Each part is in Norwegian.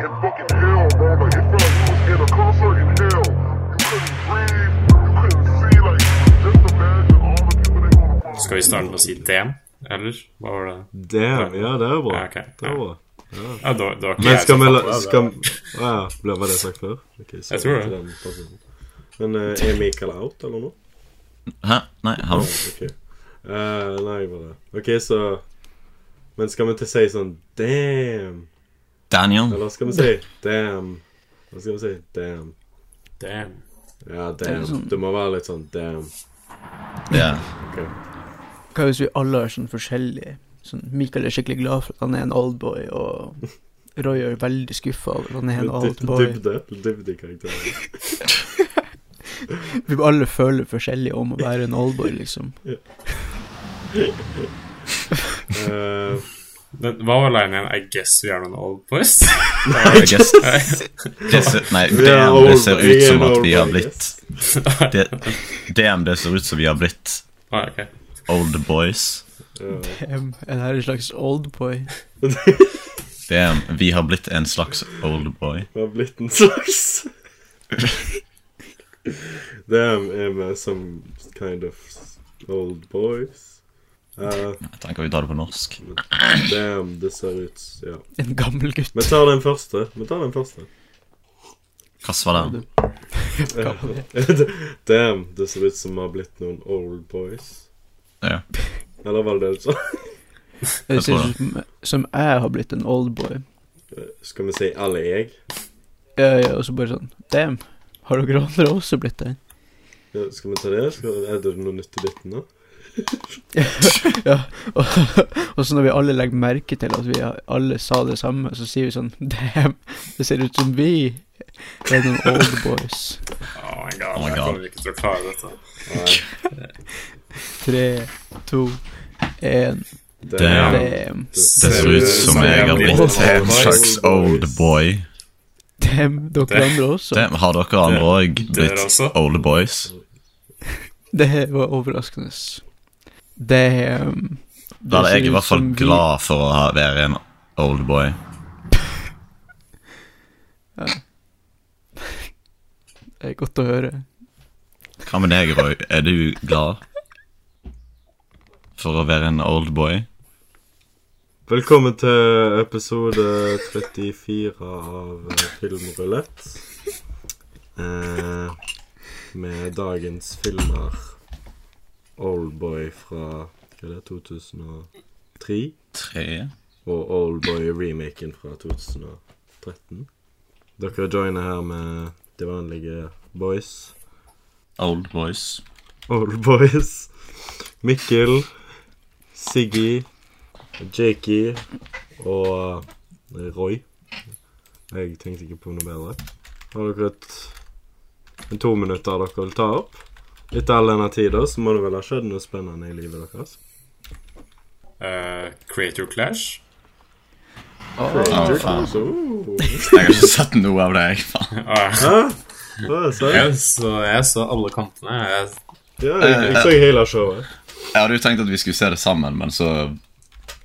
in fucking hell, bro. It felt like you was in a concert in hell. You couldn't breathe. You couldn't see. Like, just imagine all the people they gonna. Skal vi starte med å si damn, eller? Hva var det? Damn, ja, det er bra. Ja, okay. Det er bra. Ja, da, da var ikke Men jeg skal vi la det. skal, vi, ja, ble- det det sagt før? Okay, Jeg tror det. den. Men uh, er Mikael out, eller noe? Hæ? Nei, hallo? Okay. Uh, nei, bare Ok, så Men skal vi til å si sånn damn? Daniel? Eller skal vi si damn? Hva skal vi si? Damn. Damn. Ja, damn. er sånn- Det må være litt sånn damn. Ja. Hva hvis vi alle er sånn forskjellige? Sånn, Michael er skikkelig glad for at han er en oldboy, og Roy er veldig skuffa over at han er en oldboy. Dybde. Dybde i karakteren. Vi alle føler forskjellig om å være en oldboy, liksom. Eh, Den, hva var linen igjen? I guess we are noen old boys? I guess, guess, Nei, DM, det ser ut som at vi har blitt det, DM, det ser ut som vi har blitt ah, ok. old boys. Damn, er det her en slags oldboy? DM, vi har blitt en slags old boy. Vi har blitt en slags Damn, er vi som kind of old boys? Eh, Jeg tenker vi tar det på norsk. damn, det ser ut Ja. En gammel gutt. Vi tar den første. Vi tar den første. Hva var det? damn, det ser ut som vi har blitt noen old boys. Ja. Eller var det det du sa? Det ser ut som, som jeg har blitt en old boy. Skal vi si alle jeg? Ja, ja, og så bare sånn Damn, har dere andre også blitt det? Ja, skal vi ta det? Skal, er det noe nytt i biten nå? Ja, og, og så når vi alle legger merke til at vi alle sa det samme, så sier vi sånn Damn, det ser ut som vi er noen old boys. Oh my god, Oh my jeg God. kommer ikke til å klare dette. Tre, to, én. Damn. Damn. Det ser ut som jeg har blitt en slags old boy. Damn, dere Det- andre også. Damn, har dere andre òg blitt old boys? Det var overraskende. Damn. Da er jeg i hvert fall vi- glad for å ha, være en old boy. Det er godt å høre. Hva med deg, Roy? Er du glad for å være en old boy? Velkommen til episode 34 av eh, Filmrulett. Eh, med dagens filmer Oldboy fra hva er det, 2003 Tre? og Oldboy-remaken fra 2013. Dere joiner her med de vanlige boys. Old boys. Oldboys. Mikkel, Siggy, Jakey og eh, Roy. Jeg tenkte ikke på noe bedre. Har dere et en to minutter dere vil ta opp? Etter all denne tida så må det vel ha skjedd noe spennende i livet deres? Uh, Creator Clash. Ah, Å, faen. Så, uh. Jeg har ikke sett noe av det, jeg. Faen. Ah, jeg? så, jeg så alle kantene. Jeg, Ja, jeg, jeg så hele showet. Jeg hadde jo tenkt at vi skulle se det sammen, men så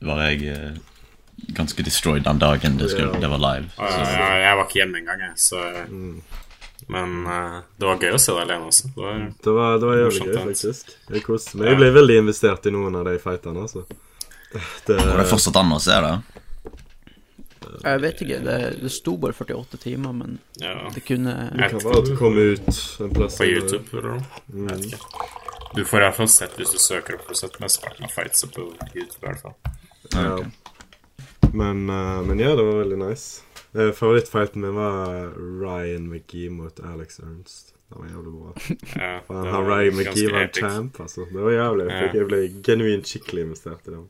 var jeg eh, ganske destroyed den dagen det, skulle, det var live. ah, Så, jeg var ikke hjemme engang, jeg. Så, Mm. Men uh, det var gøy å se deg alene også. Det var, Det var, det var jævlig gøy, faktisk. Jeg koste meg. Jeg ble veldig investert i noen av de fightene, altså. Det, går det fortsatt an å se det? Jeg vet ikke, det, det sto bare 48 timer, men ja, det kunne det kan være at det kom ut en plass på YouTube eller noe. Mm. Jeg vet ikke. Du får iallfall sett hvis du søker opp, får sett mesteparten av fights på YouTube. i hvert fall Ja. Men, uh, men ja, det var veldig nice. Uh, Favorittfighten min var Ryan McGee mot Alex Ernst. Det var jævlig bra. Ja, han var Ryan McGee var en champ, altså. Det var jævlig Ja. Jeg ble genuint skikkelig investert i den.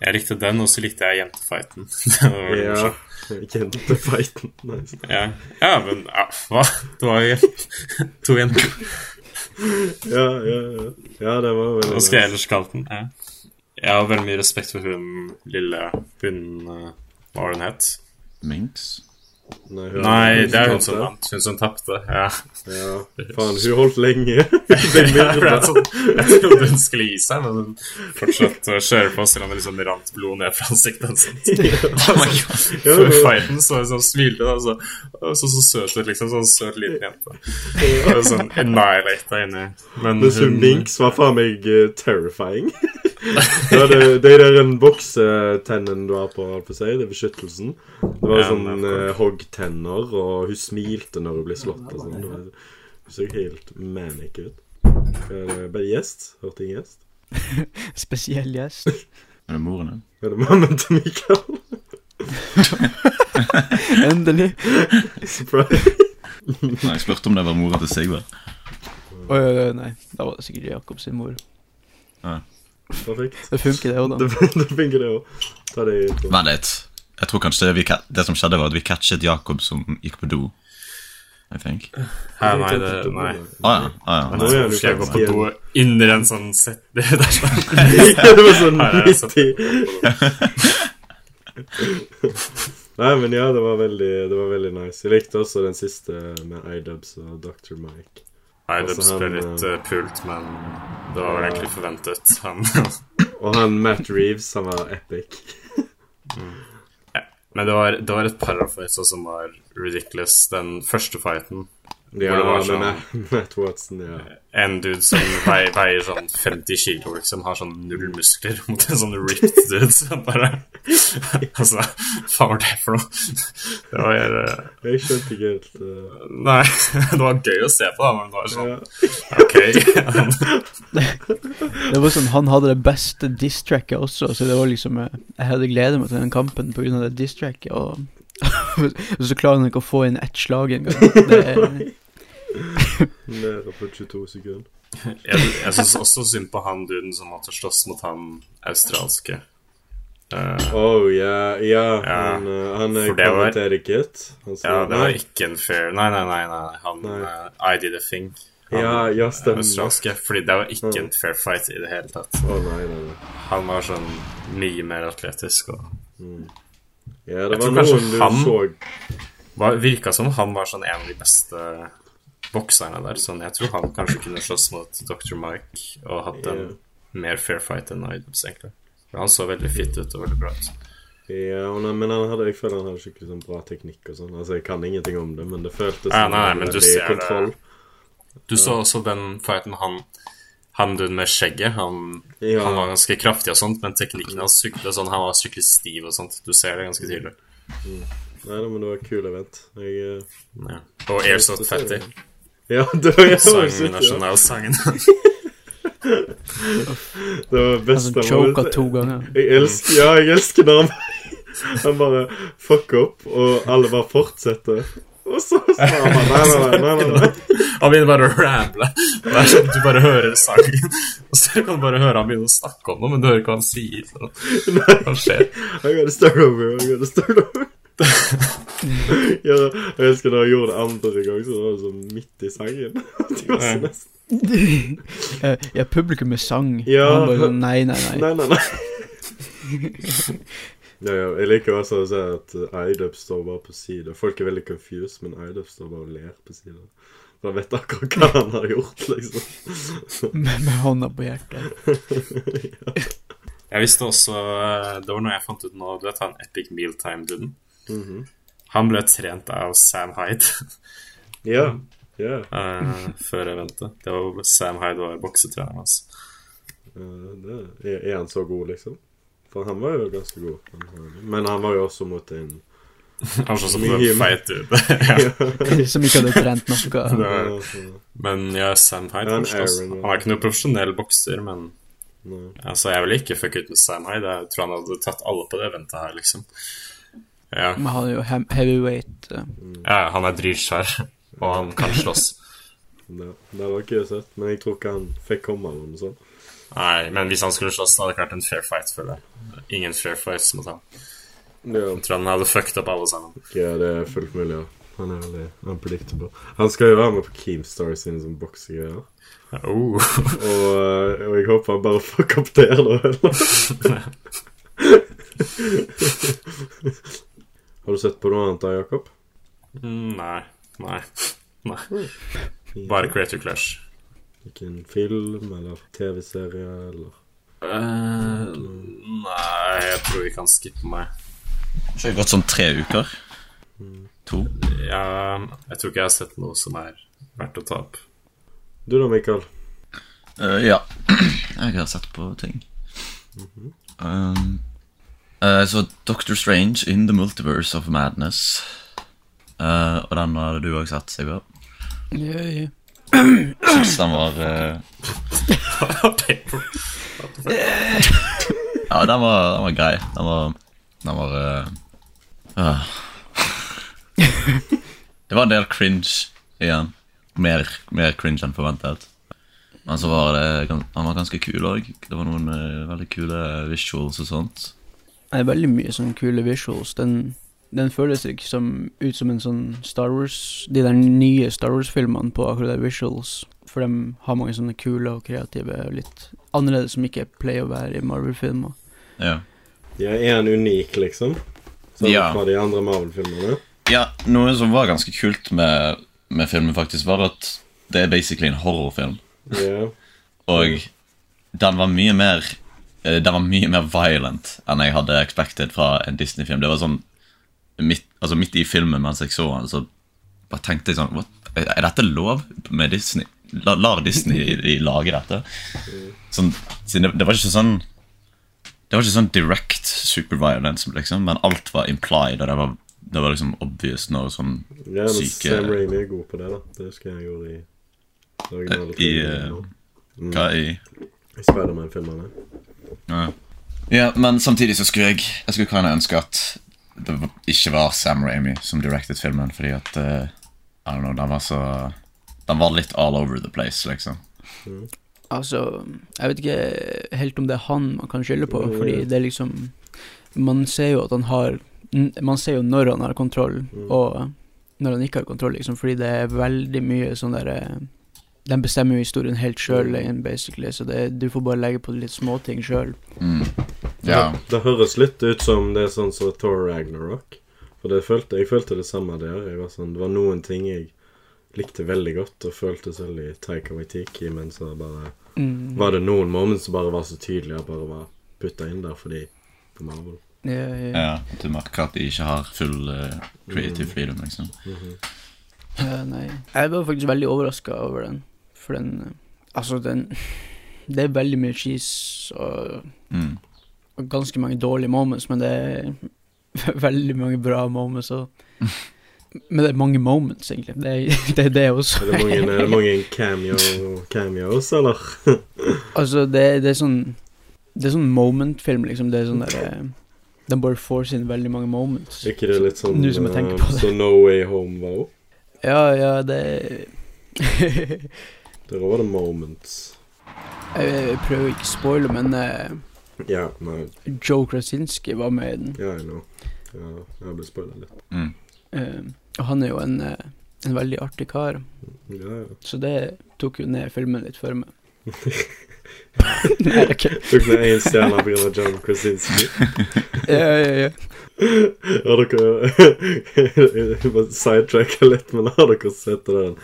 Jeg likte den, og så likte jeg jentefighten. Ja. Jentefighten. Nice. Ja. ja, men ja, hva? Det var jo to jenter. Ja, ja, ja. Ja, det var veldig Hva skal jeg ellers kalle den? Ja. Jeg har veldig mye respekt for hun lille Hun eh, Hva var hun het? Minx? Nei, hun- Nei, det er hun som vant. Hun som tapte. Ja. Ja, faen, hun holdt lenge. Hun Jeg, sånn, jeg trodde hun skulle gi seg, men hun fortsatte å kjøre på selv om det liksom rant blod ned fra ansiktet hennes. Oh Før fighten så hun sånn smilte da, så, så så søt ut, liksom. Sånn søt liten jente. Og sånn annihilata inni. Men Mens hun minks var faen meg uh, terrifying. ja, det, det er den en boksetennen du har på, holdt på å si. Det er beskyttelsen. Det var Ja, sånn uh, hoggtenner, og hun smilte når hun ble slått og sånn. Hun så helt manic ut. Er bare gjest? Hørte ingen gjest? Spesiell gjest. Er det moren din? Er det mannen til Mikael? Endelig. Surprise. Nei, jeg spurte om det var moren til Sigvard. Oh, nei. Da var det sikkert Jakob sin mor. Perfekt. Det funker, det òg, da. det funker, det òg. Ta det i. Vent litt. Jeg tror kanskje det, vi, det som skjedde, var at vi catchet Jakob som gikk på do. I think. Hæ, nei, det Nei. Å ja. ah, ja. Nå er du Skal jeg gå på do under en sånn sett Det der sånn det var sånn midt i Nei, men ja, det var veldig Det var veldig nice. Jeg likte også den siste med iDubs og Dr. Mike. Idubs Altså, ble litt uh, pult, men det var vel egentlig forventet. Han Og han Matt Reeves, han var epic. Men det var, det var et par fightsa som var ridiculous. Den første fighten Ja, det med sånn- Matt, Matt Watson, ja. En dude som veier, veier sånn 50 kilo, liksom, har sånn null muskler mot en sånn ripped dude som bare Altså, faen var det for noe? Det var eh, Jeg skjønte ikke helt uh, Nei, det var gøy å se på, da, men det var sånn ja. OK. Det var sånn, Han hadde det beste diss-tracket også, så det var liksom eh, Jeg hadde glede meg til den kampen pga. det diss-tracket, og så klarer han ikke å få inn ett slag engang. Nede på 22 sekunder. Jeg, jeg syns også synd på han duden som måtte slåss mot han australske. Uh, Oh, ja, ja. Ja, Han, uh, han er commentated. Han sa ja, det var ikke en fair Nei, nei, nei. nei. Han Nei. Uh, I did a thing. Han, Ja, ja, stemmer. Australske. Fordi det var ikke en fair fight i det hele tatt. nei, nei, nei. Han var sånn mye mer atletisk og Ja, det Jeg var kanskje noen du han- så var, Virka som han var sånn en av de beste bokserne der. Sånn, jeg tror han kanskje kunne slåss mot Dr. Mike og hatt en yeah. mer fair fight enn Idubs, egentlig. Han så veldig fit ut og veldig bra ut. Ja, nei, men han hadde, jeg føler han hadde skikkelig sånn bra teknikk og sånn. Altså, jeg kan ingenting om det, men det føltes Ja, nei, nei, men du ser det. Du så også den fighten han han duden med skjegget, han, Ja. han var ganske kraftig og sånt, men teknikken hans syklet sånn, han var skikkelig stiv og sånt. Du ser det ganske tydelig. Nei, da, men det var kul event. Jeg, eh, Ja. Og Airsoft Fatty, ja, det var, jeg var sang sykt, nasjonalsangen. Det var best altså, choka to ganger. Jeg elsker, ja, jeg elsker når han, bare fucker opp, og alle bare fortsetter. Og så sa han nei, nei, nei. Han begynner bare å ramble. Det er sånn at Du bare hører sangen, og så kan du bare høre han begynne å snakke om noe, men du hører ikke hva han sier. Så. Hva skjer? I gotta start over, I gotta start over. ja, jeg husker da jeg gjorde det andre gang, så var det sånn midt i sangen. De var så Ja. nesten Eh, ja, publikummet sang. Ja. Han bare sånn Nei, nei, nei. Nei, nei, nei. ja, ja, jeg liker også å se at iDub står bare på sida. Folk er veldig confused, men iDub står bare og ler på sida. Da vet akkurat hva han har gjort, liksom. Med, med hånda på hjertet. Jeg visste også eh, Det var noe jeg fant ut nå. Du vet han Epic Mealtime-duden? Mhm. Han ble trent av Sam Hyde Ja. Ja. uh, før eventet. Det var Sam Hyde var boksetreneren hans. Uh, er, er han så god, liksom? For han var jo ganske god. Men han var jo også mot en Han så Mye- på feit ut. Som ikke hadde trent noe. Var- Men ja, Sam Hyde han er ikke noen profesjonell bokser, men Nei. altså, jeg ville ikke fucket ut med Sam Hyde. Jeg tror han hadde tatt alle på det eventet her, liksom. Ja, Men han er jo heavyweight. eh. ja han er dritsvær, og han kan slåss. Det, det var ikke søtt, men jeg tror ikke han fikk komme eller noe sånt. Nei, men hvis han skulle slåss, hadde det ikke vært en fair fight, føler jeg. Ingen fair fights mot ham. Ja, Jeg tror han hadde fucked opp alle sammen. ja det er fullt mulig, ja. Han er veldig unpredictable. Han skal jo være med på Keemstar sine som boksegreier. Oh. Og, eh, og jeg håper han bare fucker opp der, da. Har du sett på noe annet da, Jakob? Mm, Nei. Nei. Nei. Bare Creator Clash. Hvilken film eller TV-serie eller uh, nei, jeg tror vi kan skippe meg. Ikke gått sånn tre uker. To. Ja, jeg tror ikke jeg har sett noe som er verdt å ta opp. Du da, Mikael? Uh, ja. Jeg har sett på ting. um, eh, så Doctor Strange in the Multiverse of Madness. Uh, og den hadde du òg sett, Sigurd. Yeah, yeah. Syns den var eh, Ja, den var, den var grei. Den var Den var ah. Det var en del cringe igjen. Mer, mer cringe enn forventet. Men så var det Han var ganske kul òg. Det var noen uh, veldig kule visuals og sånt. Det er veldig mye sånne kule visuals. Den, den føles ikke som, ut som en sånn Star Wars De der nye Star Wars-filmene på akkurat de visuals. For de har mange sånne kule og kreative litt annerledes som ikke pleier å være i Marvel-filmer. Ja. Ja, er han unik, liksom? Sånn Ja. fra de andre Marvel-filmene? ja, noe som var ganske kult med, med filmen, faktisk, var at det er basically en horrorfilm. Ja. Og den var mye mer eh, Den var mye mer violent enn jeg hadde expected fra en Disney-film. Det var sånn midt, altså midt i filmen mens jeg så den, så bare tenkte jeg sånn What? Er dette lov med Disney? La, lar Disney de lage dette? Sånn, det, det var ikke sånn Det var ikke sånn direct superviolence, liksom, men alt var implied, og det var, det var liksom obvious når sånn ja, men Syke- Sam Raimi er god på det, da. Det husker jeg gjorde i I, originale I, filmen. eh, Hva i I Spiderman-filmene. Ja. ja, men samtidig så skulle jeg Jeg skulle kanskje ønske at det ikke var Sam Raimi som directed filmen, fordi at uh, I don't know, den var så Den var litt all over the place, liksom. Altså, jeg vet ikke helt om det er han man kan skylde på, Mm. fordi det er liksom Man ser jo at han har Man ser jo når han har kontroll, Mm. og når han ikke har kontroll, liksom, fordi det er veldig mye sånn derre De bestemmer jo historien helt sjøl, Mm. basically, så det, du får bare legge på litt småting sjøl. Mm. Ja. Det, det høres litt ut som det er sånn som Thor Ragnarok. For det følte, jeg følte det samme der. Jeg var sånn, det var noen ting jeg likte veldig godt og føltes veldig Taika Waitiki, men så bare Mm. var det noen moments som bare var så tydelige og bare var putta inn der fordi på Marvel. Ja, ja. ja. Du merker at de ikke har full uh, creative freedom, liksom. Ja, nei. Jeg var faktisk veldig overraska over den, for den eh, Altså, den Det er veldig mye cheese og Mm. og ganske mange dårlige moments, men det er veldig mange bra moments òg. Men det er mange moments, egentlig. Det er det, er det også. Er det mange, er det mange cameo, cameos, eller? altså, det, det er sånn Det er sånn moment-film, liksom. Det er sånn der den bare får sine veldig mange moments. Er ikke det litt sånn Nå som jeg tenker eh, på det. Så No Way Home var òg? Ja, ja, det Der var det moments. Jeg, jeg prøver ikke å spoile, men uh, Ja, nei, Joe Krasinski var med i den. ja, jeg know. Ja, jeg ble spoila litt. Mm. Uh, og han er jo en, uh, en veldig artig kar, Ja, ja. så det tok jo ned filmen litt for meg. Nei, ok. Tok ned én stjerne pga. John Krasinski. Ja, ja, ja. Har dere sidetracke litt, men har dere sett det der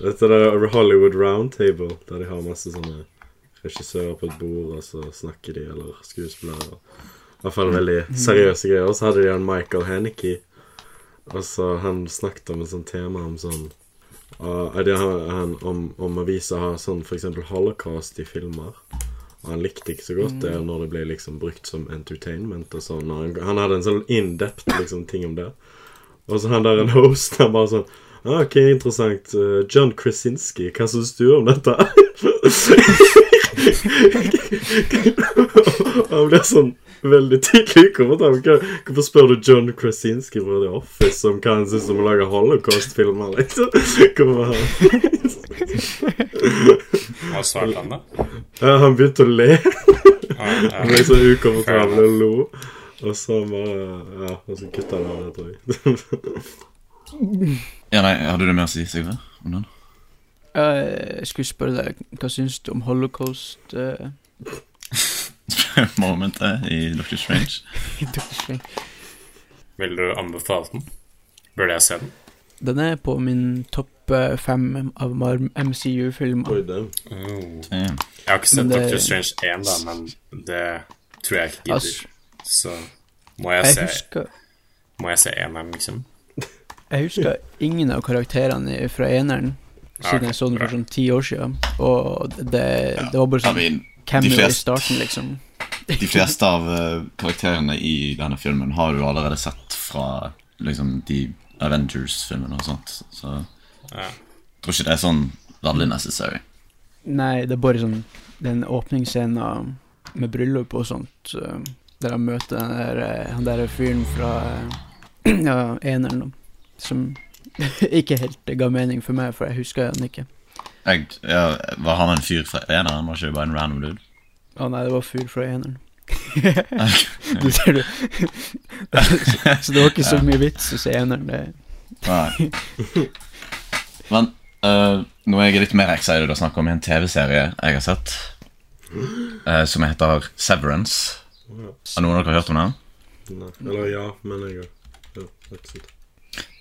Dette der Hollywood Roundtable, der de har masse sånne regissører på et bord, og så snakker de, eller skuespillere. I hvert fall veldig seriøse greier. Og så hadde de han Michael Haneke. Og så han snakket om et sånt tema om sånn uh, det, han, om, om å vise sånn eksempel holocaust i filmer. Og han likte ikke så godt det når det ble liksom brukt som entertainment og sånn. Han, han hadde en sånn in-depth liksom, ting om det. Og så han der en host, han bare sånn Ok, interessant. Uh, John Krasinski, hva syns du om dette? han blir sånn veldig tidlig kommentar. Hvorfor spør du John Krasinski fra The Office om hva han syns om å lage holocaust-filmer? Liksom? Hvorfor Hva svarte han, da? ja, Han begynte å le. Han ble så ukomfortabel og lo. Og så bare Ja, og så kutta han av det, tror jeg. Ja, nei, Hadde du mer å si, Sigurd? Om den? Jeg skulle spørre deg, hva syns du om holocaust? Uh... Momentet i Doctor Strange? Vil du anbefale den? Burde jeg se den? Den er på min topp eh, fem av MCU-filmer. Oh. Jeg har ikke sett det- Doctor Strange 1, da, men det tror jeg ikke gidder. Altså, Så må jeg, jeg se husker Må jeg se eneren, liksom. Jeg husker ingen av karakterene fra eneren siden jeg så den for sånn ti år siden. Og det, det var bare sånn mean, cameo i starten, liksom. de fleste av eh, karakterene i denne filmen har du allerede sett fra liksom de Avengers-filmene og sånt. Så jeg tror ikke det er sånn veldig necessary. Nei, det er bare sånn den åpningsscenen med bryllup og sånt, eh, der han møter den der, eh, han der fyren fra ja, eneren, som ikke helt ga mening for meg, for jeg husker han ikke. Jeg, ja, var han en fyr fra eneren? Var ikke det bare en random dude? Å nei, det var fyr fra eneren. du ser det. så det var ikke så mye vits å se eneren. Det. Nei. Men uh, nå er jeg litt mer excited å snakke om en TV-serie jeg har sett, uh, som heter Severance. Har noen av dere hørt om den? Nei. Eller ja, men jeg har ja.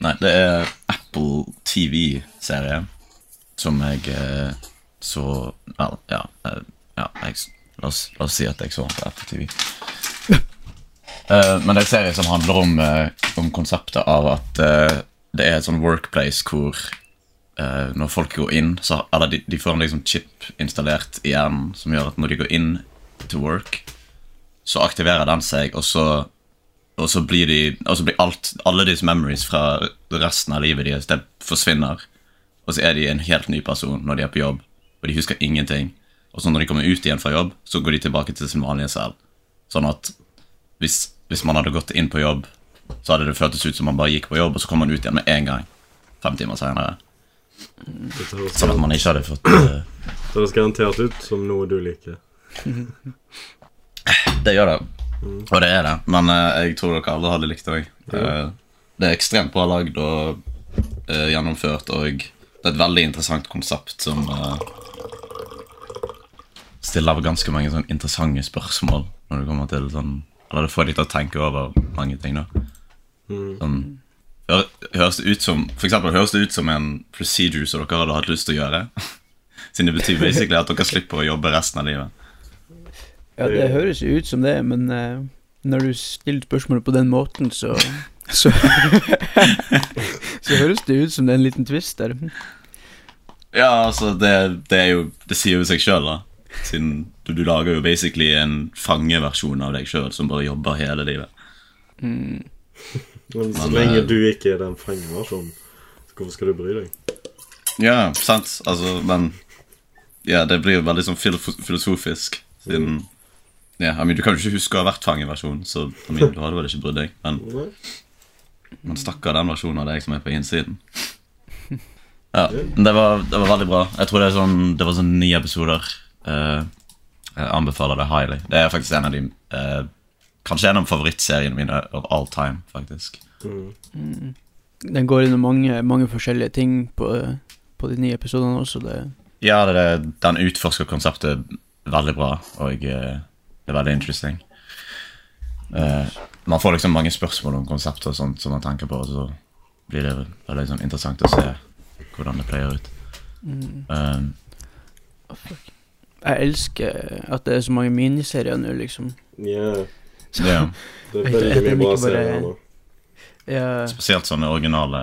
Nei, det er Apple TV-serie som jeg eh, så Vel, ja, eh, ja jeg, la, oss, la oss si at jeg så den på Apple TV. Eh, men det er en serie som handler om, eh, om konseptet av at eh, det er et sånn workplace hvor når folk går inn, så, eller de, de får en liksom chip installert i hjernen som gjør at når de går inn to work, så aktiverer den seg, og så og så blir, de, og så blir alt, alle disse memories fra resten av livet deres Det forsvinner. Og så er de en helt ny person når de er på jobb, og de husker ingenting. Og så når de kommer ut igjen fra jobb, så går de tilbake til sin vanlige selv. Sånn at hvis, hvis man hadde gått inn på jobb, så hadde det føltes ut som man bare gikk på jobb, og så kom man ut igjen med en gang. Fem timer senere. Sånn at man ikke hadde fått eh, det høres garantert ut som noe du liker. Det gjør det. Og det er det. Men uh, jeg tror dere alle hadde likt det òg. det er ekstremt bra lagd og uh, gjennomført, og det er et veldig interessant konsept som eh, stiller ganske mange sånn interessante spørsmål når det kommer til sånn Eller det får deg til å tenke over mange ting, da. Sånn hø- Høres det ut som For eksempel høres det ut som en procedure som dere hadde hatt lyst til å gjøre? Siden det betyr basically at dere slipper å jobbe resten av livet. Ja, det høres jo ut som det, men uh, når du stiller spørsmålet på den måten, så så, så høres det ut som det er en liten twist der. Ja, altså, det, det er jo Det sier jo seg sjøl, da. Siden du, du lager jo basically en fangeversjon av deg sjøl som bare jobber hele livet. Mm. Men så Men, lenge eh, du ikke er den fangeversjonen, så hvorfor skal du bry deg? Ja, sant. Altså, men Ja, det blir jo veldig sånn filosofisk, siden Ja, I mean, Du kan jo ikke huske å ha vært fangeversjon, så I mean, du hadde vel ikke brydd deg. Men, men stakkar den versjonen av deg som er på innsiden. Ja, men det var, det var veldig bra. Jeg tror det er sånn Det var sånn ni episoder. Uh, jeg anbefaler det highly. Det er faktisk en av de uh, Kanskje en av favorittseriene mine of all time, faktisk. Mm. Den går inn i mange, mange forskjellige ting på, på de nye episodene også. Det, Ja, det, den utforsker konseptet veldig bra, og eh, det er veldig interesting. Uh, man får liksom mange spørsmål om konsepter og sånt som man tenker på, og så blir det veldig liksom interessant å se hvordan det pleier ut. Eh, jeg elsker at det er så mange miniserier nå, liksom. Yeah. Så, yeah. det er veldig mye bra serier nå. ja, Spesielt sånne originale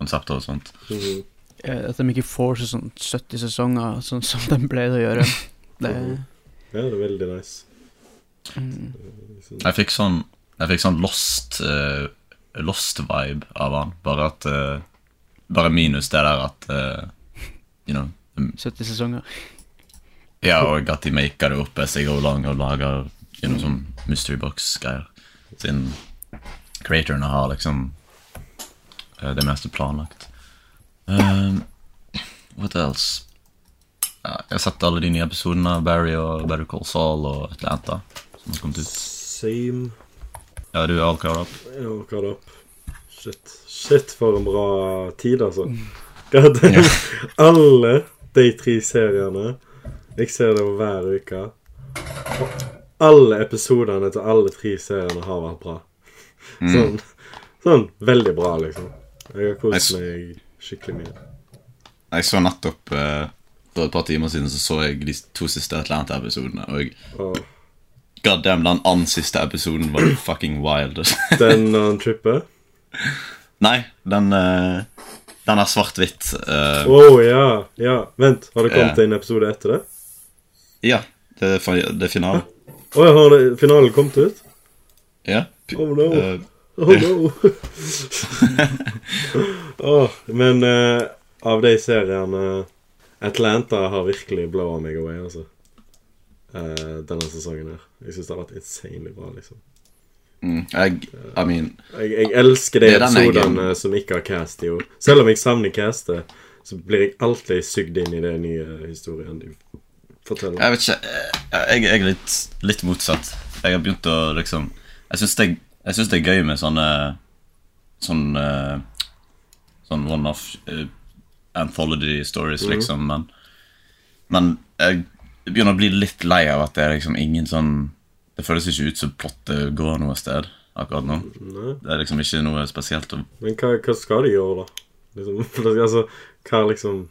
konsepter og sånt. Mhm. ja, at de ikke får seg sånn 70 sesonger, sånn som de pleide å gjøre. Det, Ja, det er veldig nice. Mm. Jeg fikk sånn Jeg fikk sånn lost uh, Lost-vibe av han, bare at uh, Bare minus det der at uh, You know 70 sesonger. Ja, og at de maker det opp as they go along og lager you know, sånn mystery box-greier. Siden creatorene har liksom det meste planlagt. Um, what else? Ja, jeg har sett alle de nye episodene av Barry og Better Call Saul og Atlanta. Har kommet ut. Same. Ja, du er all caught up. Ja, hva up. Shit. Shit, for en bra tid, altså. Damn. Alle de tre seriene Jeg ser det hver uke. Og alle episodene til alle tre seriene har vært bra. Sånn, sånn veldig bra, liksom. Jeg har kost meg skikkelig mye. Jeg så nettopp uh, For et par timer siden så så jeg de to siste Atlanta-episodene. Og jeg, Og god damn, den annen siste episoden var fucking wild. den når han tripper Nei, den uh, Den er svart-hvitt. Uh, oh, ja, ja. Vent, har det kommet yeah. en episode etter det? Ja, det er, det er finalen. Å ja, har det- finalen kommet ut? Ja. Oh no. Uh, Oh no. Åh, men uh, av de seriene Atlanta har virkelig blåa meg away, altså. Eh, denne sesongen her. Jeg syns det har vært insanely bra, liksom. mm, jeg, I mean Jeg, jeg elsker de episodene som ikke har cast i år. Selv om jeg savner castet, så blir jeg alltid sugd inn i den nye historien de forteller. Jeg vet ikke Jeg, jeg jeg er litt, litt motsatt. Jeg har begynt å liksom Jeg syns det, det er gøy med sånne Sånn eh, Sånn one-off uh, anthology stories, liksom, men Men jeg begynner å bli litt lei av at det er liksom ingen sånn Det føles ikke ut som plottet går noe sted akkurat nå. Nei. Det er liksom ikke noe spesielt Men hva, hva skal de gjøre, da? Liksom, altså, hva liksom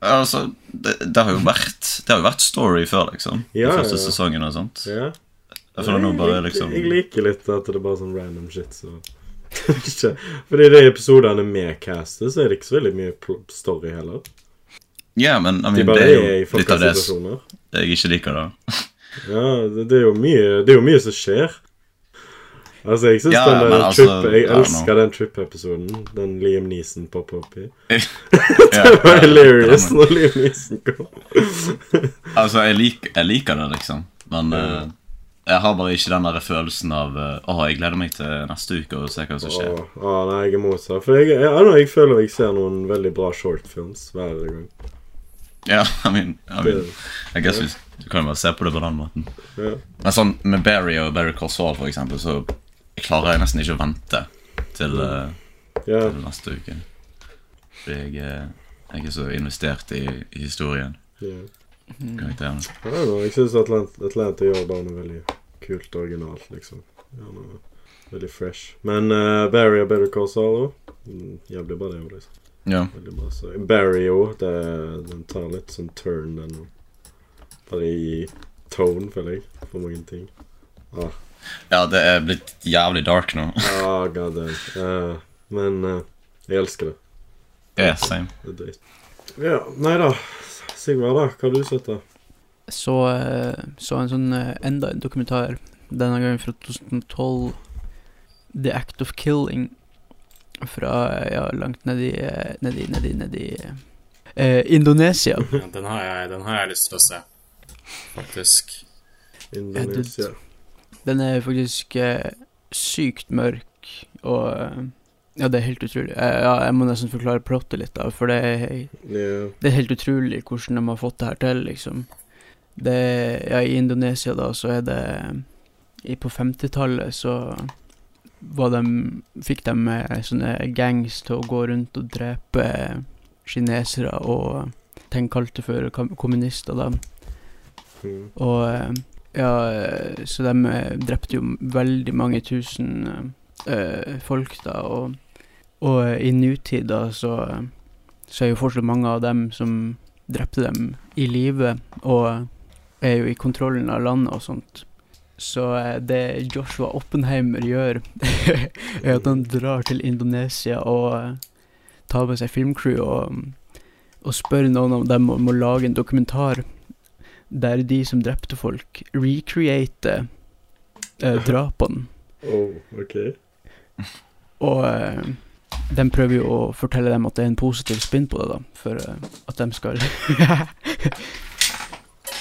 Altså, det, det har jo vært Det har jo vært story før, liksom. Ja, de første ja, ja. sesongen og sånt. Ja. Jeg føler nå bare liksom jeg liker litt at det er bare sånn random shit, så Fordi i de episodene med castet, så er det ikke så veldig mye story heller. Ja, men I De mean, bare det er er i jo litt av det. Jeg ikke liker, da. Ja, det, det er jo mye Det er jo mye som skjer. Altså, jeg syns Ja, den der altså, trip Jeg elsker den trip-episoden. Den Liam Neeson popper opp i. Det var hilarious ja, men- når Liam Neeson kom. Altså, jeg, lik, jeg liker det, liksom. Men uh, jeg har bare ikke den der følelsen av eh, Åh, jeg gleder meg til neste uke og se hva som skjer. Åh, åh, nei, jeg er motsatt. For jeg, jeg, jeg, jeg føler jeg ser noen veldig bra shortfilms hver gang. Ja, I mean, I mean I guess vi, Du kan jo bare se på det på den måten. Yeah. Men sånn med Barry og Barry Corsall, for eksempel, så klarer jeg nesten ikke å vente til, ja. til neste uke. Fordi jeg, eh, jeg er så investert i, i historien. Yeah. Karakterene. Know, jeg syns Atlant Atlanta gjør noe veldig kult og originalt, liksom. Veldig fresh. Men uh, Barry og Barry Corsall òg. Mm, jævlig bra, det òg, liksom. Ja. Veldig bra. Så Barry òg, den tar litt sånn turn, den òg. Bare i tone, føler jeg, for mange ting. Ah, ja, det er blitt jævlig dark nå. ah god damn. Uh, men uh, jeg elsker det. Yeah, same. Det er døyt. Ja, nei da. Sigvard, da. Hva har du sett, da? Så, eh, så en sånn enda en dokumentar, denne gangen fra 2012. The Act of Killing. Fra ja, langt nedi eh, Nedi, nedi, nedi eh, Indonesia. Ja, den, har jeg, den har jeg lyst til å se, faktisk. Indonesia. Den er faktisk eh, sykt mørk, og eh, Ja, det er helt utrolig. Eh, ja, jeg må nesten forklare plottet litt, da, for det er, det er helt utrolig hvordan de har fått det her til, liksom. Det Ja, i Indonesia, da, så er det i, På 50-tallet så de Fikk de sånne gangs til å gå rundt og drepe kinesere og ting kalte for kommunister, da. Mm. Og ja, så de eh, drepte jo veldig mange tusen eh, folk da, og, og eh, i nutid da så, så er jo fortsatt mange av dem som drepte dem i live, og er jo i kontrollen av landet og sånt. Så eh, det Joshua Oppenheimer gjør, er at han drar til Indonesia og eh, tar med seg filmcrew og, og spør noen av dem om å lage en dokumentar der de som drepte folk, recreater eh, drapene. Oh, okay. Og eh, de prøver jo å fortelle dem at det er en positiv spinn på det, da, for eh, at de skal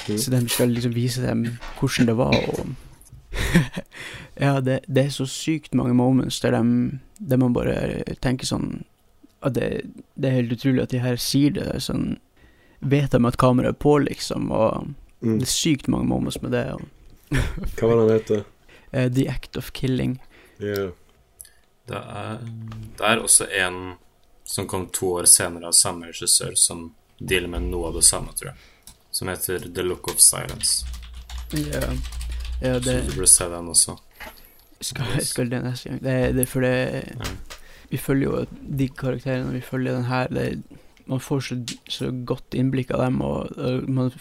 Så de skal liksom vise dem hvordan det var, og Ja, det, det er så sykt mange moments der, de, der man bare tenker sånn at det, det er helt utrolig at de her sier det sånn Vet de at kameraet er på, liksom, og Mm. det er sykt mange moments med det. Og, Hva var det han heter? Uh, The Act of Killing. Yeah. Det er, det er også en som kom to år senere av samme regissør, som dealer med noe av det samme, tror jeg. Som heter The Look of Silence. Ja, det, Så du burde se den også. skal, skal det neste gang. Det, det, er fordi ja. Vi følger jo de karakterene vi følger den her. Det, man får så, så godt innblikk av dem, og, og man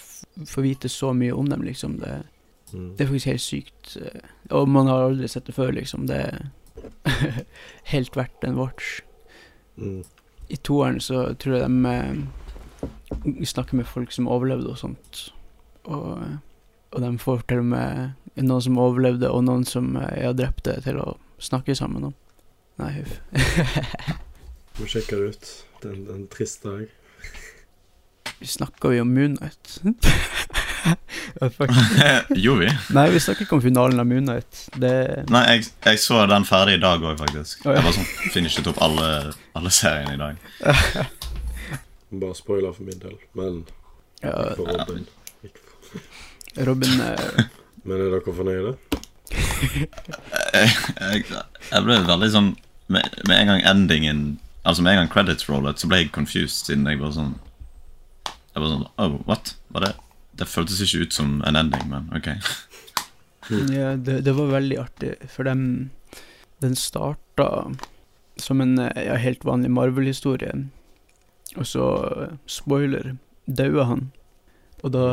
får vite så mye om dem, liksom. Det, Mm. det er faktisk helt sykt. eh, Og man har aldri sett det før, liksom. Det er helt verdt en watch. Mm. I toeren så tror jeg de eh, snakker med folk som overlevde og sånt. Og, og de får til og med noen som overlevde, og noen som eh, er drepte, til å snakke sammen om. Nei, huff. Må sjekke det ut. Det er en, trist dag. Vi snakker jo om Moonnight. Gjorde vi? Nei, vi snakker ikke om finalen av Moonnight. Det Nei, jeg, jeg så den ferdig i dag òg, faktisk. Oh, ja. Jeg bare sånn finishet opp alle, alle seriene i dag. Bare spoiler for min del. Men ja, for Robin. Men er dere fornøyde? Jeg, jeg, jeg ble veldig sånn med, med en gang endingen Altså med en gang credits rollet, så ble jeg confused, siden jeg var sånn Jeg var sånn Oh, what? Var det Det føltes ikke ut som en ending, men ok. Ja, det, det var veldig artig, for den, den starta som en ja, helt vanlig Marvel-historie. Og så, spoiler, dauer han. Og da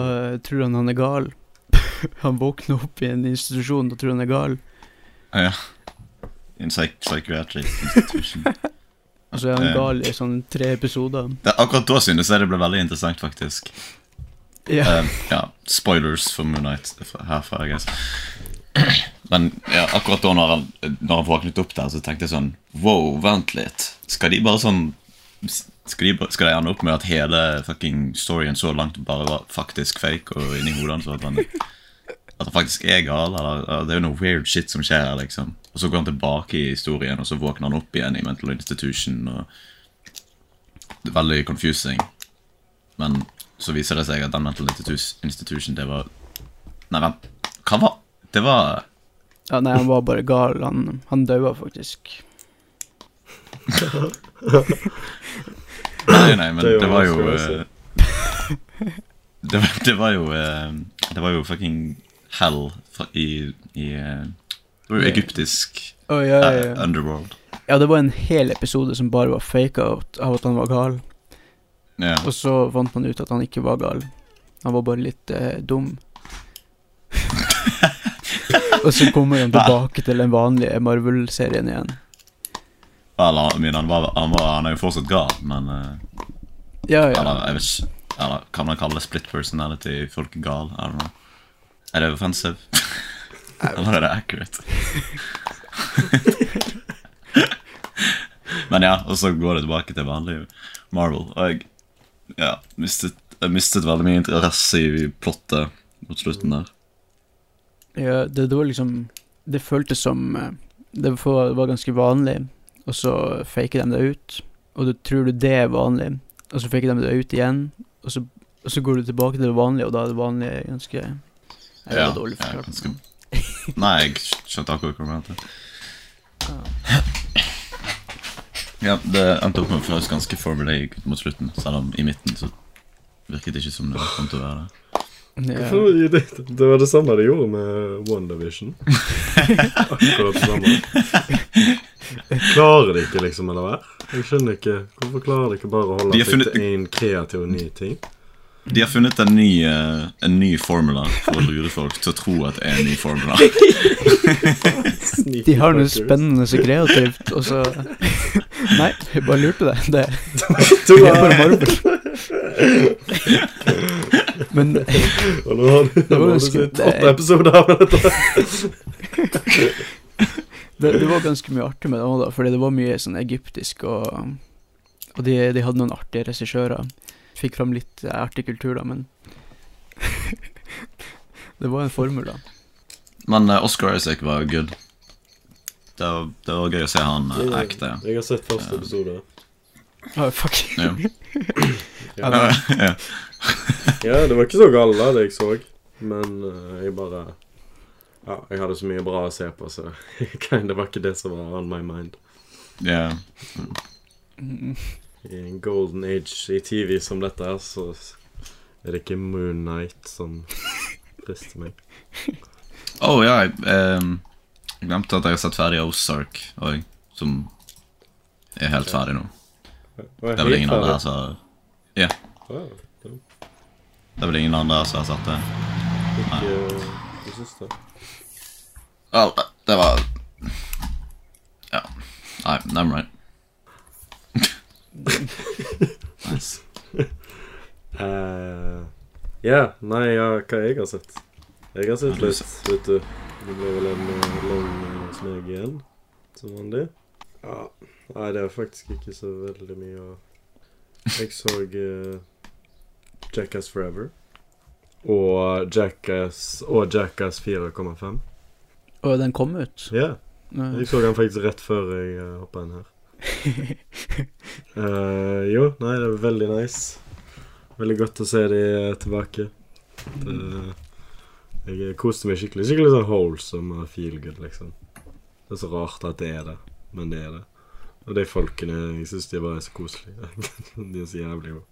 tror han han er gal. han våkner opp i en institusjon og tror han er gal. Ja. In psych psychiatric institution. Og så er han Eh. gal i sånn tre episoder. Det, akkurat da synes jeg det ble veldig interessant, faktisk. Ja, Uh, ja, spoilers for Moonnight herfra, I guess. Men ja, akkurat da når han, når han våknet opp der, så tenkte jeg sånn Wow, vent litt. Skal de bare sånn Skal de, skal de ende opp med at hele fucking storyen så langt bare var faktisk fake, og inni hodet hans at han faktisk er gal? Eller, det er jo noe weird shit som skjer her, liksom. Og så går han tilbake i historien, og så våkner han opp igjen i mental institution. Og det er veldig confusing. Men så viser det seg at den mental institution, det var Nei, vent. Hva var Det var ja nei, han var bare gal. Han, han daua faktisk. Nei, nei, men Det det var jo eh, det, var, det var jo eh, Det var jo fucking hell i, i eh, Det var jo egyptisk oh, ja, ja, ja. underworld. ja, det var en hel episode som bare var fake out av at han var gal. Ja. Og så fant man ut at han ikke var gal. Han var bare litt eh, dum. og så kommer han tilbake til den vanlige Marvel-serien igjen. I mean, han, var, han, var, han er jo fortsatt gal, men uh, Ja, ja. Eller jeg vet ikke Eller kan man kalle det split personality? Folk er gal? I don't know. Er det offensive? Eller er det accurate? Men ja, og så går det tilbake til vanlig Marvel. Og jeg ja, mistet, jeg mistet veldig mye interesse i plottet mot slutten der. ja det, det var liksom Det føltes som eh, Det var, var ganske vanlig, og så faker de det ut. Og du tror du det er vanlig, og så faker de det ut igjen. Og så, og så går du tilbake til det vanlige, og da er det vanlige ganske Det Ja, dårlig ja, Jeg skal... Nei, jeg skjønte akkurat hva du mente. Ja, det endte opp med å føles ganske formulaic mot slutten, selv om i midten så virket det ikke som det kom til å være det. Ja. Det, det var det samme de gjorde med WandaVision. Akkurat det samme. Klarer de ikke liksom å la være? Jeg skjønner ikke. Hvorfor klarer de ikke bare å holde seg funnet- til én kreativ og ny ting? De har funnet en ny, eh, en ny formula for å lure folk til å tro at det er en ny formula. De har noe spennende og kreativt, og så Nei, jeg bare lurte deg. Det, det er bare Marvel. Men Og nå har du, sett åtte episoder av dette. det, det var ganske mye artig med det òg, fordi det var mye sånn egyptisk, og, og de, de hadde noen artige regissører. Fikk fram litt eh, artig kultur, da, men Det var en formel, da. Men uh, Oscar Isaac var good. Det var, det var gøy å se han uh, ekte. Jeg har sett første episode. Oh, fuck. Ja. Ja. ja. det var ikke så galt da, det jeg så. Men uh, jeg bare Ja, jeg hadde så mye bra å se på, så det var ikke det som var on my mind. ja. Mm, I en golden age i TV som dette så er det ikke Moon Knight som frister meg. Oh, ja, jeg, eh, glemte at jeg har sett ferdig Ozark òg, som er helt ferdig nå. Det er vel ingen andre her som som Ja. Det er vel ingen andre her som har sett det. Ikke det siste. Vel, det var Ja. Nei, never mind. nice. Uh, ja, nei, ja, hva jeg har sett? Jeg har sett litt, vet du. Det ble vel en eh, lang eh, igjen, som vanlig. Ja, nei, det er faktisk ikke så veldig mye å Jeg så uh, Jackass Forever. Og Jackass og Jackass 4,5. Og den kom ut. Ja, Yeah. jeg så den faktisk rett før jeg uh, hoppa inn her. Eh, jo, nei, det er veldig nice. Veldig godt å se de tilbake. Det, jeg koste meg skikkelig. Skikkelig sånn wholesome og feel good, liksom. Det er så rart at det er det, men det er det. Og de folkene, jeg syns de bare er så koselige. de er så jævlig gode.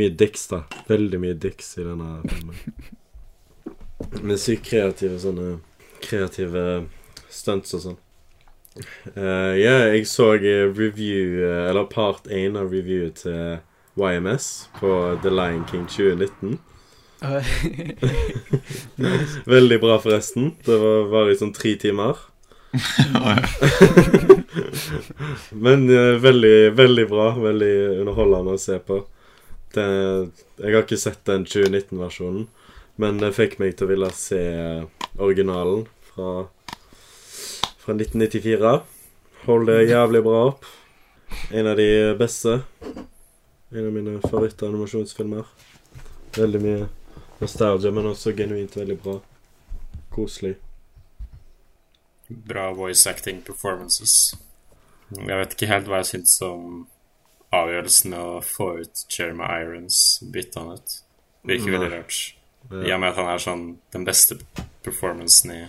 Mye dicks, da. Veldig mye dicks i denne filmen. Med sykt kreative sånne Kreative stunts og sånn. Eh, ja, jeg så eh, review, eh, eller part 1 av reviewet til YMS på The Lion King 2019. Veldig bra, forresten. Det var, var i sånn tre timer. Men uh, veldig, veldig bra. Veldig underholdende å se på. Det, jeg har ikke sett den 2019-versjonen, men det fikk meg til å ville se originalen fra, fra 1994. Holder jævlig bra opp. En av de beste. En av mine favorittanimasjonsfilmer. Veldig mye nostalgia, men også genuint veldig bra. Koselig. Bra voice acting performances. Jeg vet ikke helt hva jeg syns om avgjørelsen å få ut Jeremy Irons, bytte han ut. Virker veldig rart. I og med at han er sånn den beste performancen i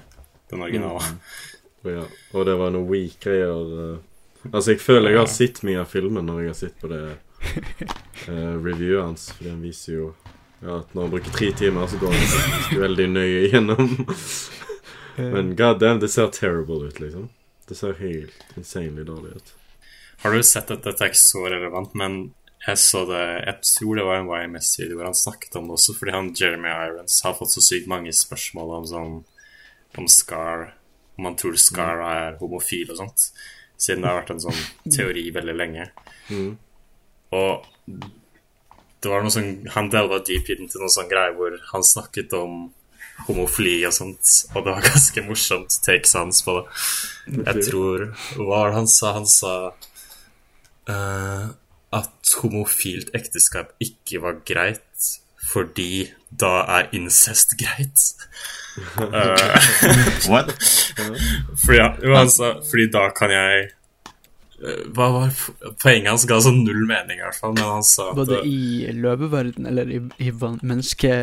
den originale. Og, ja. og det var noe weak greier. eh. Altså, jeg føler jeg har sett mye av filmen når jeg har sett på det uh, reviewet hans, for den viser jo ja, at når han bruker tre timer, så går han veldig nøye gjennom. Men god damn, det ser terrible ut, liksom. Det ser helt insanely dårlig ut. Har du sett at dette er ikke så relevant, men jeg så det Jeg tror det var en YMS-video hvor han snakket om det også, fordi han Jeremy Irons har fått så sykt mange spørsmål om sånn Om Scar Om han tror Scar er homofil og sånt. Siden det har vært en sånn teori veldig lenge. Og det var noe sånn Han delva deep inn til noen sånn greier hvor han snakket om homofili og sånt, og det var ganske morsomt takes hans på det. Jeg tror Hva var det han sa? Han sa uh, at homofilt ekteskap ikke var greit fordi da er incest greit. Eh, What? fordi, ja, altså, fordi da kan jeg eh, Hva var Poenget hans ga sånn null mening, i hvert fall, men han sa at Både eh, i løveverden eller i, i menneske...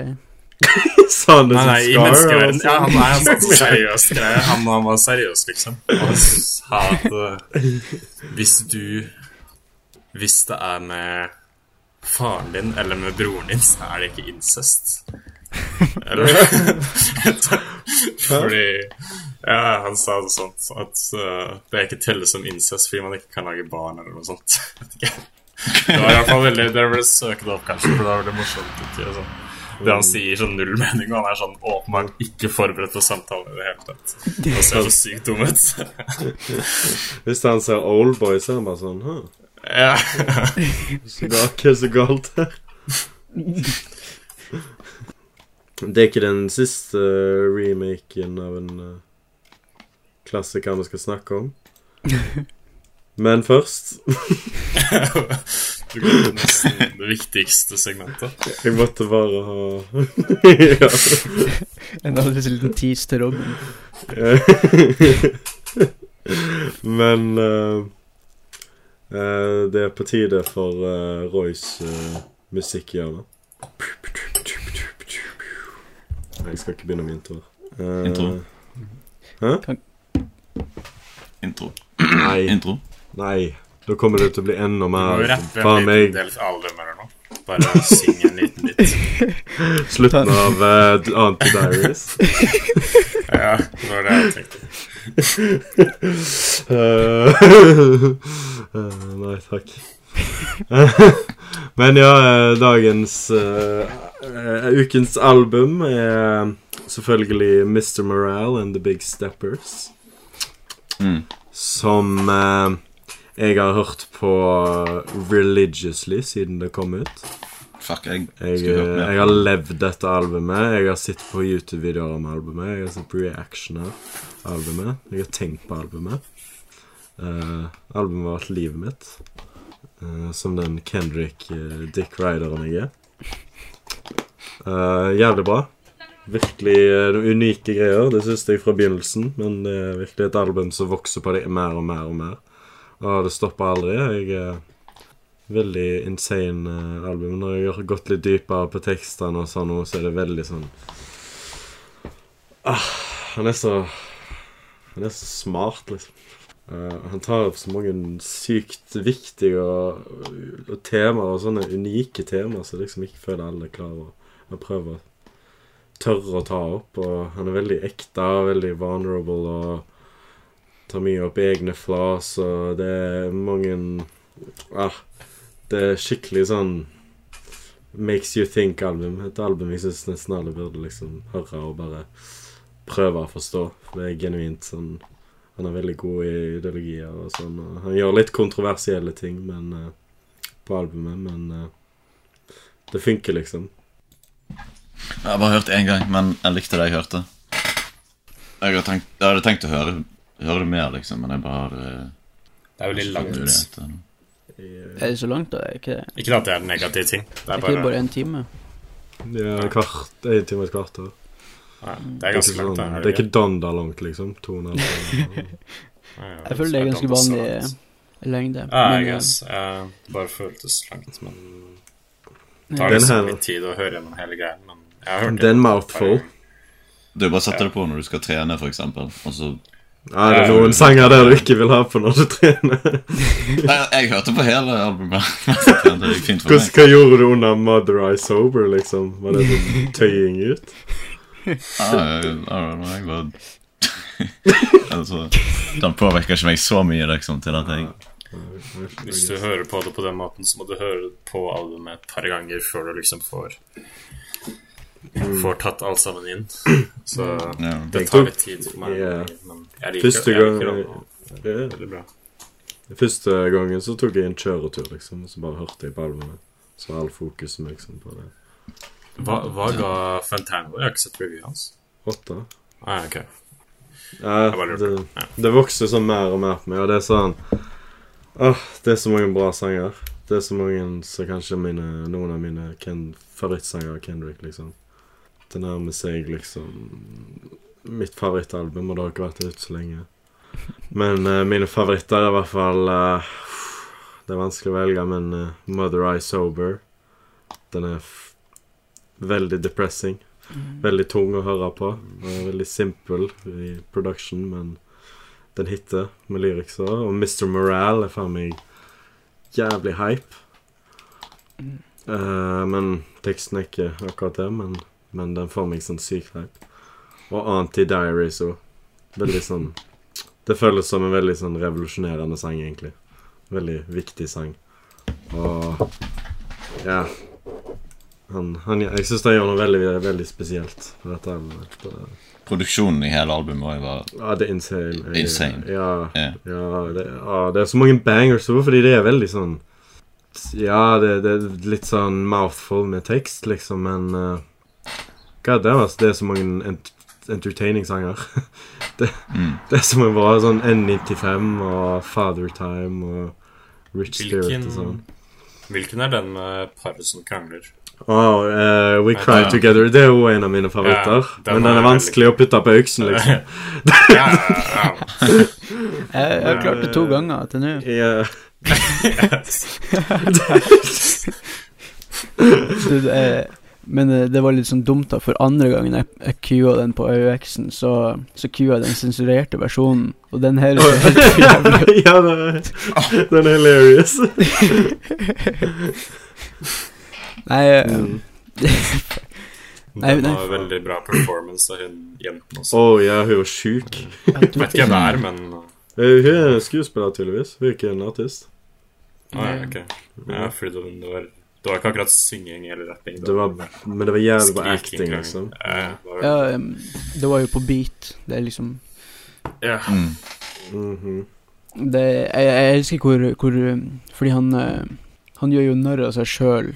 Sa han det Nei, som nei, i Scar? menneskeverden Ja, han nei, altså. seriøs greie. Han, han var seriøs, liksom. Han sa at uh, hvis du Hvis det er med faren din eller med broren din, så er det ikke incest. Eller Fordi Ja, han sa noe sånt at uh, det er ikke telles som incest fordi man ikke kan lage barn eller noe sånt. Det var i hvert fall veldig Dere burde søke det opp, kanskje, for det var veldig morsomt. Ikke, sånn. Det han sier sånn null mening, og han er sånn åpenbart ikke forberedt på samtalen i det hele tatt. Og ser så sykt dum ut. Hvis han ser Oldboy, så er han bare sånn Hæ, ja. så galt, hva er så galt her? Det er ikke den siste eh, remaken av en eh, klassiker vi skal snakke om. Men først Du går til nesten det viktigste segmentet. Jeg måtte bare ha ja. En aldri liten tease til Robin. Men uh, uh, det er på tide for uh, Roys uh, musikkhjørne. Jeg skal ikke begynne med introer. Uh, Intro. Intro. Nei, Intro. nei. Da kommer det til å bli enda mer Faen meg. Bare syng en liten bit. slutten av uh, Anti-Diaries. Ja, det var det jeg tenkte. Eh, Eh, nei, takk. Men ja, eh, dagens uh, Ukens album er selvfølgelig Mr. Morale and The Big Steppers. Mm. Som uh, jeg har hørt på religiously siden det kom ut. Fuck, jeg Jeg, jeg har levd dette albumet. Jeg har sett på YouTube-videoer om albumet. Jeg har sett på reactioner albumet. Jeg har tenkt på albumet. Uh, albumet har vært livet mitt. Eh, som den Kendrick uh, Dick Rideren jeg er. Uh, jævlig bra. Virkelig noen unike greier. Det syns jeg fra begynnelsen. Men det er virkelig et album som vokser på det mer og mer og mer. Og det stopper aldri. Jeg er veldig insane album. Når jeg har gått litt dypere på tekstene og sånn så er det veldig sånn ah, Han er så Han er så smart, liksom. Eh, han tar opp så mange sykt viktige og, og temaer, og sånne unike temaer som liksom ikke føler alle klarer å, prøve å tørre å ta opp. Og han er veldig ekte, veldig vulnerable og tar mye opp egne flas, og det er mange ah, Det er skikkelig sånn Makes you think-album. Et album jeg syns nesten alle burde liksom høre og bare prøve å forstå. For det er genuint sånn Han er veldig god i ideologier og sånn. Og han gjør litt kontroversielle ting men, uh, på albumet, men uh, det funker, liksom. Jeg har bare hørt én gang, men jeg likte det jeg hørte. Jeg, har tenkt, jeg hadde tenkt å høre, høre det mer, liksom, men jeg bare eh, Det er jo litt langt. Er det så langt, da? Ikke? Ikke at det er en negativ ting. Det Er er ikke det bare, bare en time? Det er kvart, en time og et kvarter. Nei, det Det er ganske langt. sånn, da, det er ikke Donda langt, liksom. To og en halv time. Ja, ja, Jeg føler det er ganske vanlig lengde. Ja, jeg guess. Det bare føltes langt, men det tar Den liksom her- litt tid å høre gjennom hele greia. Men jeg har hørt Det er mouthful. Du bare setter det på når du skal trene, eksempel. Og så Ja, det er noen sanger der du ikke vil ha på når du trener. jeg, jeg hørte på hele albumet. Det gikk fint for Hva, meg. hva gjorde du under Mother Eye Sober, liksom? Var det sånn tøying ut? Don't bare altså, Den påvirker ikke meg så mye, liksom, til at jeg Hvis du hører på det på den måten, så må du høre på albumet et par ganger før du liksom får Får tatt alt sammen inn. Så ja. det tar litt tid for meg. Men jeg liker Første det. Jeg liker det. det er Veldig bra. Første gangen så tok jeg en kjøretur, liksom, og så bare hørte jeg på albumet. Så all fokuset liksom på det. Hva, hva ga Fantano? Jeg har ikke sett reviewet hans. Åtte. Ah, ok. Ja, det, det vokser sånn mer og mer på meg, og det er sånn Åh, det er så mange bra sanger. Det er så mange som kanskje mine, noen av mine Ken, favorittsanger av Kendrick, liksom. Det nærmer seg liksom mitt favorittalbum, og det har ikke vært ute så lenge. Men uh, mine favoritter er i hvert fall uh, Det er vanskelig å velge, men uh, Mother Eye Sober Den er veldig depressing. Veldig tung å høre på. Veldig simpel i production, men den hitter med lyrikser. Og Mr. Morale er faen meg jævlig hype. Eh, men teksten er ikke akkurat det, men, men den får meg sånn sykt hype. Og Anti-Diaries òg. Veldig sånn Det føles som en veldig sånn revolusjonerende sang, egentlig. Veldig viktig sang. Og ja han, han, Jeg syns han gjør noe veldig, veldig spesielt på dette albumet. Det- Produksjonen i hele albumet var Ja, det er insane. Jeg- Insane. Ja, yeah. ja, det, ja, det er så mange bangers òg, fordi det er veldig sånn Ja, det, det er litt sånn mouthful med tekst, liksom, men uh, God damn, altså, det er så mange ent entertaining-sanger. det, mm. det er så mange bra. Sånn N95 og Father Time og Rich Spirit og sånn. hvilken er den med paret som krangler? Oh, uh, We Cry ja. Together. Det er jo en av mine favoritter. Ja, den men den er vanskelig vanskelig å putte på øksen, liksom. ja, ja, Jeg, jeg har klart det to ganger til nå. Ja. Det, det er- Men eh, det var litt sånn dumt, da, for andre gangen jeg, jeg kua den på AUX-en, så, så kua den sensurerte versjonen, og den her er helt jævlig. ja, den er, den er hilarious. Nei, eh, Mm. Nei, Den nei. var veldig bra performance av hun jenten også. Å ja, hun er sjuk. Vet ikke hvem det er, men Eh, Hun er skuespiller, tydeligvis. Hun er ikke en artist. Å, ja, ok. Ja, fordi det, det, var, det var ikke akkurat synging eller rapping. Det var, men det var jævlig bra acting, liksom. Ja, det var, Ja, um, det var jo på beat. Det er liksom ja. Mm. Mhm. det, jeg, jeg elsker hvor, hvor Fordi han eh, Han gjør jo narr av seg sjøl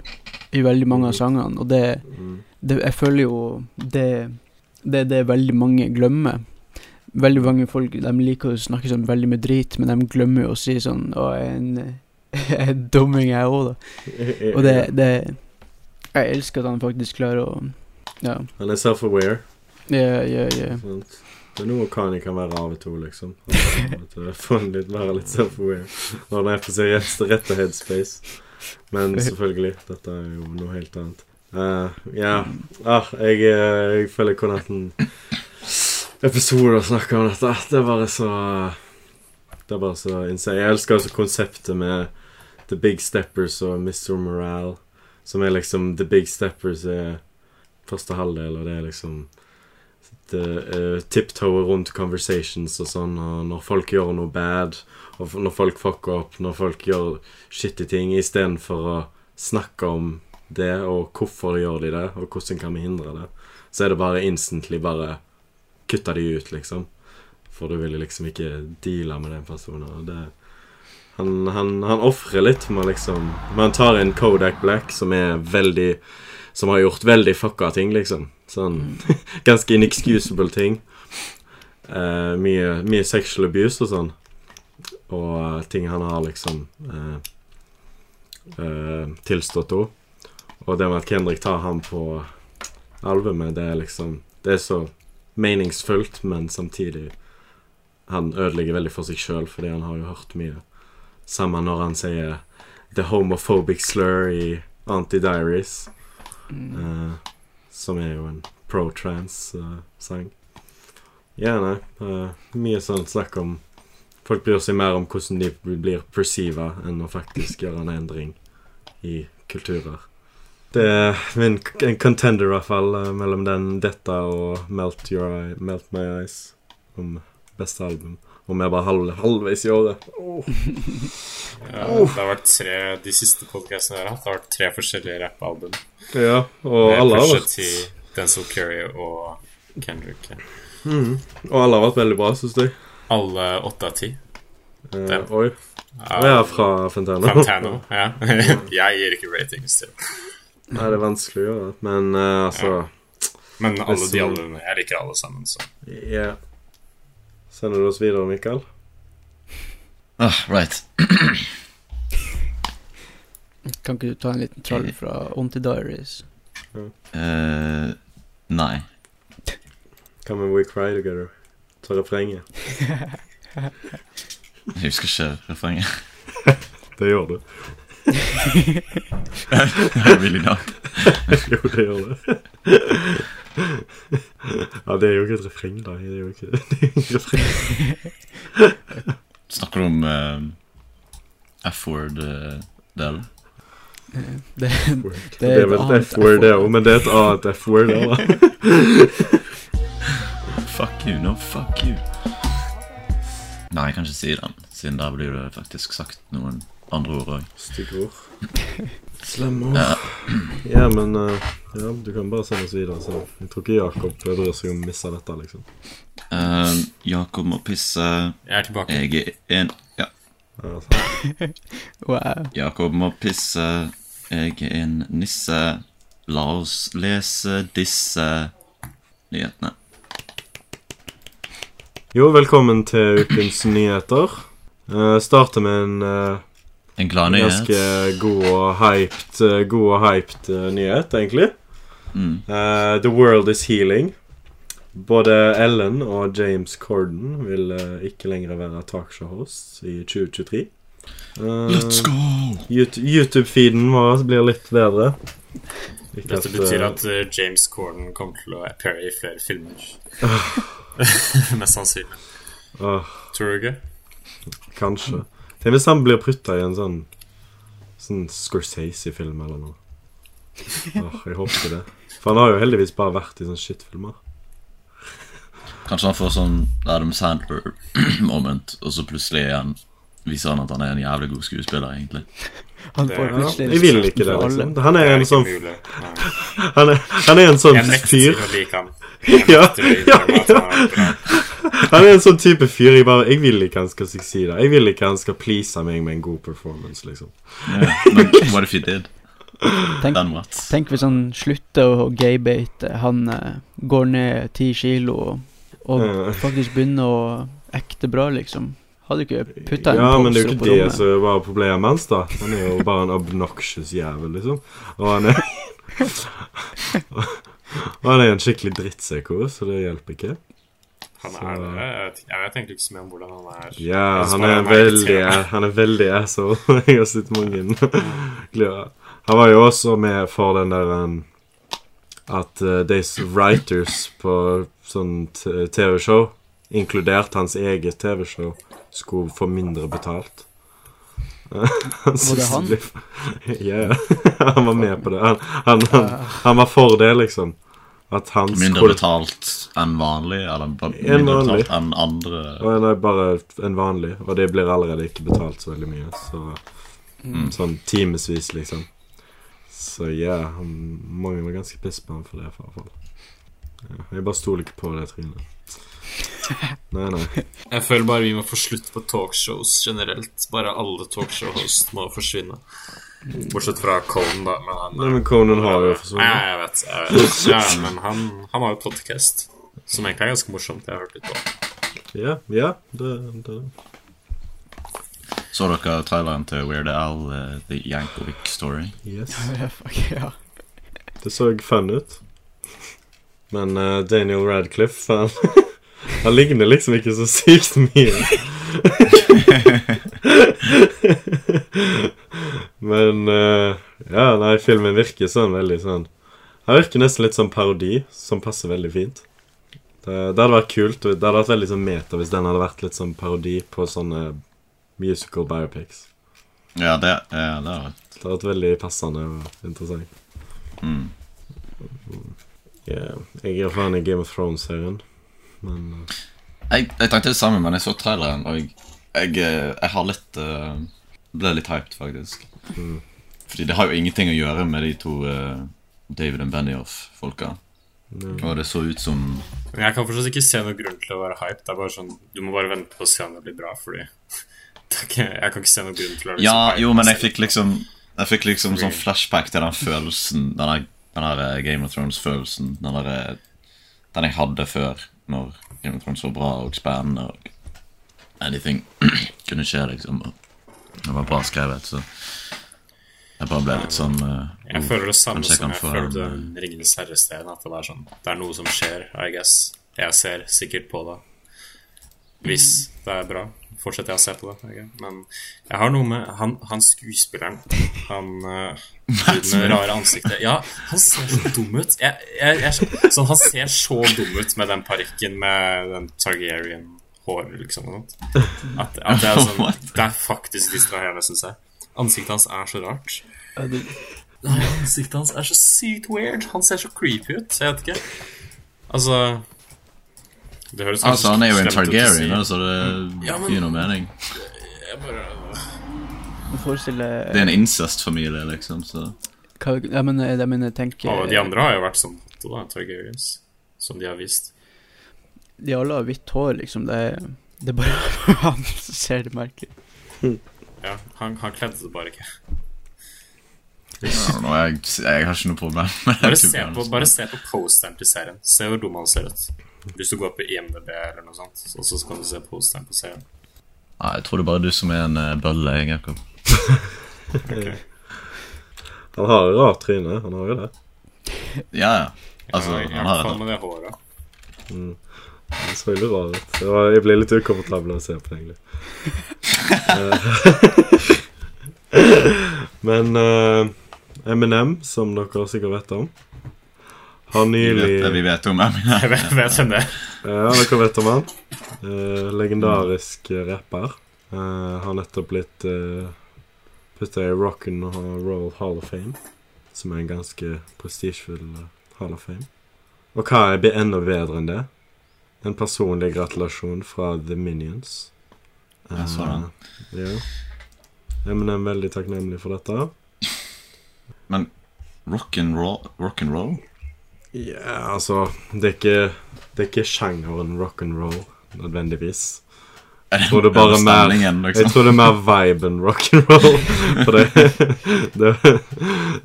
i veldig mange av sangene, og det, Mm. det Jeg føler jo det det det veldig mange glemmer. Veldig mange folk de liker å snakke sånn veldig med drit, men de glemmer jo å si sånn Å, jeg er en, jeg er dumming, jeg òg, da. Og det, det Jeg elsker at han faktisk klarer å Ja, Han er self-aware. ja, ja, ja. Det er noe Kanye kan være av og til, liksom. Få han litt, være litt self-aware når han er på sin rette headspace. Men selvfølgelig, dette er jo noe helt annet. Uh, ja. Ah, jeg, eh, jeg føler jeg kunne hatt en episode å snakke om dette. Det er bare så Det er bare så insane. Jeg elsker også konseptet med The Big Steppers og Mr. Morale, som er liksom The Big Steppers er første halvdel, og det er liksom uh, tiptoe rundt conversations og sånn, og når folk gjør noe bad, og når folk fucker opp, når folk gjør shitty ting, istedenfor å snakke om det, og hvorfor gjør de det, og hvordan kan vi hindre det, så er det bare instantly bare kutte de ut, liksom. For du vil liksom ikke deale med den personen. Og det Han, han, han ofrer litt med liksom Man tar en Kodak Black som er veldig Som har gjort veldig fucka ting, liksom. Sånn ganske inexcusable ting. Uh, mye, mye sexual abuse og sånn. Og uh, ting han har liksom uh, tilstått henne. Og det med at Kendrick tar ham på albumet, det er liksom Det er så meningsfullt, men samtidig Han ødelegger veldig for seg sjøl, fordi han har jo hørt mye. Samme når han sier the homophobic slur i Anti-Diaries. Eh, som er jo en pro-trans-sang. ja, nei. eh, mye sånn snakk om Folk bryr seg mer om hvordan de blir perceiva, enn å faktisk gjøre en endring i kulturer. Det er min en contender, i hvert fall, eh, mellom den, dette og Melt, Your Eye, Melt My Eyes om beste album. Og vi er bare halv, halvveis i året. Ja, det har vært tre De siste podcastene jeg har hatt, det har vært tre forskjellige rappalbum. Ja, og Med alle har vært til Denzel Curry og Kendrick. ja. mm, Og alle har vært veldig bra, syns jeg. Alle åtte av ti. Eh, oi. Og jeg er fra Fantano. Fantano. Ja. jeg gir ikke ratings til Nei, det er vanskelig å gjøre, men uh, altså Men alle de albumene Jeg liker alle sammen, så Ja. Sender du oss videre, Mikael? Ah, right. Kan ikke du ta en liten troll fra Onti Diaries? Eh, nei. Come and we cry together. Ta refrenget. Jeg husker ikke refrenget. Det gjør du. really not. jo, det gjør det. ja, det er jo ikke et refreng, da. Det er jo ikke, det er ikke et refreng. Snakker du om uh, F-word-delen? Eh, Det, Det er vel et F-word, det òg, men det er et annet F-word. òg, da. fuck you, no fuck you. Nei, jeg kan ikke si den, siden der blir det faktisk sagt noen andre ord òg. Stygge ord. Slemme ord. Ja. Ja, men uh, ja, du kan bare sende oss videre. Så jeg tror ikke Jakob bryr seg om å miste dette, liksom. Uh, Jakob må pisse. Jeg er tilbake. Jeg er en Ja. Wow. Jakob må pisse. Jeg er en nisse. La oss lese disse nyhetene. Jo, velkommen til ukens nyheter. Uh, starter med en eh, En glad nyhet. ganske god og hyped, eh, god og hyped eh, nyhet, egentlig. Mm. Uh, the world is healing. Både Ellen og James Corden vil ikke lenger være talkshow-host i 2023. Uh, Let's go! YouTube-feeden vår blir litt bedre. Ikke Dette at, betyr at James Corden kommer til å appeare i flere filmer. Mest sannsynlig. åh, Tror du ikke? Kanskje. Tenk hvis han blir putta i en sånn Sånn Scorsese-film eller noe. Åh, jeg håper det. For han har jo heldigvis bare vært i sånne shitfilmer. Kanskje han får sånn Adam Sandler-moment, og så plutselig er han viser han at han er en jævlig god skuespiller, egentlig. Han får Ja, Jeg vil ikke det, liksom. Han er en sånn. Han er, han er en sånn fyr Ja, han er en sånn type fyr jeg bare Jeg vil ikke han skal succeede. Jeg vil ikke han skal please meg med en god performance, liksom. Yeah, men what if he did? Tenk, tenk hvis han slutter å gaybate, han uh, går ned ti kilo og, og uh. faktisk begynner å ekte bra, liksom. Hadde ikke putta en Ja, men det er jo ikke det som var problemet hans, da. Han er jo bare en obnoxious jævel, liksom. Og han er han er en skikkelig drittseko, så det hjelper ikke. Han Så- er det. Jeg egentlig ikke så mye om hvordan han er. Ja, han er veldig. Han er veldig asshole. Jeg har sett mange gleder. Han var jo også med for den der um, At uh, disse writers på sånn TV-show, inkludert hans eget TV-show, skulle få mindre betalt. Han Var det han? Ja, han var med på det. Han, han, han, han var for det, liksom. At hans mindre betalt enn vanlig, eller mindre en vanlig. betalt enn andre. Nei, nei, bare en vanlig. Og det blir allerede ikke betalt så veldig mye. Så Sånn timevis, liksom. Så ja, yeah, mange var ganske piss på ham for det, i hvert fall. Ja, jeg bare stoler ikke på det trynet. Nei, nei. Jeg føler bare vi må få slutt på talkshows generelt. Bare alle talkshow-host må forsvinne. Bortsett fra Conan, da. Men han, Nei, men Conan har jo Nei, forsvunnet. jeg vet. Jeg vet. Ja, men han, han har jo podcast, som egentlig er ganske morsomt. Jeg har hørt litt på. Ja, ja, det, det. Så dere traileren til Weird Al, uh, The Yankovic Story? Yes. Ja. Det så fun ut. Men uh, Daniel Radcliffe, han, han ligner liksom ikke så sykt mye. Men uh, Ja, nei, filmen virker sånn veldig sånn Han virker nesten litt sånn parodi, som passer veldig fint. Det, det hadde vært kult. Det hadde vært veldig sånn meta hvis den hadde vært litt sånn parodi på sånne musical biopics. Ja, det, ja, det er det. Det hadde vært veldig passende og interessant. Mm. Ja, jeg er fan av Game of Thrones-serien, men eh, Jeg, jeg tenkte det samme, men jeg så traileren, og jeg, jeg, eh, jeg har litt uh, Ble litt hyped, faktisk. Mm. Fordi det har jo ingenting å gjøre med de to uh, David og Benioff-folka. Og det så ut som Men jeg kan fortsatt ikke se noen grunn til å være hyped. Det er bare sånn, Du må bare vente på å se om det blir bra, fordi ikke, Jeg kan ikke se noen grunn til å være Ja, hyped. jo, men jeg fikk liksom Jeg fikk liksom sånn flashback til den følelsen Den der, Game of Thrones-følelsen. Den Den jeg hadde før, når Game of Thrones var bra og spennende, og anything kunne skje, liksom. Det var bra skrevet, så jeg bare ble litt sånn uh, Jeg oh, føler det samme jeg som jeg følte en, Ringenes herre-serien. At det var sånn Det er noe som skjer, I guess. Jeg ser sikkert på det. Hvis det er bra, fortsetter jeg å se på det. Okay? Men jeg har noe med han, han skuespilleren Han uh, med rare ansiktet Ja, han ser så dum ut. Jeg, jeg, jeg, sånn, han ser så dum ut med den parykken med den Targaryen-håret, liksom. At, at det, er sånn, det er faktisk distraherende, syns jeg. Ansiktet hans er så rart. Nei, ansiktet hans er så sykt weird. Han ser så creepy ut. Jeg vet ikke. Altså Det høres Altså, han er jo en Targaryen, si. så det Ja, men- gir noe mening. Bare forestiller Det er en incest-familie, liksom, så hva, jeg mener, jeg mener, tenker Og de andre har jo vært sånn da, Targaryens. Som de har vist. De alle har hvitt hår, liksom. Det er, det er bare han som ser det merkelig Ja, han, han kledde det bare ikke. Know, jeg, jeg har ikke noe problem med det. Bare se på, bare se på posteren til serien. Se hvor dum han ser ut. Hvis du går på IMDb eller noe sånt, og så kan du se posteren på serien. Nei, jeg tror det er bare du som er en uh, bølle, jeg, Jakob. Han har et rart tryne. Han har jo det. Ja, ja. Altså, ja, han har det. med det håret. Han så veldig rar ut. Jeg ble litt ukomfortabel av å se på, det, egentlig. Eh, Men uh, Eminem, som dere sikkert vet om, har Vi nylig vet, det vi vet om ham. Jeg vet, vet hvem det er. Ja, dere vet om han. Eh, legendarisk eh, rapper. Eh, har nettopp blitt uh, putta i Rock and Roll Hall of Fame. Som er en ganske prestisjefull eh, Hall of Fame. Og hva er enda bedre enn det? En personlig gratulasjon fra The Minions. Jeg så den. Eh, ja. Eminem er veldig takknemlig for dette. Men rock'n'roll rock and roll? Ja, altså Det er ikke, det er ikke sjangeren rock'n'roll nødvendigvis. Det, Jeg tror det bare er det mer liksom. Jeg tror det er mer viben rock'n'roll. For det, det,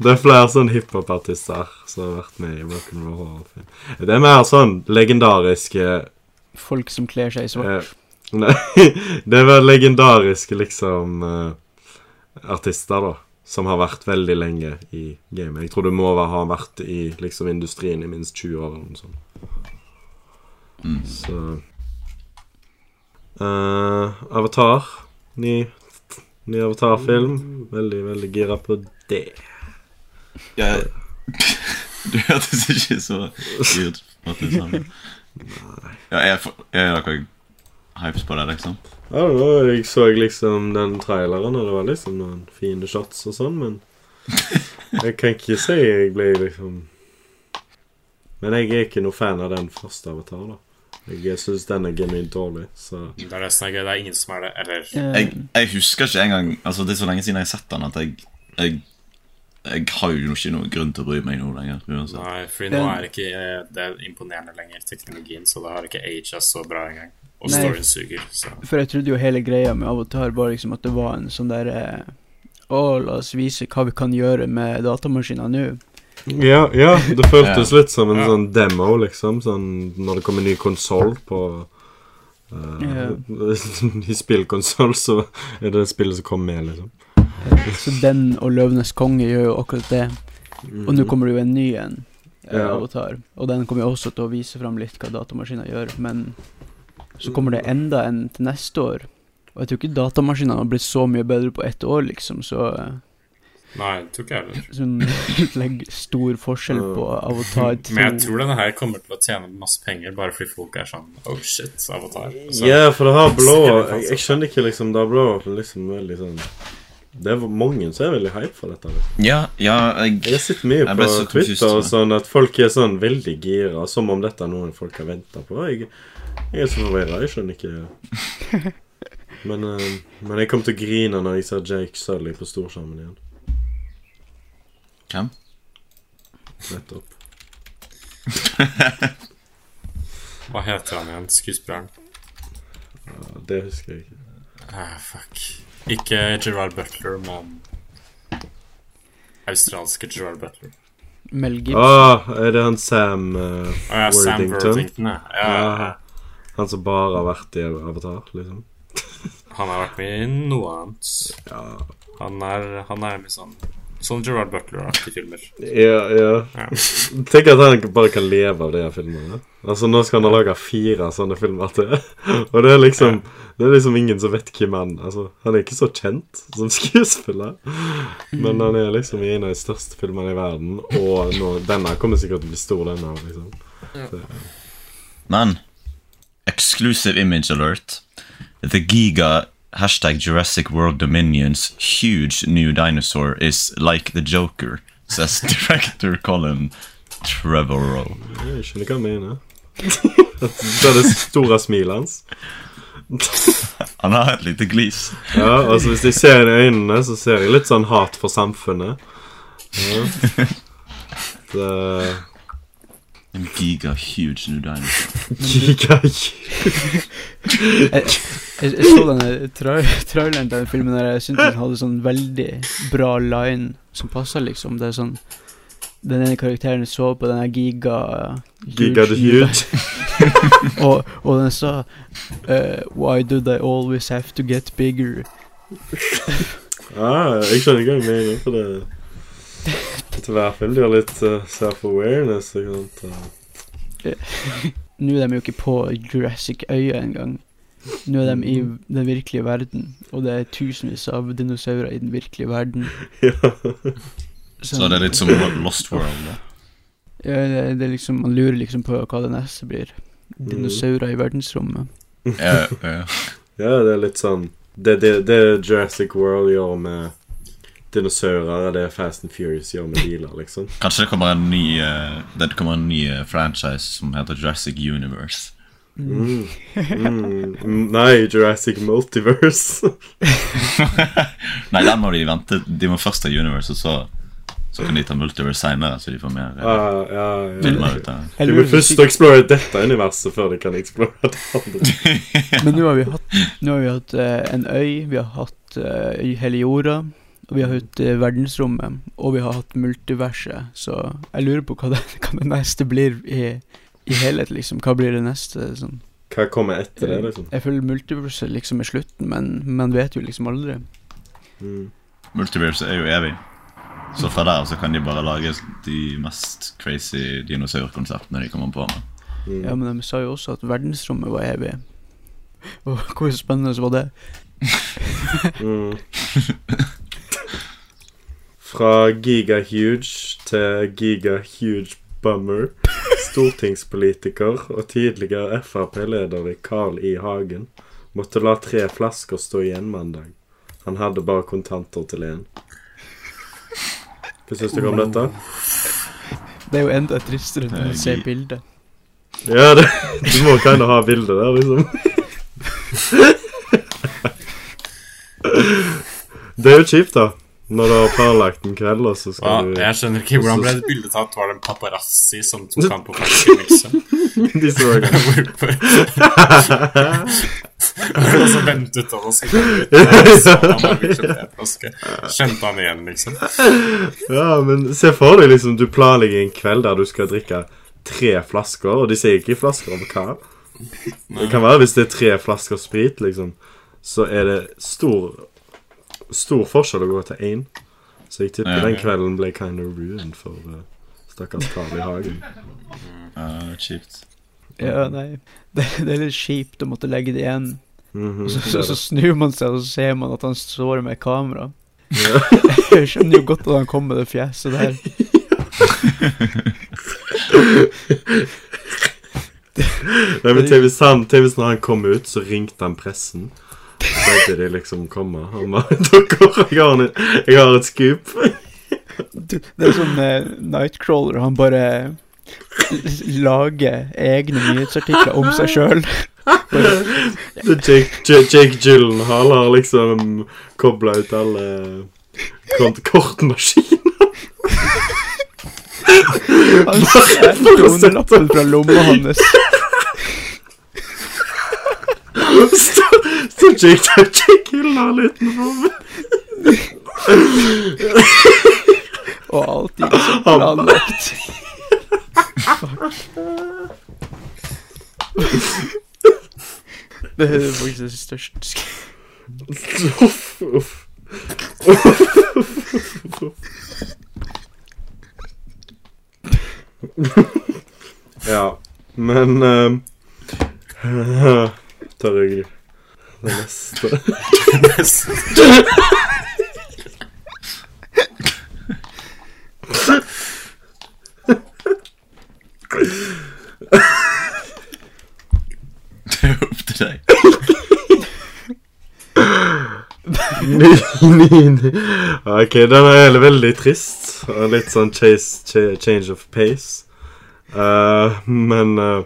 det er flere sånn hiphop-artister som har vært med i rock'n'roll. Det er mer sånn legendariske Folk som kler seg i svart. eh, Nei, det er vel legendariske liksom eh, artister, da. Som har vært veldig lenge i gamet. Jeg tror du må ha vært i liksom industrien i minst 20 år. eller noe sånt. Mm. Så uh, Avatar. Ny, ny Avatar-film. Veldig, veldig gira på det. Jeg, du hørtes ikke så ut på sammen. Ja, jeg, jeg noe hypes på det, liksom. Know, jeg så liksom den traileren, og det var liksom noen fine shots og sånn, men Jeg kan ikke si jeg ble liksom Men jeg er ikke noe fan av den første Avatar, da. Jeg syns den er genuint dårlig, så Det er nesten gøy. Det er ingen som er det. Eller Jeg, jeg husker ikke engang Altså, det er så lenge siden jeg har sett den at jeg Jeg, jeg har jo ikke noen grunn til å bry meg nå lenger. Uansett. Nei, for nå er ikke eh, det er imponerende lenger, teknologien, så det har ikke aga så bra engang. Og Nei. storyen suger, så For jeg trodde jo hele greia med Avatar var liksom at det var en sånn der eh, Å, la oss vise hva vi kan gjøre med datamaskiner nå. Ja, ja det føltes litt som en Ja. sånn demo, liksom. Sånn når det kommer en ny konsoll på Ja. I spillkonsoll, så er det spillet som kommer med, liksom. Så den og Løvenes konge gjør jo akkurat det. Og nå kommer det jo en ny en, eh, Ja. Avatar. Og den kommer jo også til å vise fram litt hva datamaskiner gjør. Men så kommer det enda en til neste år. Og jeg tror ikke datamaskinene har blitt så mye bedre på ett år, liksom. Så Nei, tror ikke jeg heller. sånn legger stor forskjell på Avatar 2. Men jeg tror denne her kommer til å tjene masse penger bare fordi folk er sånn Oh shit, Avatar. Ja, Ja, for det har blå jeg, jeg skjønner ikke liksom Det har blå liksom veldig sånn Det er mange som er veldig hype for dette. Liksom. Ja, ja, jeg Jeg sitter mye på Twitter og sånn at folk er sånn veldig gira, som om dette er noe folk har venta på. Jeg, jeg er så forvirra. Jeg skjønner ikke men, uh, men jeg kom til å grine når jeg ser Jake Sully på storskjermen igjen. Hvem? Nettopp. Hva heter han igjen? Skuespilleren? Uh, det husker jeg ikke. Ah, fuck. Ikke Gerard Butler, men Australske Gerard Butler. Mel Gibson. Ah, er det han Sam uh, Å ja, Sam Worthington? Worthington, ja. ja. Ja, Han som bare har vært i Avatar, liksom? Han har vært med i noe annet. Ja, Han er, han er med sånn Sånn Gerard Butler-aktige filmer. ja. ja. Ja. Tenk at han bare kan leve av de filmene. Altså Nå skal han ha laga fire sånne filmer til. Og det er liksom Det er liksom ingen som vet hvem han Altså, Han er ikke så kjent som skuespiller, men han er liksom i en av de største filmene i verden, og nå, denne kommer sikkert til å bli stor, denne. liksom Men Exclusive image alert. The Giga hashtag Jurassic World Dominion's huge new dinosaur is like the Joker, says director Colin Trevorrow. Jeg skjønner hva han mener. Det er det store smilet hans. Han har et lite glis. Ja, altså Hvis jeg ser inn i øynene, så ser jeg litt sånn hat for samfunnet. Ja. Det En giga huge new dinosaur. Giga Jeg, jeg, jeg så denne tra traileren til den filmen der jeg syntes den hadde sånn veldig bra line som passa, liksom. Det er sånn Den ene karakteren så på, den giga Giga the huge. og, og den sa uh, Why do they always have to get bigger? ah, jeg skjønner hva du mener, for det Til hver film de har litt uh, self-awareness. Uh, Nå er de jo ikke på Jurassic-øya engang. Nå er de i den virkelige verden, og det er tusenvis av dinosaurer i den virkelige verden. ja. Så det er litt som Lost World. Da. Ja, det, det er liksom Man lurer liksom på hva det neste blir. Dinosaurer i verdensrommet. Ja, ja. ja, det er litt sånn Det, det, det Jurassic World gjør med dinosaurer, er det Fast and Furious gjør med biler, liksom. Kanskje det kommer en ny eh, Det kommer en ny eh, franchise som heter Jurassic Universe. Mm. Mm. Nei, Jurassic Multiverse. Nei, den må de vente De må først ta Universe, og så, så kan de ta Multiverse seinere, så de får mer eh, Ah, ja, ja, filmer ja. ut av det. De må først eksplore dette universet før de kan eksplore det andre. Men nå har vi hatt, nå har vi hatt uh, en øy, vi har hatt uh, hele jorda, og vi har hatt eh, verdensrommet, og vi har hatt multiverset. Så jeg lurer på hva det, hva det neste blir i, i helhet, liksom. Hva blir det neste? Sånn. Hva kommer etter det, liksom? Jeg føler multiverset liksom er slutten, men man vet jo liksom aldri. Mm. Multiverse er jo evig. Så fra der så kan de bare lage de mest crazy dinosaurkonseptene de kommer på med. Mm. Ja, men de sa jo også at verdensrommet var evig. Og hvor spennende var det? Mm. Fra Giga Huge til Giga Huge Bummer. Stortingspolitiker og tidligere Frp-leder i Carl I. Hagen måtte la tre flasker stå igjen mandag. Han hadde bare kontanter til én. Hva syns dere om dette? Det er jo enda tristere når å se ser bildet. Ja, det, du må kind ha bildet der, liksom. Det er jo kjipt, da. Når du har planlagt en kveld, og så skal du jeg skjønner ikke hvordan ble det bildet tatt. Var det en paparazzi som tok han på fartskrivelse? De så Hvorfor? Og så ventet han og så kom ut, og så han var kjøpt en flaske. Kjente han igjen, liksom. Ja, men se for deg liksom Du planlegger en kveld der du skal drikke tre flasker, og de sier ikke flasker om hva. Det kan være hvis det er tre flasker sprit, liksom, så er det stor Stor forskjell å gå til én. Så jeg tipper Ja, den kvelden ble kind of ruined for uh, stakkars Karl I Hagen. Ja, er kjipt. Ja, nei. Det, det er litt kjipt å måtte legge det igjen. Mhm, Og så, så, så snur man seg, og så ser man at han står med kamera. Ja. Jeg skjønner jo godt at han kom med det fjeset der. Nei, men han, til hvis når han kom ut, så ringte han pressen. Så de liksom komme. Han bare Dere, jeg har, en, jeg har et scoop. Det er sånn eh, Nightcrawler, han bare lager egne nyhetsartikler om seg sjøl. Jake, Jake, Gyllenhaal har liksom kobla ut alle kort, kortmaskiner. Han stjeler hundrelappen fra lomma hans. Jake, Jake, Jake Gyllenhaal utenfor. Og alt gikk så planlagt. Det er faktisk det største Uff, uff. Ja, men uh, Tar jeg det neste? Det er opp til deg. Ny, ny, ny. Ok, den er veldig trist. Litt sånn chase, cha- change of pace. Uh, men eh,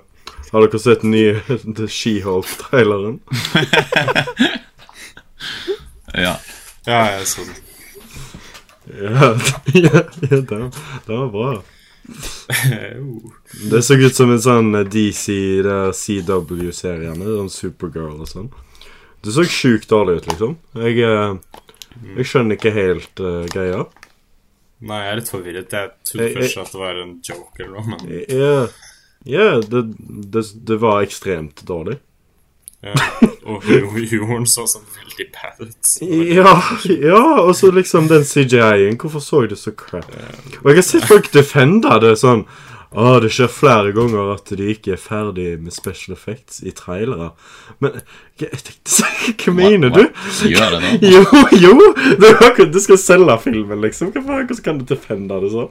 har dere sett den nye The She-Hulk-traileren? Ja. Ja, jeg så den. Ja, ja, ja den, den var bra. Det så ut som en sånn DC, er CW-seriene. Sånn Supergirl og sånn. Det så sjukt dårlig ut, liksom. Jeg, eh, jeg skjønner ikke helt uh, greia. Nei, jeg er litt forvirret. Jeg trodde Jeg- jeg- først at det var en joke eller noe, men Ja, ja det, det, det var ekstremt dårlig. ja. Og hu- humoren så sånn veldig bad ut. Ja, ja, og så liksom den CGI-en. Hvorfor så det så crap? Og jeg har sett folk defende det sånn Å, det skjer flere ganger at de ikke er ferdig med special effects i trailere. Men jeg tenkte Hva mener du? Gjør det nå? Jo, jo! Akkurat, Du skal selge filmen, liksom. Hvordan kan du defende det sånn?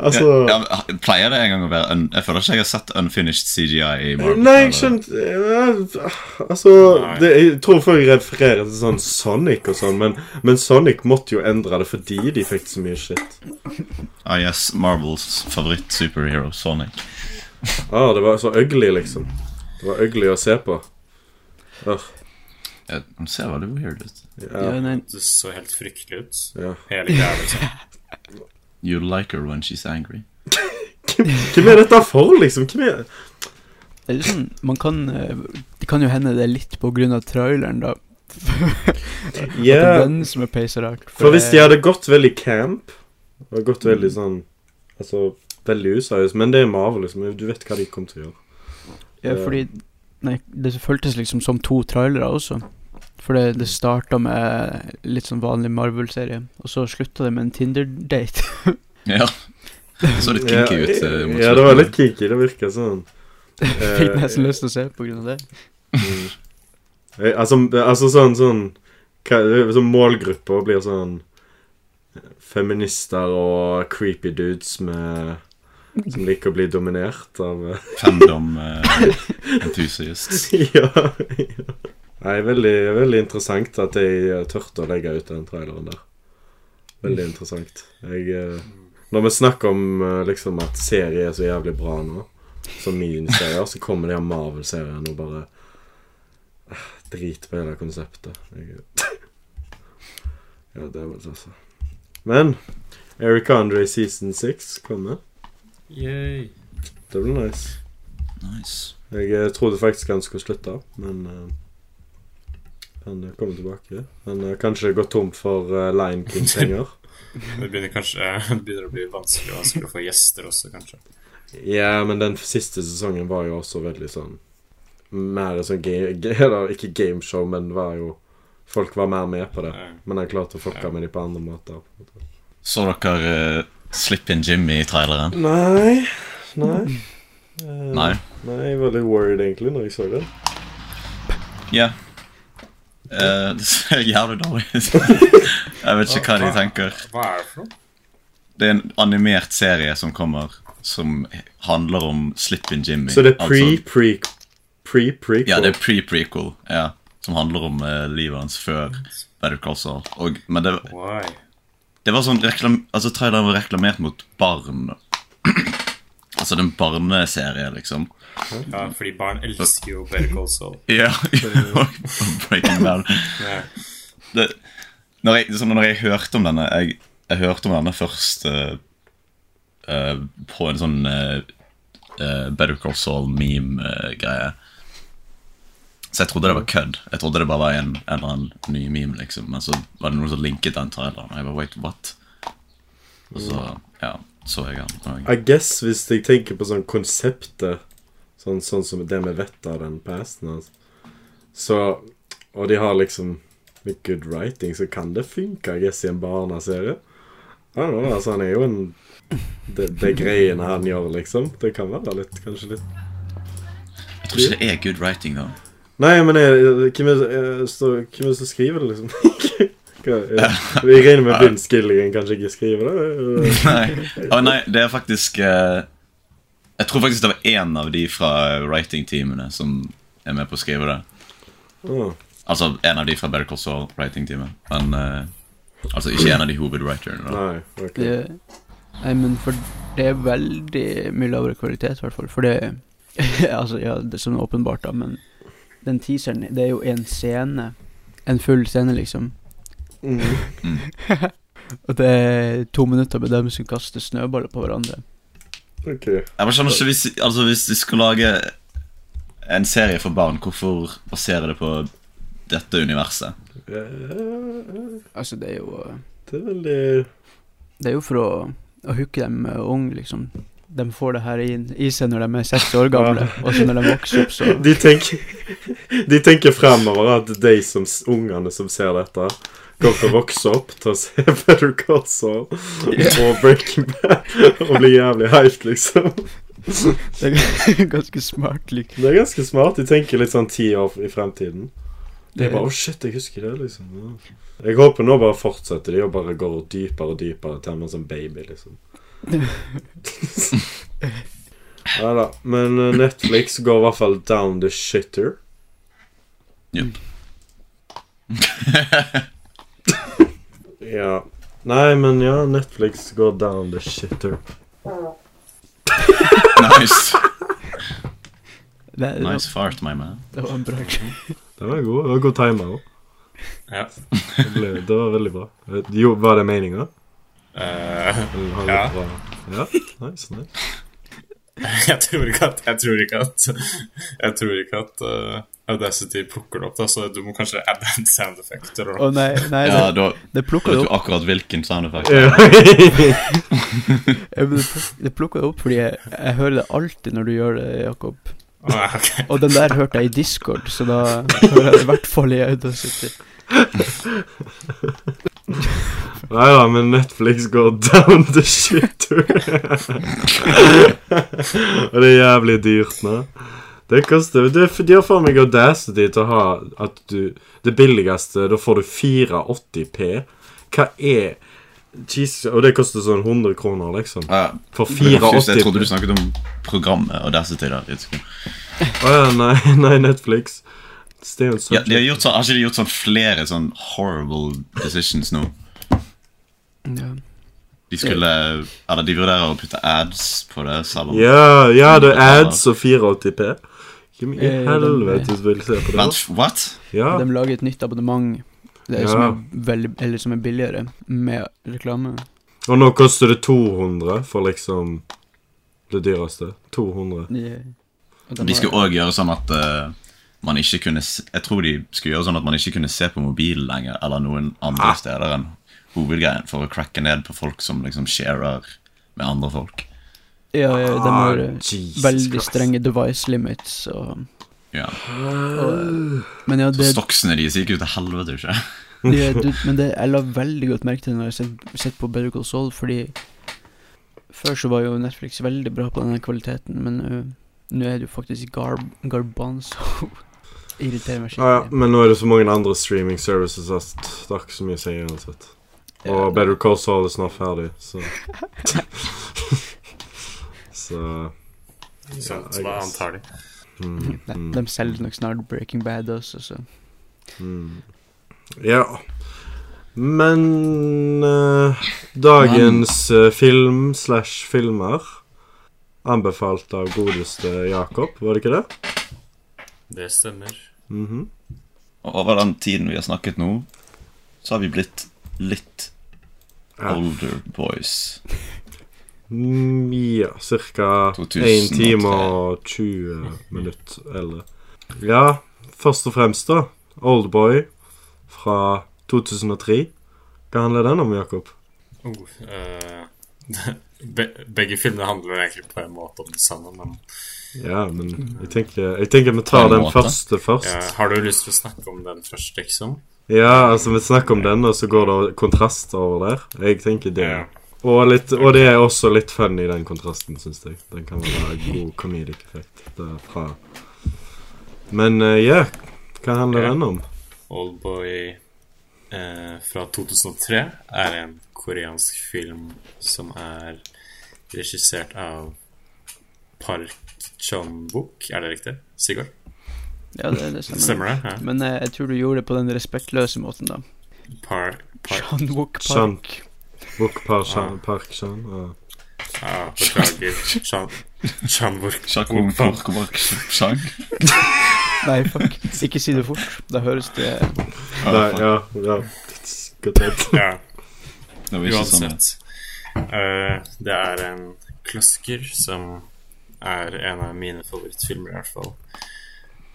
Altså ja, ja, Pleier det en gang å være Jeg føler ikke jeg har sett unfinished CGI i Marvel. Nei, jeg skjønte Altså det, Jeg tror folk refererer til sånn Sonic og sånn, men, men Sonic måtte jo endre det fordi de fikk så mye shit. Ah, yes, Marvels favoritt-superhero, Sonic. Ah, det var så ugly, liksom. Det var ugly å se på. Uh. Ja, Han ser veldig weird ut. Ja, Ja. nei, Det så helt fryktelig ut. ja. Hele greia, liksom. You like her when she's angry. Hvem er dette for, liksom? Hvem er det er sånn Man kan eh, Det kan jo hende det er litt på grunn av traileren, da. At det Ja, er den som er rart. for hvis de hadde gått veldig camp Og gått veldig sånn Altså, veldig useriøst Men det er Marvel, liksom. Du vet hva de kommer til å gjøre. Ja, fordi Nei, det føltes liksom som to trailere også. For det, det starta med litt sånn vanlig Marvel-serie, og så slutta det med en Tinder-date. Ja. Det så litt kinky ut. Ja, eh, mot ja, det var litt kinky. Det virka sånn. Fikk Eh, nesten lyst til å se på grunn av det. Mm. Eh, Altså, altså sånn sånn sånn Målgrupper blir sånn feminister og creepy dudes med som liker å bli dominert av eh, Fandom eh, ja, ja. Nei, veldig, veldig interessant at de turte å legge ut den traileren der. Veldig interessant. Jeg, eh, når vi snakker om eh, liksom at serier er så jævlig bra nå, som miniserier, så kommer de her Marvel-seriene og bare eh, Drit på hele konseptet. Jeg, ja, det er vel altså. Men Eric Andre season 6 kommer. Yay. Det blir nice. Nice. Jeg eh, trodde faktisk han skulle slutte, men uh, han eh, kommer tilbake. Han har kanskje gått tom for uh, Lion King-penger. Det begynner kanskje det begynner å bli vanskelig, vanskelig å få gjester også, kanskje. ja, men den siste sesongen var jo også veldig sånn Mer sånn Eller ikke gameshow, men var jo Folk var mer med på det. Eh, Men han klarte å fucke med dem på andre måter. Så dere uh, Slip in Jimmy i traileren? Nei. Nei. Uh, Nei? Nei, jeg var litt worried egentlig når jeg så det. Ja. Eh, det ser jævlig dårlig ut. Jeg vet ikke hva de tenker. Hva er det for noe? Det er en animert serie som kommer, som handler om Slippin' Jimmy. Så det er Altså- pre-pre Pre-prequel. Ja, det er pre-prequel, ja. Som handler om uh, livet hans før Better Call Saul. Og, men det, Why? Det var sånn reklam, Altså, traileren var reklamert mot barn. altså, den er barneserie, liksom. Ja, fordi barn elsker jo Better Call Saul. Ja. og Breaking Bad. Det, når, jeg, sånn, når jeg hørte om denne Jeg, jeg hørte om denne først uh, uh, på en sånn uh, Better Call Saul-meme-greie. Så jeg trodde det var kødd. Jeg trodde det bare var en, en eller annen ny meme. liksom Men så var det noen som linket den traileren, og jeg bare wait, what? Og så ja, så jeg den. I guess hvis jeg tenker på sånn konseptet Sånn, sånn som det vi vet av den pasten altså. Så Og de har liksom Med good writing Så kan det funke I guess i en barneserie know, altså han er jo en det, det greiene han gjør liksom Det kan være litt, kanskje litt Jeg tror ikke det er good writing, da. Nei, men jeg, hvem, er, jeg, står- hvem er det som skriver det liksom? Hva, jeg, regner med Vince Gilligan kanskje ikke skriver det nei. Oh, nei, det er faktisk eh, Jeg tror faktisk det var én av de fra writing-teamene som er med på å skrive det. Oh. Altså en av de fra Better Call Saul writing-teamet. Men eh, Altså ikke en av de hovedwriterne. da. Nei, okay. Det, nei, men for det er veldig mye lavere kvalitet, i hvert fall. For det Altså, ja, det er sånn åpenbart, da, men den teaseren, det er jo en scene. En full scene, liksom. Mm. Og det er to minutter med dem som kaster snøballer på hverandre. Ok Jeg skjønner ikke hvis, altså, hvis de skal lage en serie for barn, hvorfor basere det på dette universet? Altså, det er jo eh, Det er veldig Det er jo for å, å hooke dem ung, unge, liksom. De får det her i, i seg når de er seks år gamle, og så når de vokser opp, så De tenker De tenker fremover at de som ungene som ser dette, kommer til å vokse opp til å se Better Call Saul og Breaking Bad og bli jævlig hyped, liksom. Det er ganske smart. Liksom. Det er ganske smart. De tenker litt sånn ti år i fremtiden. Det er bare, oh shit, jeg husker det, liksom. Jeg håper nå bare fortsetter de og bare går dypere og dypere til en sånn baby, liksom. ja da. Men eh, Netflix går i hvert fall down the shitter. Jupp. Ja. Nei, men ja, Netflix går down the shitter. Nice. Det, det, Nice fart, my man. det var en bra Den var god. Det var god timer òg. Ja. Det, ble- det var veldig bra. Jo, var det meninga? Uh, Ja. bra? Ja. Nice, nice. jeg tror ikke at Jeg tror ikke at Jeg tror ikke at uh, Audacity plukker det opp. Da, så du må kanskje adde en sound effect. Eller Å noe. nei, nei Ja, det, det plukka vet det du akkurat hvilken soundeffekt. Ja. Ja, Det plukker det opp fordi jeg, jeg hører det alltid når du gjør det, Jakob. Oh, okay. Og den der hørte jeg i Discord, så da hører jeg det i hvert fall i Audacity. Nei da, men Netflix går down the shit. Og det er jævlig dyrt nå. Det koster det, De har faen meg audacity til å ha at du Det billigste, da får du 480P. Hva er Jesus, Og det koster sånn 100 kroner, liksom. Ja, For jeg trodde du snakket om programmet Audacity. i et. Å ja, nei, nei, Netflix. Ja, de har, gjort sånn, har ikke de gjort sånn flere sånn horrible decisions nå? Ja. De skulle Eller de vurderer å putte ads på det. Selv om Ja, ja, det er ads og 480P. Hvem i Eh, helvete vil se på det? Vent, what? Ja. De lager et nytt abonnement det er Ja. som, er veldig, eller som er billigere, med reklame. Og nå koster det 200 for liksom det dyreste. 200. De, og De skulle òg gjøre sånn at eh, man ikke kunne Jeg tror de skulle gjøre sånn at man ikke kunne se på mobilen lenger, eller noen andre Ah. steder enn hovedgreien, for å cracke ned på folk som liksom sharer med andre folk. Ja, ja, de har eh, Ah, veldig Christ. strenge device limits og, Ja. og Men ja, Så det, stoksene deres gikk jo til helvete, ikke de, du, Men det, jeg la veldig godt merke til det når jeg har sett på Better Call Saul, fordi Før så var jo Netflix veldig bra på denne kvaliteten, men uh, nå er det jo faktisk garb, garbanzo. Irriterer meg Ja, ja, men nå er det så mange andre streaming services at det er ikke så mye å si uansett. Og Better Call Saul er snart ferdig, så Så Så, Ja, så da antar de. mm, mm, de selger nok snart Breaking Bad også, så mm. Ja. Men uh, dagens uh, film slash filmer anbefalt av godeste Jakob, var det ikke det? Det stemmer. Mhm. Og over den tiden vi har snakket nå, så har vi blitt litt Ja. older boys. Mm, Ja, ca. 1 time og 20 minutter eller Ja, først og fremst, da. Oldboy fra 2003. Hva handler den om, Jakob? Oh, uh, be, begge filmene handler egentlig på en måte om det samme, men Ja, men jeg tenker, jeg tenker vi tar den første først. ja, har du lyst til å snakke om den først, liksom? Ja, altså vi snakker om den, og så går det kontraster over der. Jeg tenker det. Ja. Og, litt, og det er også litt fun i den kontrasten, syns jeg. Den kan være god comedic effect derfra. Men uh, ja, hva handler Ja. den om? Oldboy eh, fra 2003 er en koreansk film som er regissert av Park Chan-wook. Er det riktig? Sigurd? ja, det, det stemmer. Stemmer det? Ja. Men eh, jeg tror du gjorde det på den respektløse måten, da. Park, Park Sean Wook Sean. Park. Book Park Park Chan. ja. Ja, beklager. Chan, Chan-wook. Park og sjang. Nei, fuck. Ikke si det fort. Da høres det Nei, ja, ja. Godt. Ja, Det var ikke sånn. uansett. Eh, det er en klasker som er en av mine favorittfilmer, i hvert fall.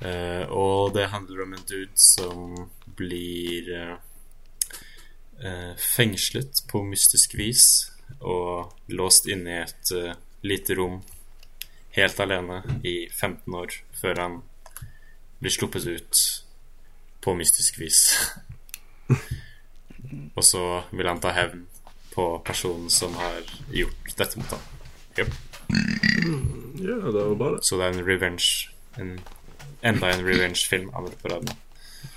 Uh, og det handler om en dude som blir uh, fengslet på mystisk vis og låst inne i et lite rom helt alene i 15 år før han blir sluppet ut på mystisk vis. og så vil han ta hevn på personen som har gjort dette mot ham. Ja, det var bra, det. Så det er en revenge en, Enda en revenge-film andre på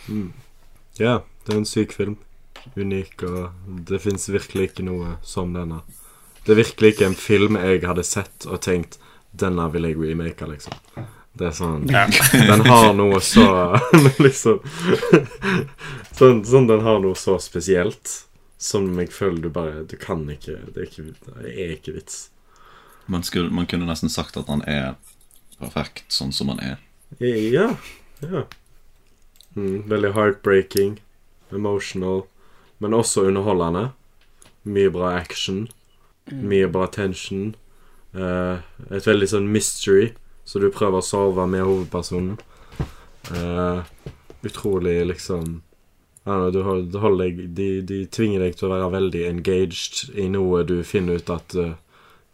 mm. Ja, det er en syk film. Unik, og det fins virkelig ikke noe som denne. Det er virkelig ikke en film jeg hadde sett og tenkt denne vil jeg remake, liksom. Det er sånn Ja. Den har noe så Liksom sånn, sånn den har noe så spesielt som jeg føler du bare Du kan ikke Det er ikke, det er ikke vits. Man, skulle, man kunne nesten sagt at han er perfekt sånn som han er. Ja. ja. Mm, veldig heartbreaking, emotional, men også underholdende. Mye bra action. Mye bra tension. Uh, et veldig sånn mystery, så du prøver å solve med hovedpersonen. Uh, utrolig liksom du hold- du holder deg, de, de tvinger deg til å være veldig engaged i noe du finner ut at eh,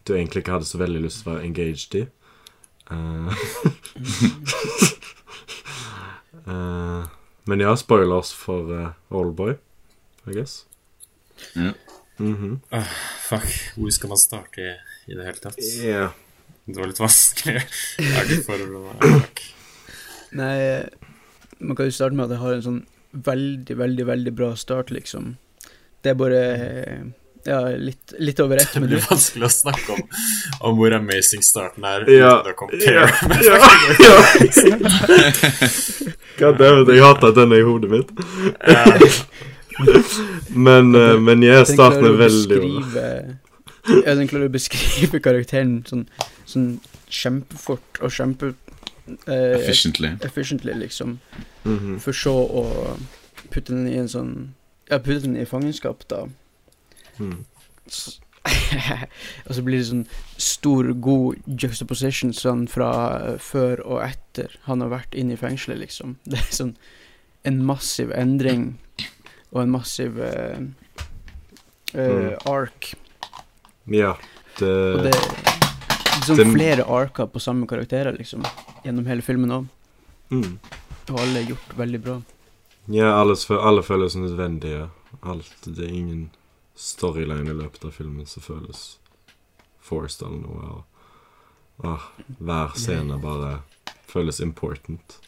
du egentlig ikke hadde så veldig lyst til å være engaged i. Uh, uh, men ja, spoilers for uh, Oldboy, I guess. Ja. Mhm. Fuck, hvor skal man starte i, i det hele tatt? Yeah. Det var litt vanskelig. Jeg har ikke Fuck. Nei, man kan jo starte med at det har en sånn veldig, veldig, veldig bra start, liksom. Det er bare ja, litt, litt over ett Det blir vanskelig å snakke om, om hvor amazing starten er Ja. uten å compare. Ja. ja. God damn jeg hater denne i hodet mitt. Men, eh, men jeg starten er veldig bra. Ja, den klarer å beskrive karakteren sånn, sånn kjempefort og kjempe eh, Efficiently. efficiently, liksom. Mhm. For så å putte den i en sånn Ja, putte den i fangenskap, da. Mm. Og så blir det sånn stor, god juxtaposition sånn fra eh, før og etter han har vært inne i fengselet, liksom. Det er sånn en massiv endring og en massiv uh, uh, ark. Ja. Det, Og det er sånn det- flere arker på samme karakterer, liksom, gjennom hele filmen òg. mm. Og alle er gjort veldig bra. Ja, alle, alle føles nødvendige. Alt, det er ingen storyline i løpet av filmen som føles forced eller noe. Og, ah, hver scene bare føles important.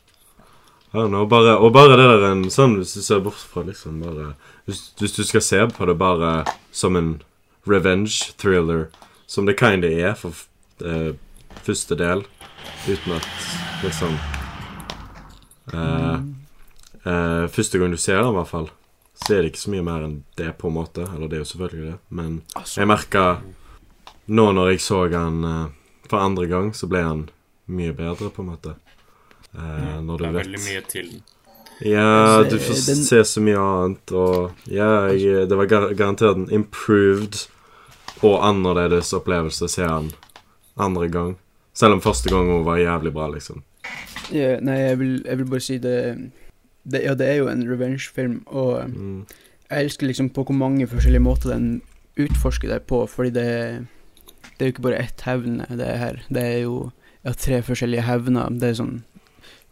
Know, bare, og bare det der en sånn, hvis du ser bort fra liksom bare hvis, hvis du skal se på det bare som en revenge thriller, som det kinda er for eh, første del, uten at liksom uh, uh, første gang du ser den, i hvert fall, så er det ikke så mye mer enn det, på en måte. Eller det er jo selvfølgelig det, men Altså, jeg merka Nå når jeg så han eh, for andre gang, så ble han mye bedre, på en måte. Eh, når du Det er vet veldig mye til den. Ja, Altså, du får den- se så mye annet, og ja, jeg, det var gar garantert en improved og annerledes opplevelse å se han andre gang. Selv om første gang hun var jævlig bra, liksom. ja, nei, jeg vil, jeg vil bare si det, det Ja, det er jo en revenge-film, og Mm. jeg elsker liksom på hvor mange forskjellige måter den utforsker deg på, fordi det, det er jo ikke bare ett hevn det er her. Det er jo ja, tre forskjellige hevner. Det er sånn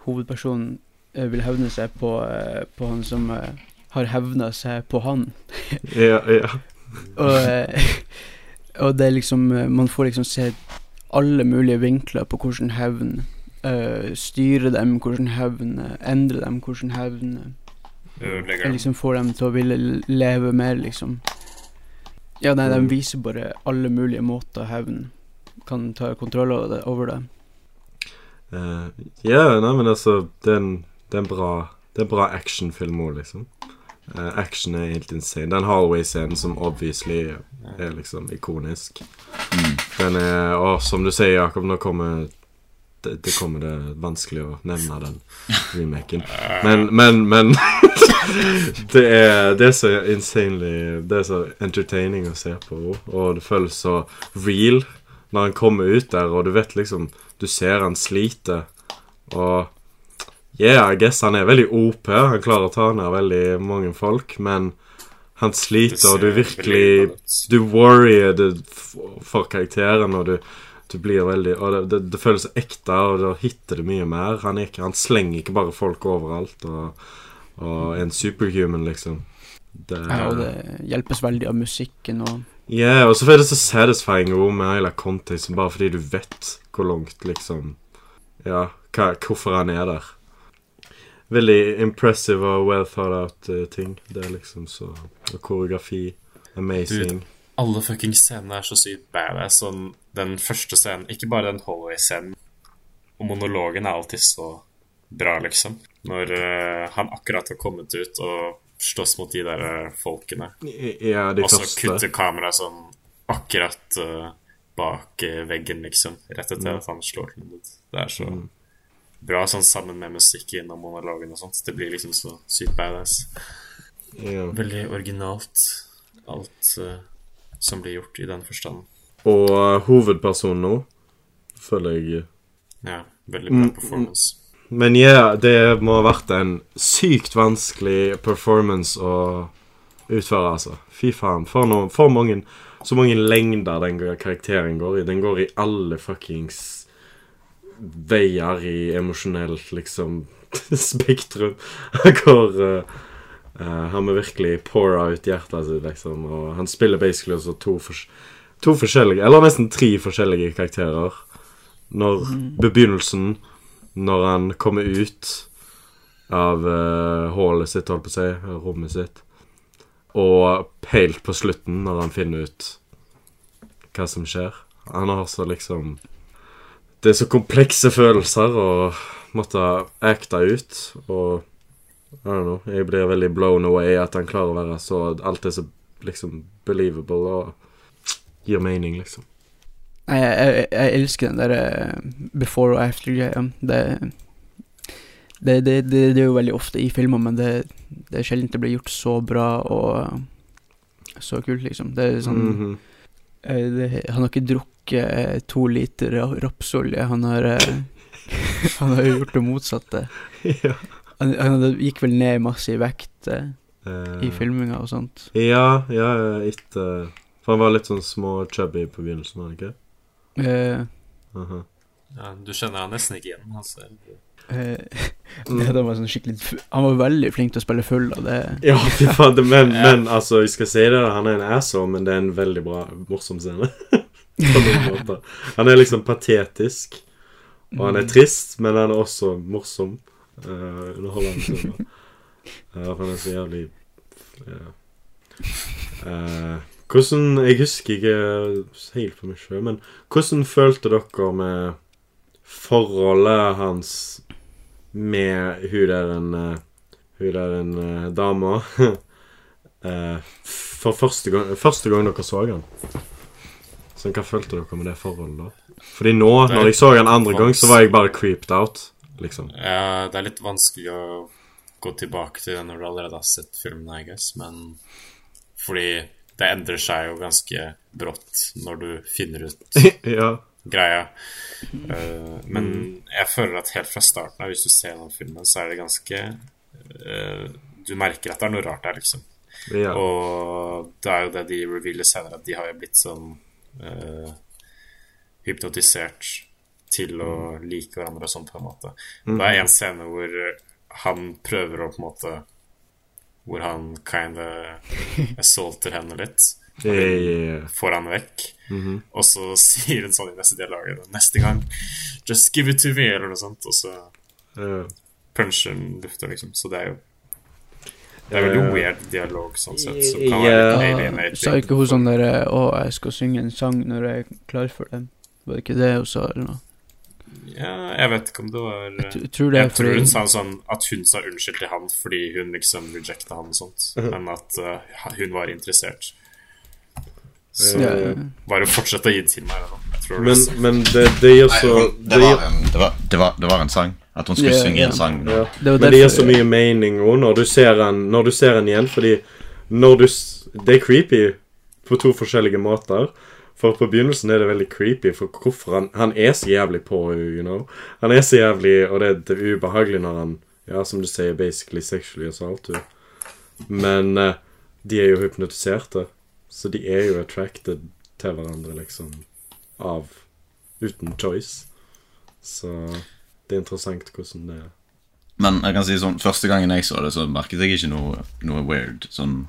Hovedpersonen eh, vil hevne seg på, eh, på han som eh, har hevna seg på han. Ja, ja. Og, og det er liksom Man får liksom se alle mulige vinkler på hvordan hevn eh, styre dem, hvordan hevn endre dem, hvordan hevn eh, Ødelegger jeg liksom får dem til å ville leve mer, liksom. Ja, nei, de Mm. viser bare alle mulige måter hevn kan ta kontroll over det. Over det. Uh, Ja, nei, men altså Det er en, det er en bra Det er en bra actionfilm òg, liksom. Uh, action er helt insane. Den Hallway-scenen som obviously er liksom ikonisk. Mm. Den er Og som du sier, Jakob, nå kommer det, det kommer det vanskelig å nevne den remaken. Men, men, men det, er, det er så insanely Det er så entertaining å se på, og det føles så real når han kommer ut der, og du vet liksom Du ser han sliter, og Yeah, I guess han er veldig OP. Han klarer å ta ned veldig mange folk, men han sliter, og du virkelig du worrier for karakteren, og du, du blir veldig Og det, det, det føles ekte, og da hitter det mye mer. Han, er ikke, han slenger ikke bare folk overalt, og, og er en superhuman, liksom. Det, Ja, og det hjelpes veldig av musikken og Ja, og så er det så satisfying òg med hele konteksten, bare fordi du vet hvor langt, liksom Ja, hva, hvorfor han er der. Veldig impressive og well thought out eh, ting. Det er liksom så Og koreografi. Amazing. Alle fucking scenene er så sykt badass. Sånn, den første scenen, ikke bare den Holloway-scenen, og monologen er alltid så bra, liksom. Når uh, han akkurat har kommet ut og slåss mot de der eh, folkene, Ja, de og så kutter kameraet sånn akkurat uh, bak veggen, liksom, rett etter at han slår den ut. Det er så bra sånn sammen med musikken og monologen og sånt. Det blir liksom så sykt badass. Ja. Veldig originalt, alt uh, som blir gjort i den forstand. Og eh, hovedpersonen nå føler jeg Ja, veldig bra Mm, performance. Men ja, det må ha vært en sykt vanskelig performance å utføre, altså. Fy faen. For, noe, for mange Så mange lengder den karakteren går i. Den går i alle fuckings veier i emosjonelt, liksom, spektrum. Hvor uh, uh, han må virkelig pour ut hjertet sitt, liksom. Og han spiller basically også to, fors to forskjellige Eller nesten tre forskjellige karakterer. Når begynnelsen, Når han kommer ut av uh, hullet sitt, holdt på å si, rommet sitt. Og helt på slutten, når han finner ut hva som skjer. Han har så liksom Det er så komplekse følelser å måtte acte ut, og I don't know. Jeg blir veldig blown away at han klarer å være så Alt er så liksom believable og gir mening, liksom. Jeg, jeg, jeg elsker den der eh, before og after-greia. Det, det, det, det, er jo veldig ofte i filmer, men det, det er sjelden det blir gjort så bra og så kult, liksom. Det er sånn eh, det, Han har ikke drukket eh, to liter rapsolje. Han har Han har jo gjort det motsatte. ja. Han, han gikk vel ned masse i vekt eh, Eh, i filminga og sånt. Ja, ja, ja, etter For han var litt sånn små chubby på begynnelsen, var han ikke? Uh, uh -huh. Ja, du kjenner han nesten ikke igjen. Altså. Uh, Mm. det var sånn skikkelig Han var veldig flink til å spille full, og det Ja, fy faen. det- Men, men altså, jeg skal si det, han er en asshole, men det er en veldig bra, morsom scene. på noen måter. Han er liksom patetisk, og han er trist, men han er også morsom. Uh, underholdende. film. Uh, han er så jævlig uh, Eh, hvordan Jeg husker ikke helt for meg sjøl, men hvordan følte dere med forholdet hans med hun der en eh, Hun der en uh, dama eh, For første gang, første gang dere så han. Så hva følte dere med det forholdet da? Fordi nå, når jeg så han andre gang, så var jeg bare creeped out. Liksom. Ja, det er litt vanskelig å gå tilbake til det når du allerede har sett filmen, I guess, men fordi det endrer seg jo ganske brått når du finner ut ja. greia. Uh, men jeg føler at helt fra starten av, hvis du ser den filmen, så er det ganske uh, Du merker at det er noe rart der, liksom. ja. Og det er jo det de revealer senere, at de har jo blitt sånn uh, hypnotisert til å like hverandre og sånn, på en måte. Det er en scene hvor han prøver å på en måte Hvor han kind of assaulter henne litt. Ja. Får han vekk. Og så sier hun sånn i neste dialog Neste gang Just give it to me, eller noe sånt. Og så uh. puncher han lufta, liksom. Så det er jo Det er veldig weird dialog, sånn sett, Så kan ja. Sa ikke hun sånn der eh, 'Å, jeg skal synge en sang når jeg er klar for den. Var det ikke det hun sa, eller noe? Ja, jeg vet ikke om det var Jeg tror det Jeg tror hun sa sånn at hun sa unnskyld til han fordi hun liksom rejecta han og sånt, men at uh, hun var interessert. Så ja, Eh, bare fortsett å gi det til meg, Men, det. men det, det gir så hun- det, det var en, det, var, det, var, det var en sang. At hun skulle yeah, synge en sang. ja. Det Men det gir så mye mening òg når du ser den Når du ser en igjen, fordi når du Det er creepy på to forskjellige måter. For på begynnelsen er det veldig creepy, for hvorfor han Han er så jævlig på you know. Han er så jævlig, og det, det er ubehagelig når han Ja, som du sier, basically sexually assault henne. Men uh, de er jo hypnotiserte, så de er jo attracted til hverandre, liksom, av Uten choice. Så det er interessant hvordan det er. Men jeg kan si sånn, første gangen jeg så det, så merket jeg ikke noe, noe weird. Sånn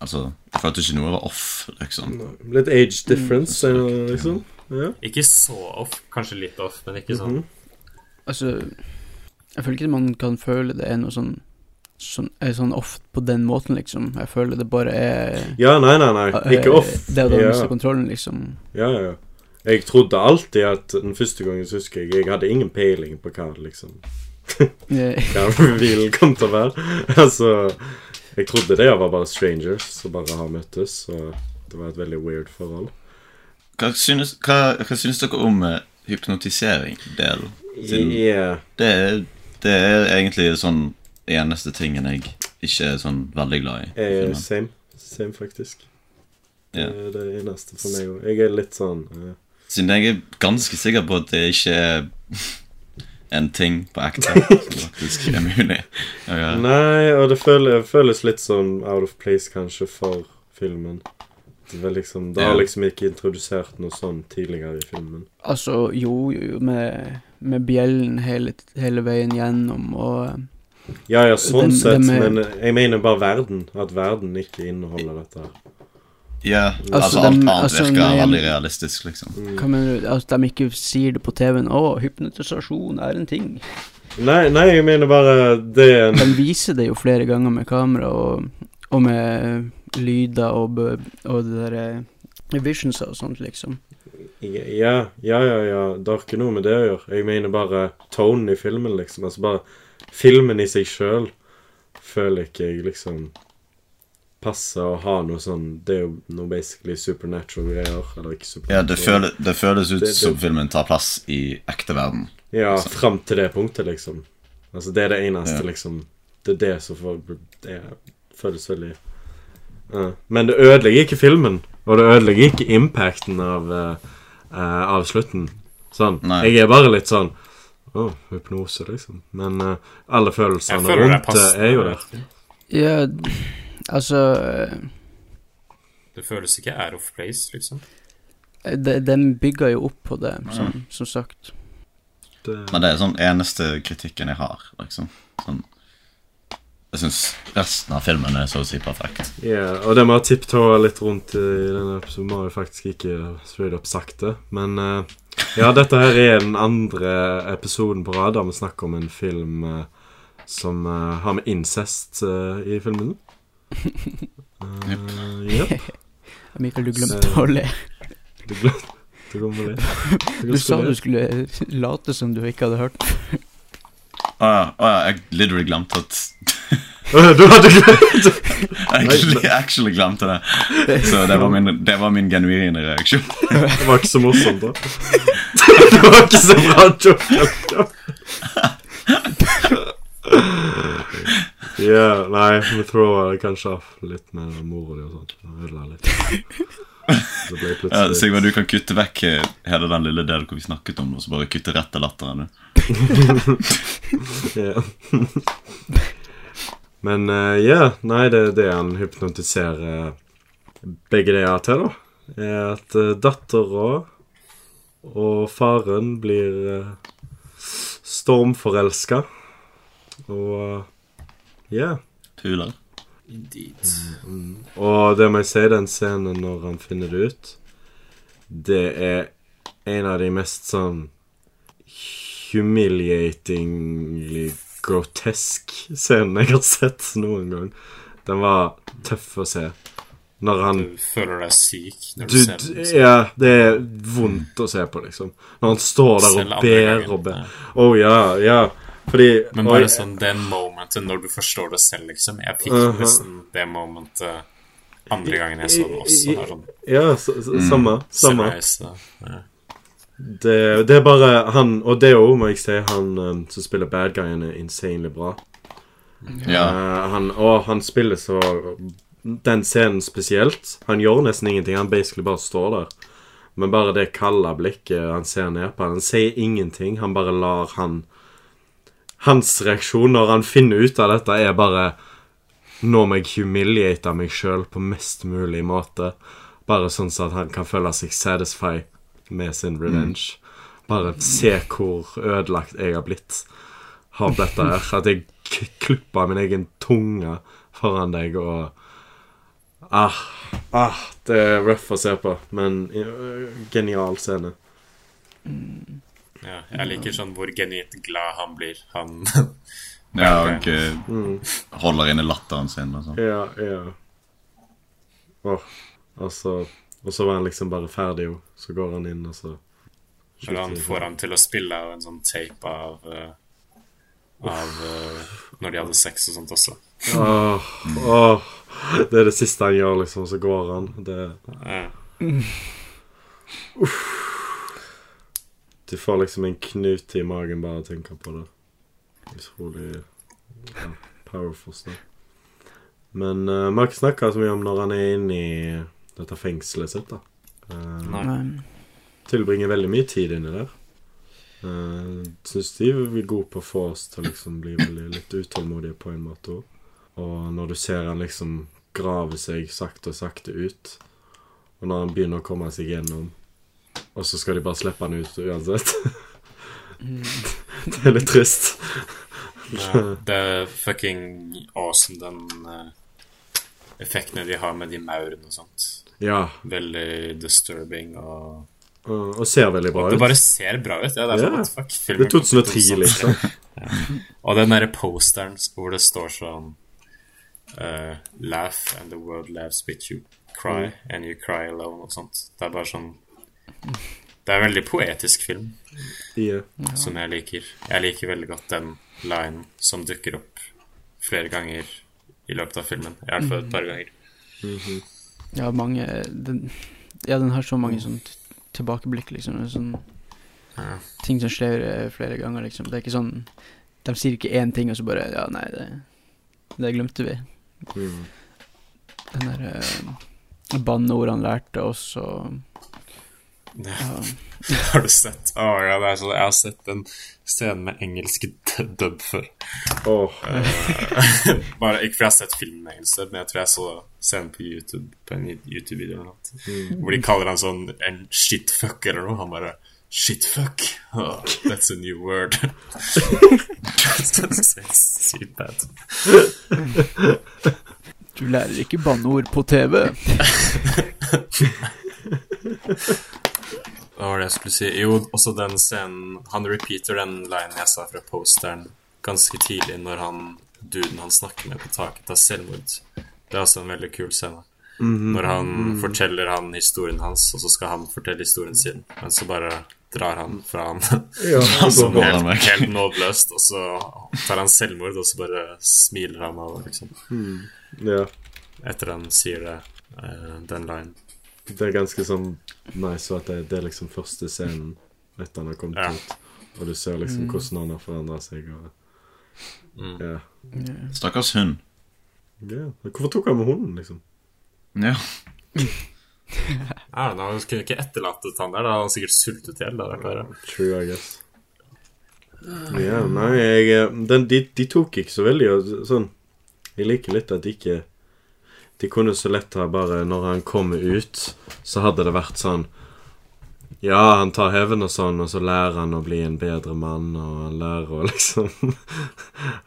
Altså, jeg følte ikke noe var off, liksom. Litt age difference, eh, liksom. Ja. Ikke så off, kanskje litt off, men ikke sånn Altså, jeg føler ikke man kan føle det er noe sånn Sånn, er sånn off på den måten, liksom. Jeg føler det bare er ja, nei, nei, nei. Ikke eh, off. Det at han Ja. mister kontrollen, liksom. Ja, ja. Jeg trodde alltid at den første gangen så husker jeg Jeg hadde ingen peiling på hva liksom Hva bilen kom til å være. altså Jeg trodde det var bare strangers som bare har møttes, og det var et veldig weird forhold. Hva synes, hva, hva synes dere om eh, hypnotisering-delen. Yeah. det, det er egentlig sånn eneste tingen jeg ikke er sånn veldig glad i. er same. Same, faktisk. Det er det eneste for meg òg. Jeg er litt sånn uh... Siden jeg er ganske sikker på at det ikke er en ting på ekte som faktisk er mulig å gjøre. Nei, og det føles, føles litt sånn out of place kanskje for filmen. Det, var liksom, det har liksom ikke introdusert noe sånn tidligere i filmen. Altså, jo, jo, jo, med, med bjellen hele, hele veien gjennom, og Ja, ja, sånn Den- sett, den med- men jeg mener bare verden. At verden ikke inneholder dette her. Ja, Altså, altså, alt dem- annet altså, virker nei, veldig realistisk, liksom. hva mener du? At de ikke sier det på TV-en? Å, hypnotisasjon er en ting. Nei, nei, jeg mener bare det en De viser det jo flere ganger med kamera og, og med lyder og, og det der eh, visions og sånt, liksom. Ja, ja, ja, ja. Det har ikke noe med det å gjøre. Jeg mener bare tonen i filmen, liksom. Altså bare filmen i seg sjøl føler ikke jeg liksom passer å ha noe sånn Det er jo noe basically supernatural greier. Eller ikke Ja, det, føle, det føles ut Det- det- som filmen tar plass i ekte verden. Ja, fram til det punktet, liksom. Altså, det er det eneste, Ja. liksom. Det er det som får Det føles veldig uh. Men det ødelegger ikke filmen, og det ødelegger ikke impacten av, uh, eh, av slutten. Sånn. Nei. Jeg er bare litt sånn Å, hypnose, liksom. Men uh, alle følelsene rundt er jo der. Ja, altså eh, Det føles ikke out of place, liksom. Den De bygger jo opp på det, som, som sagt. Det, Men det er sånn eneste kritikken jeg har, liksom. Sånn Jeg syns resten av filmen er så å si perfekt. Ja, og det med å tipptåe litt rundt i denne episoden må jeg faktisk ikke straight up sagt det. Men uh, ja, dette her er den andre episoden på rad der vi snakker om en film uh, som uh, har med incest i filmen. Uh, Yep. Mikael, du glemte å le. Du glemte du kommer det. Du sa du skulle late som du ikke hadde hørt. Å ja, å ja, jeg literally glemte at Du hadde glemt Jeg actually, actually glemte det. Så det var min, det var min genuine reaksjon. Det var ikke så morsomt, da. Det var ikke så bra joke. Ja, nei, vi tror kanskje litt med mora di og sånt. Det ødela litt. Ble Ja, Sigvard, du kan kutte vekk eh, hele den lille delen hvor vi snakket om det, og så bare kutte rett til latteren. Ja. Men eh, ja, nei, det er det han hypnotiserer begge de har til, da. Er at uh, dattera og faren blir uh, stormforelska. Og uh, ja. Puler. Indeed. Og det må jeg si, den scenen når han finner det ut, det er en av de mest sånn humiliatingly grotesk scenene jeg har sett noen gang. Den var tøff å se. Når han Du føler deg syk når du, du, ser den. Ja, det er vondt å se på, liksom. Når han står der Selv og ber og ber. Å ja, ja. Fordi Men bare jeg- sånn det momentet når du forstår det selv, liksom. Jeg fikk Mhm. nesten det momentet andre gangen jeg så den også. Er sånn, Ja, så, så, mm, samme. Samme. ja. Det, det er bare han Og det òg, må jeg si, han um, som spiller bad guyen, er insanely bra. Ja. Uh, han, og han spiller så Den scenen spesielt. Han gjør nesten ingenting. Han basically bare står der. Men bare det kalde blikket han ser ned på han Han sier ingenting. Han bare lar han Hans reaksjon når han finner ut av dette, er bare Nå må jeg humiliate meg sjøl på mest mulig måte. Bare sånn så at han kan føle seg satisfied med sin revenge. Bare se hvor ødelagt jeg har blitt av dette her. At jeg klippa min egen tunge foran deg og Ah, ah, det er rough å se på, men uh, genial scene. Ja, jeg liker sånn hvor genuint glad han blir. Han ja og Mm. holder inne latteren sin og sånn. Ja, ja. Oh, og så Og så var han liksom bare ferdig, jo. Så går han inn, og så Når han får han til å spille en sånn tape av uh, Av uh, når de hadde sex og sånt også. Åh, oh, Det er det siste han gjør, liksom, så går han. Det Ja. Du får liksom en knute i magen bare av å tenke på det. Utrolig ja, powerful stuff. Men uh, vi har ikke snakka så mye om når han er inne i dette fengselet sitt, da. Eh, Nei. Nei. tilbringer veldig mye tid inni der. Uh, Syns de er gode på å få oss til å liksom bli veldig litt utålmodige på en måte òg. Og når du ser han liksom grave seg sakte og sakte ut, og når han begynner å komme seg gjennom, og så skal de bare slippe han ut uansett. det er litt trist. Ja, det er fucking awesome, den uh, effektene de har med de maurene og sånt. Ja, Veldig disturbing og og, og ser veldig bra ut. Det bare ser bra ut. Ja, det er yeah. sånn, fuck, Det er 2003, kom og liksom. ja. Og den derre posteren hvor det står sånn uh, Laugh and the world laughs with you. Cry and you cry alone og sånt. Det er bare sånn Det er en veldig poetisk film Ja. som jeg liker. Jeg liker veldig godt den linen som dukker opp flere ganger i løpet av filmen. I hvert fall et par ganger. Ja, mange den, Ja, den har så mange sånn tilbakeblikk, liksom. Sånn, Ja. ting som skjer eh, flere ganger, liksom. Det er ikke sånn De sier ikke én ting, og så bare Ja, nei, det, det glemte vi. Mm. Den der uh, banneordet han lærte oss, og ja. Har du sett Å ja, det sånn Jeg har sett den scenen med engelsk dub før. Åh, Bare, ikke fordi jeg har sett filmen med engelsk men jeg tror jeg så scenen på YouTube På en YouTube-video eller noe. Hvor de kaller han sånn en shitfuck eller noe. Han bare Shitfuck? Oh, that's a new word. That's sykt bad. Du lærer ikke banneord på TV. Hva var det jeg skulle si? Jo, også den scenen Han repeater den linen jeg sa fra posteren ganske tidlig, når han duden han snakker med på taket, tar selvmord. Det er også en veldig kul scene. Når han forteller han historien hans, og så skal han fortelle historien sin, men så bare drar han fra han ja. sånn helt, helt nådeløst, og så tar han selvmord, og så bare smiler han av, liksom. ja. Etter han sier det, eh, den linen. Det er ganske sånn nice at det, det er liksom første scenen etter han har kommet Ja. ut. Og du ser liksom hvordan han har forandra seg. Og, Mm. ja. Stakkars hund. ja. Men Hvorfor tok han med hunden, liksom? Ja. I don't know, Han kunne ikke etterlatt han der, da hadde han sikkert sultet i hjel. True, I guess. Ja, nei, jeg eh, den, de, de tok ikke så veldig sånn Jeg liker litt at de ikke De kunne så lett ha bare Når han kommer ut, så hadde det vært sånn Ja, han tar hevn og sånn, og så lærer han å bli en bedre mann, og han lærer å liksom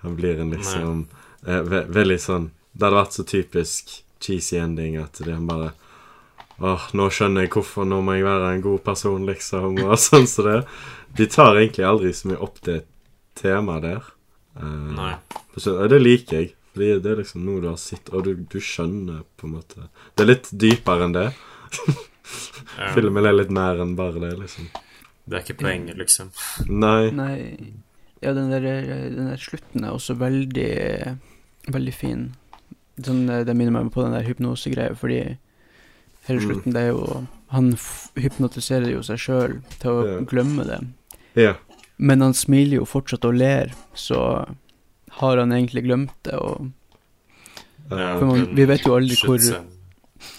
Han blir en liksom eh, ve Veldig sånn Det hadde vært så typisk cheesy ending at det han bare Åh, nå skjønner jeg hvorfor nå må jeg være en god person, liksom, og sånn som det. De tar egentlig aldri så mye opp det temaet der. Eh, Nei. det liker jeg. Fordi det er liksom noe du har sett, og du, du skjønner på en måte Det er litt dypere enn det. Ja, Filmen er litt mer enn bare det, liksom. det er ikke poenget, liksom. Nei. Nei Ja, den der, den der slutten er også veldig Veldig fin. Sånn, eh, det minner meg på den der hypnosegreia, fordi hele Mm. slutten, det er jo Han f hypnotiserer jo seg sjøl til å Ja. glemme det. Ja. Men han smiler jo fortsatt og ler, så har han egentlig glemt det, og eh, For man- vi vet jo aldri hvor- Slutscenen.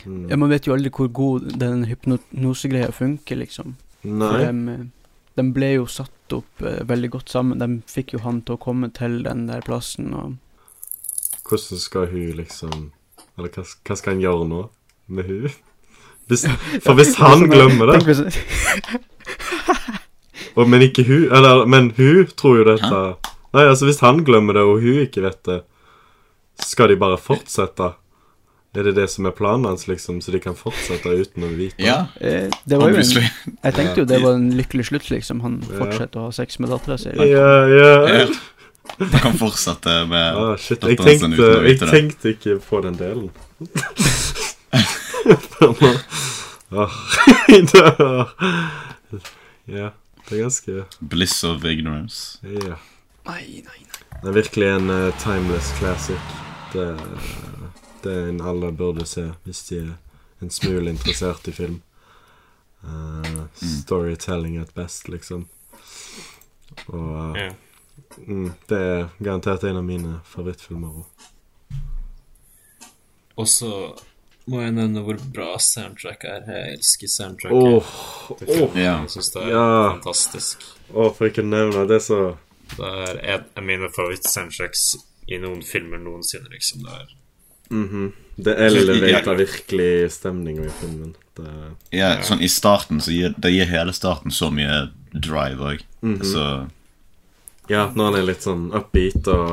mm. Ja, man vet jo aldri hvor god den hypnosegreia funker, liksom. For Nei. dem, de ble jo satt opp uh, veldig godt sammen. De fikk jo han til å komme til den der plassen, og Hvordan skal hun liksom Eller hva, hva skal han gjøre nå med hun? Hvis, for hvis han glemmer det Og, men ikke hun Eller, men hun tror jo dette Nei, altså hvis han glemmer det, og hun ikke vet det, skal de bare fortsette? Er det det som er planen hans, liksom, så de kan fortsette uten å vite? Ja, Eh, det var jo en. Jeg tenkte jo det var en lykkelig slutt, liksom. Han Ja. fortsetter å ha sex med dattera si. Ja, ja. Ja. Man kan fortsette med Ah, shit, jeg tenkte, uten å jeg vite det. tenkte ikke på den delen. Ja, det er ganske Bliss of ignorance. Ja. Nei, nei, nei. Det er virkelig en uh, timeless classic. Det, det er en alle burde se hvis de er en smule interessert i film. Uh, storytelling at best, liksom. Og uh, mm, det er garantert en av mine favorittfilmer òg. Og så må jeg nevne hvor bra soundtrack er. Jeg elsker soundtracket. Oh. Ja. Jeg syns det er Ja. fantastisk. åh, for ikke å nevne det, så Det er en av mine favoritt-soundtracks i noen filmer noensinne, liksom. Det er mhm. Det elevater virkelig stemninga i filmen. Det, Ja, sånn I starten så gir det gir hele starten så mye drive òg. Så ja, når han er litt sånn upbeat og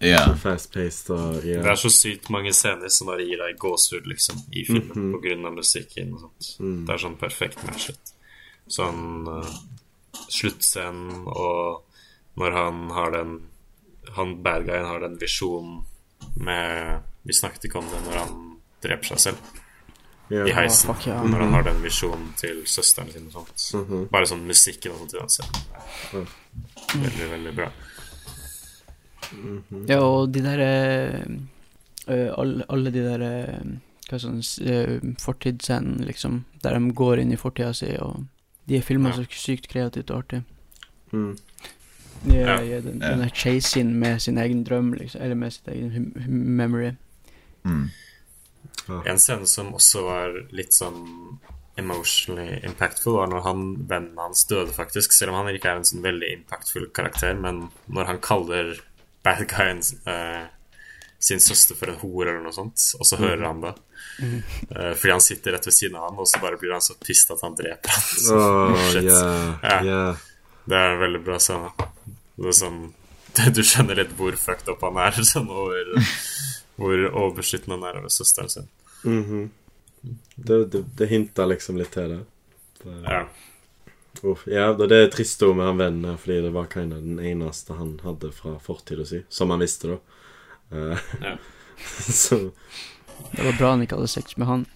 yeah. fast-paced og yeah. Det er så sykt mange scener som bare gir deg gåsehud, liksom, i filmen, på grunn av musikken og sånt. Det er sånn perfekt matchet. Sånn uh, sluttscenen og når han har den Han bad guyen har den visjonen med Vi snakket ikke om det når han dreper seg selv Yeah. i heisen. fuck yeah. Når han har den visjonen til søsteren sin og sånt. Bare sånn musikken og sånt uansett. Veldig, veldig bra. Ja, og de der eh, eh, alle, alle de der eh, Hva sånn uh, Fortidsscenene, liksom. Der de går inn i fortida si, og de er filma Ja. så sykt kreativt og artig. Mm. Ja, Ja. ja, den, Ja. denne der med sin egen drøm, liksom. Eller med sin egen memory. Mm. En scene som også var litt sånn emotionally impactful, var når han, vennen hans døde, faktisk. Selv om han ikke er en sånn veldig impactful karakter, men når han kaller bad guyen eh, sin søster for en hore eller noe sånt, og så hører han det. Eh, fordi han sitter rett ved siden av han, og så bare blir han så pissed at han dreper han. Så, ja, Ja. ja. Det er en veldig bra scene. Det er sånn Du skjønner litt hvor fucked up han er, sånn over hvor overbeskyttende han er over søsteren sin. Mhm. det, det, det hinter liksom litt til det. det Ja. Uff, ja, det er trist ord med han vennen her, fordi det var kind den eneste han hadde fra fortida si, som han visste, da. Uh, Ja. så Det var bra han ikke hadde sex med han.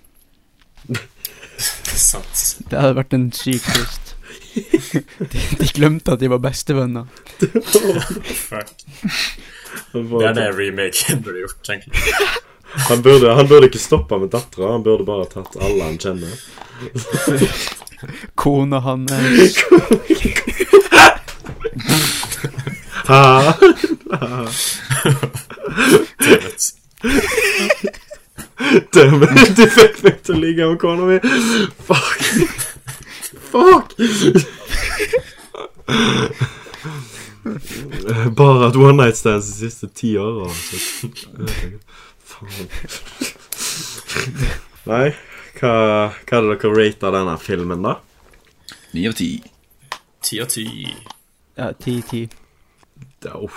Sant. Det hadde vært en syk twist. de, de glemte at de var bestevenner. Fuck. Det er det remaken burde gjort, egentlig. han, burde, han burde ikke stoppa med dattera, han burde bare tatt alle han kjenner. Kona hans Ha! Dammit. Dæven, du fikk meg til å ligge med kona mi! Fuck! Fuck! Bare at one night stands de siste ti åra. Faen. Nei, hva, hva er det dere rater denne filmen, da? Ni av ti. Ti av ti. Ja, ti-ti. Det er.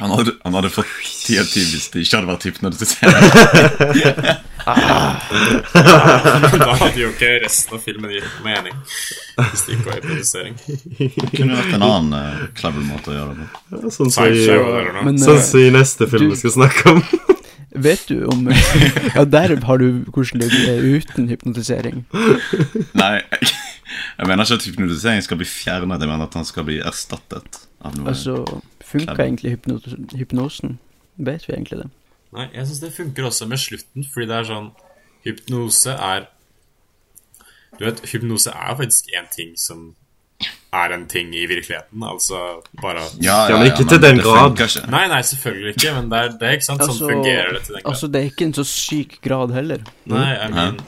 Han hadde, han hadde fått ti av ti hvis det ikke hadde vært hypnotisert. Da hadde jo ikke resten av filmen gitt mening. Hvis det ikke var hypnotisering. Kunne vært en annen uh, clever måte å gjøre det på. sånn som i. Men sånn eh, i neste film du- vi skal snakke om. vet du om Ja, der har du hvordan det er uten hypnotisering. Nei, jeg, jeg mener ikke at hypnotisering skal bli fjernet. Jeg mener at han skal bli erstattet av noe. Altså, funka egentlig hypnosen? Vet vi egentlig det? Nei, jeg syns det funker også med slutten, fordi det er sånn Hypnose er Du vet, hypnose er faktisk en ting som er en ting i virkeligheten. Altså bare ja, Ja, men ikke til den grad. Nei, nei, selvfølgelig ikke, men det er, det er ikke sant. Sånn Altså- fungerer det til den grad. Altså, det er ikke en så syk grad heller. Nei, jeg mener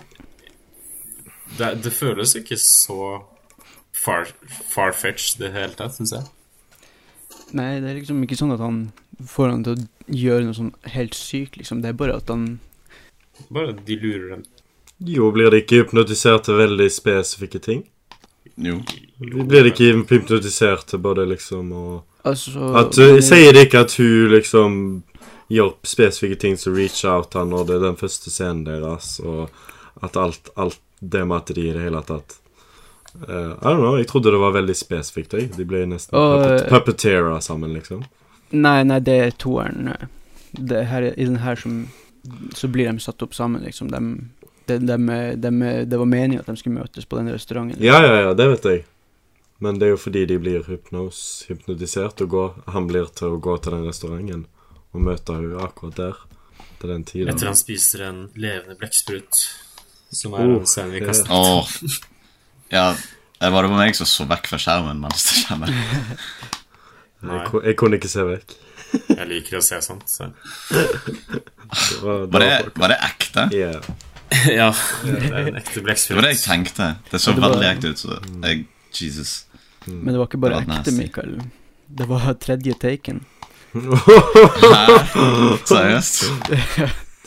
det, det føles ikke så far, far-fetched i det hele tatt, syns jeg. Nei, det er liksom ikke sånn at han får han til å gjøre noe sånn helt sykt, liksom. Det er bare at han Bare de lurer dem. Jo, blir de ikke hypnotisert til veldig spesifikke ting? Jo. Blir de ikke hypnotisert til både liksom å Altså At uh, Sier de ikke at hun liksom gjør spesifikke ting som reach out han når det er den første scenen deres, og at alt, alt det med at de i det hele tatt uh, I don't know, jeg trodde det var veldig spesifikt, jeg. De ble nesten Og, puppet, eh, sammen, liksom. Nei, nei, det er toeren. Det her, I den her som Så blir de satt opp sammen, liksom. De, de, de, de, det var meningen at de skulle møtes på den restauranten. Ja, ja, ja, det vet jeg. Men det er jo fordi de blir hypnos, hypnotisert, og går, han blir til å gå til den restauranten og møte henne akkurat der. Til den tiden. Etter han spiser en levende blekksprut. Som er en scene vi kastet. kaster. Åh. Ja, det var det meg som så vekk fra skjermen mens det skjedde. Jeg, jeg kunne ikke se vekk. Jeg liker å se sånt. Så. Det var, Var det, var det ekte? Yeah. ja, det er en ekte Det var det jeg tenkte. Det så det var- veldig ekte ut. Så jeg, Jesus. Men det var ikke bare var ekte. Mikael. Det var tredje taken. Seriøst?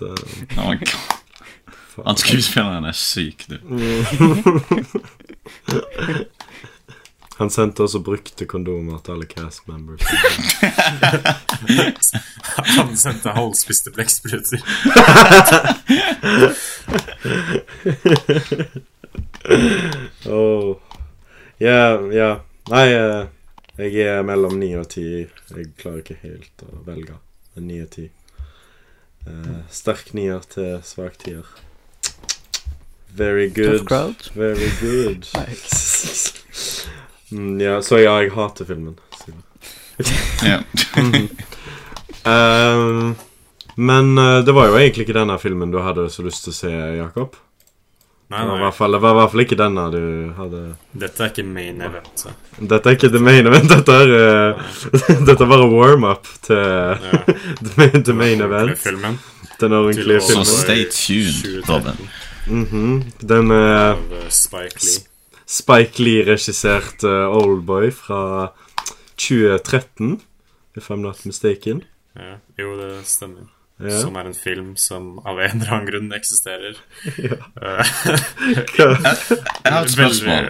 Oh my god. Han skuespilleren er syk, du. Han sendte også brukte kondomer til alle cast members. Han sendte halvspiste blekkspruter. Oh. Ja, ja. Nei, eh, jeg er mellom ni og ti. Jeg klarer ikke helt å velge. En ni og ti. Eh, sterk nier til svak tier. Very good. Very good. Nei. mm, ja, så ja, jeg hater filmen. Ja. um, men eh, det var jo egentlig ikke denne filmen du hadde så lyst til å se, Jakob. Nei, Det var, fall, det var i hvert fall ikke denne du hadde dette er ikke main event. Så. Dette er ikke the main event. Dette er, uh, dette er bare warm-up til Ja. the main, the main event. Filmen. Den ordentlige filmen. Så stay tuned, Robin. Mhm. Den er Av eh, Spike Lee. Spike Lee-regissert uh, Oldboy fra 2013, if I'm not mistaken. Ja. Jo, det stemmer. Ja. Som er en film som av en eller annen grunn eksisterer. Ja. jeg, Jeg har et spørsmål.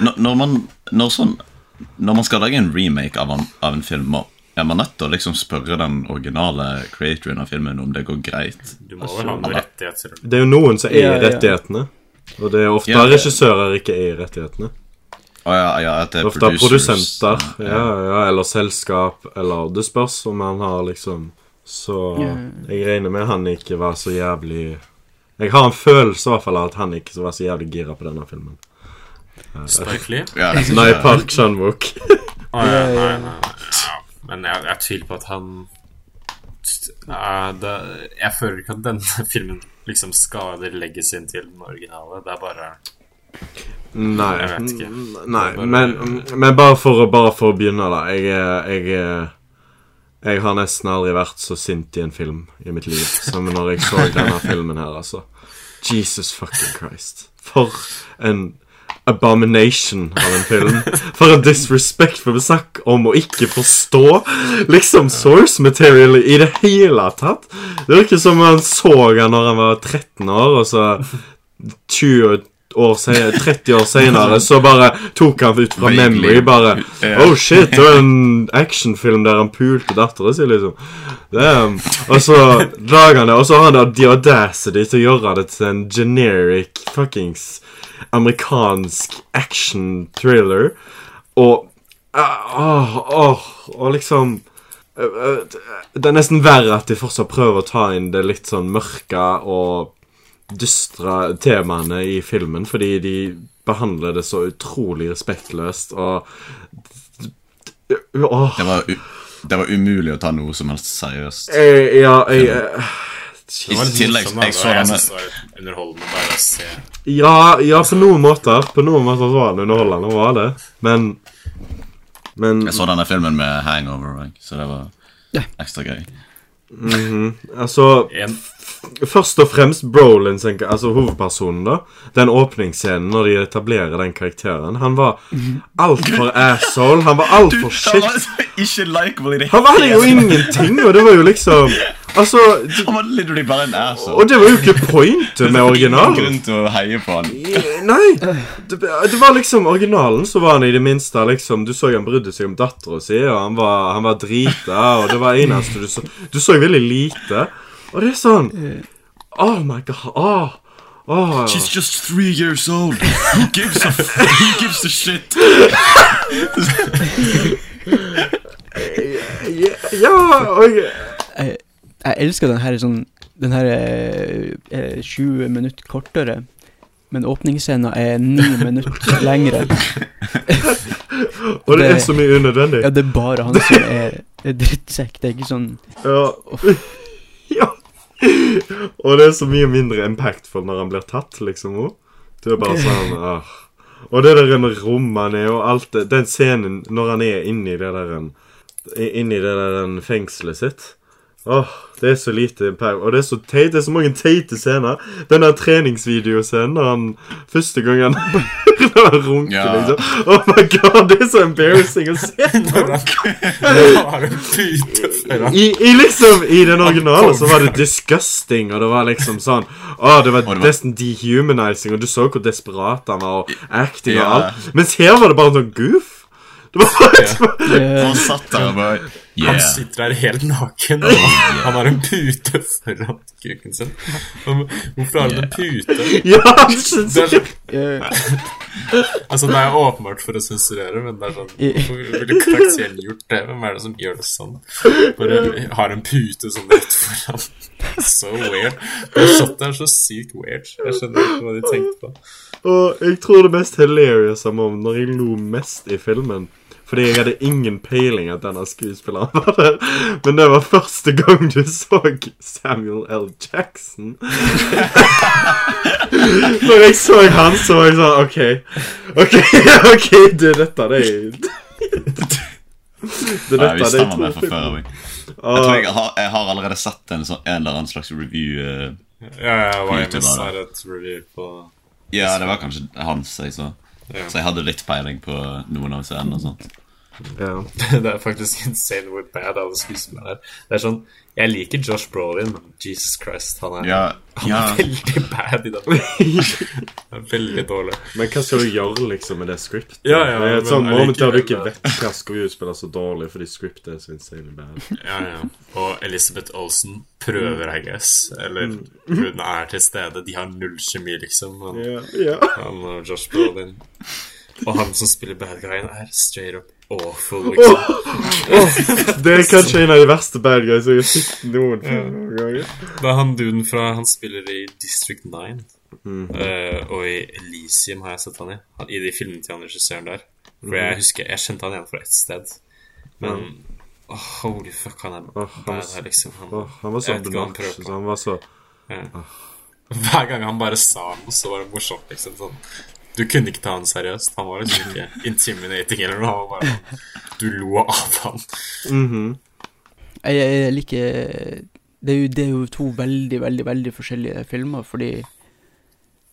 Når, når, man, når, sånn, når man skal lage en remake av en, av en film, må- er man nødt til å liksom spørre den originale creatoren av filmen om det går greit? Du må vel ha noen rettigheter. Det er jo noen som eier Ja, ja. Og det er ofte Ja, det- regissører ikke eier rettighetene. Oh, ja, ja, at det er Ofte produsenter, ja, ja, eller selskap, eller Det spørs om han har liksom Så Ja. jeg regner med han ikke var så jævlig Jeg har en følelse i hvert fall av at han ikke var så jævlig gira på denne filmen. Spike Lee? Nei, Park Chan-wook. Å, ja, nei, nei, nei. Men jeg, jeg tviler på at han Nei, det, Jeg føler ikke at denne filmen liksom skader legacyen til den originale. Det er bare Nei, Jeg vet ikke. nei bare- men, men bare, for, bare for å begynne, da. Jeg, jeg, jeg har nesten aldri vært så sint i en film i mitt liv som når jeg så denne filmen her, altså. Jesus fucking Christ. For en abomination av en film. For en disrespectful snakk om å ikke forstå liksom source material i det hele tatt. Det virker som han så han når han var 13 år, og så 20 år senere, 30 år senere, så bare tok han ut fra memory bare Oh shit, det var en actionfilm der han pulte dattera si, liksom. Damn. Og så lager han det, og så har han da the audacity til å gjøre det til en generic fuckings amerikansk action thriller. Og ah, åh, åh, Og liksom øh, øh, Det er nesten verre at de fortsatt prøver å ta inn det litt sånn mørke og dystre temaene i filmen, fordi de behandler det så utrolig respektløst og Åh. Det var, det var umulig å ta noe som helst seriøst. Eh, ja, jeg eh, var I tillegg, morsomt, jeg så denne synes det var litt underholdende bare å se. ja, ja, på noen måter. På noen måter var den underholdende, var det. Men Men Jeg så denne filmen med hangover, så det var ekstra gøy. altså En, Først og fremst Brolin, altså hovedpersonen, da. Den åpningsscenen når de etablerer den karakteren. Han var altfor asshole. Han var altfor shit. ikke likeable i det Han var jo ingenting, og det var jo liksom Altså Han var literally bare en asshole. Og det var jo ikke pointet med originalen. grunn til å heie på han. Nei! Det, det var liksom originalen, så var han i det minste liksom Du så han brydde seg om dattera si, og han var, han var drita, og det var eneste du så Du så veldig lite. Og det er sånn Oh my god. Oh. Oh. She's just three years old. Who gives a, who gives a shit? Ja, og jeg, Jeg, elsker den her sånn Den her eh, eh, 20 minutter kortere, men åpningsscenen er 9 minutter lengre. Og det er så mye unødvendig. Ja, det er bare han som er, er drittsekk. Det er ikke sånn Ja. Og det er så mye mindre impactful når han blir tatt, liksom. Du Det er bare sånn ah. Og det der rommet han er, og alt det Den scenen når han er inni det der Inni det der fengselet sitt. Åh, det er så lite impact. Og det er så teit. Det er så mange teite scener. Den der treningsvideoscenen når han Første gang han runker, Ja. liksom. Oh my god, det er så embarrassing å se på. En I, I liksom I den originale så var det disgusting, og det var liksom sånn Å, det var nesten dehumanizing, og du så hvor desperat han var, og acting og alt. Mens her var det bare sånn goof. Det var bare Eh, Han satt der og bare Han sitter der helt naken, og han har en pute foran kuken sin. Hvorfor har han en pute? Ja, han synes Det er, sånn, altså, det er åpenbart for å sensurere, men det er sånn Hvorfor ville karakteren gjort det? Hvem er det som gjør det sånn? Bare har en pute sånn rett foran. Så weird. Det shotet er så sykt weird. Jeg skjønner ikke hva de tenkte på. Og jeg tror det mest hilarious om når jeg lo mest i filmen Fordi jeg hadde ingen peiling at denne skuespilleren var der. Men det var første gang du så Samuel L. Jackson. Når jeg så han, så var jeg sånn OK. OK, ok, det er dette det er Det Nei, vi er stemmer med fra før. Jeg, jeg tror jeg har, jeg har allerede sett en, sånn, en eller annen slags review. Uh, Ja, ja, YMS YouTuber, da. har et review på ja, det var kanskje hans jeg så. Så jeg hadde litt peiling på noen av scenene og sånt. Ja. Det er faktisk insane hvor bad alle skuespillerne er. Det er sånn Jeg liker Josh Brolin, men Jesus Christ, han er, Ja, han ja. er veldig bad i dag. Han er veldig dårlig. Men hva skal du gjøre liksom med det scriptet? Ja, ja, det er et sånt moment der du ikke vet hva skuespiller så dårlig fordi scriptet er så insane bad. Ja, ja. Og Elizabeth Olsen prøver, I guess. Eller hun er til stede. De har null kjemi, liksom. Han, Ja, ja. han og Josh Brolin. Og han som spiller bad guyen, er straight up awful, liksom. Det er kanskje en av de verste bad guys jeg har sett noen ganger. Det er han duden fra Han spiller i District 9. Eh, og i Elysium har jeg sett han i. Han, I de filmene til han regissøren der. For jeg husker Jeg kjente han igjen fra ett sted. Men oh, holy fuck, han er oh, han bad her, liksom. Han, oh, han var så hva han var så Hver gang han bare sa noe, så var det morsomt, liksom. Sånn. Du kunne ikke ta han seriøst. Han var liksom ikke intimidating eller noe. Han bare, sånn, du lo av han. Mhm. jeg, jeg liker det er, jo, det er jo to veldig, veldig, veldig forskjellige filmer, fordi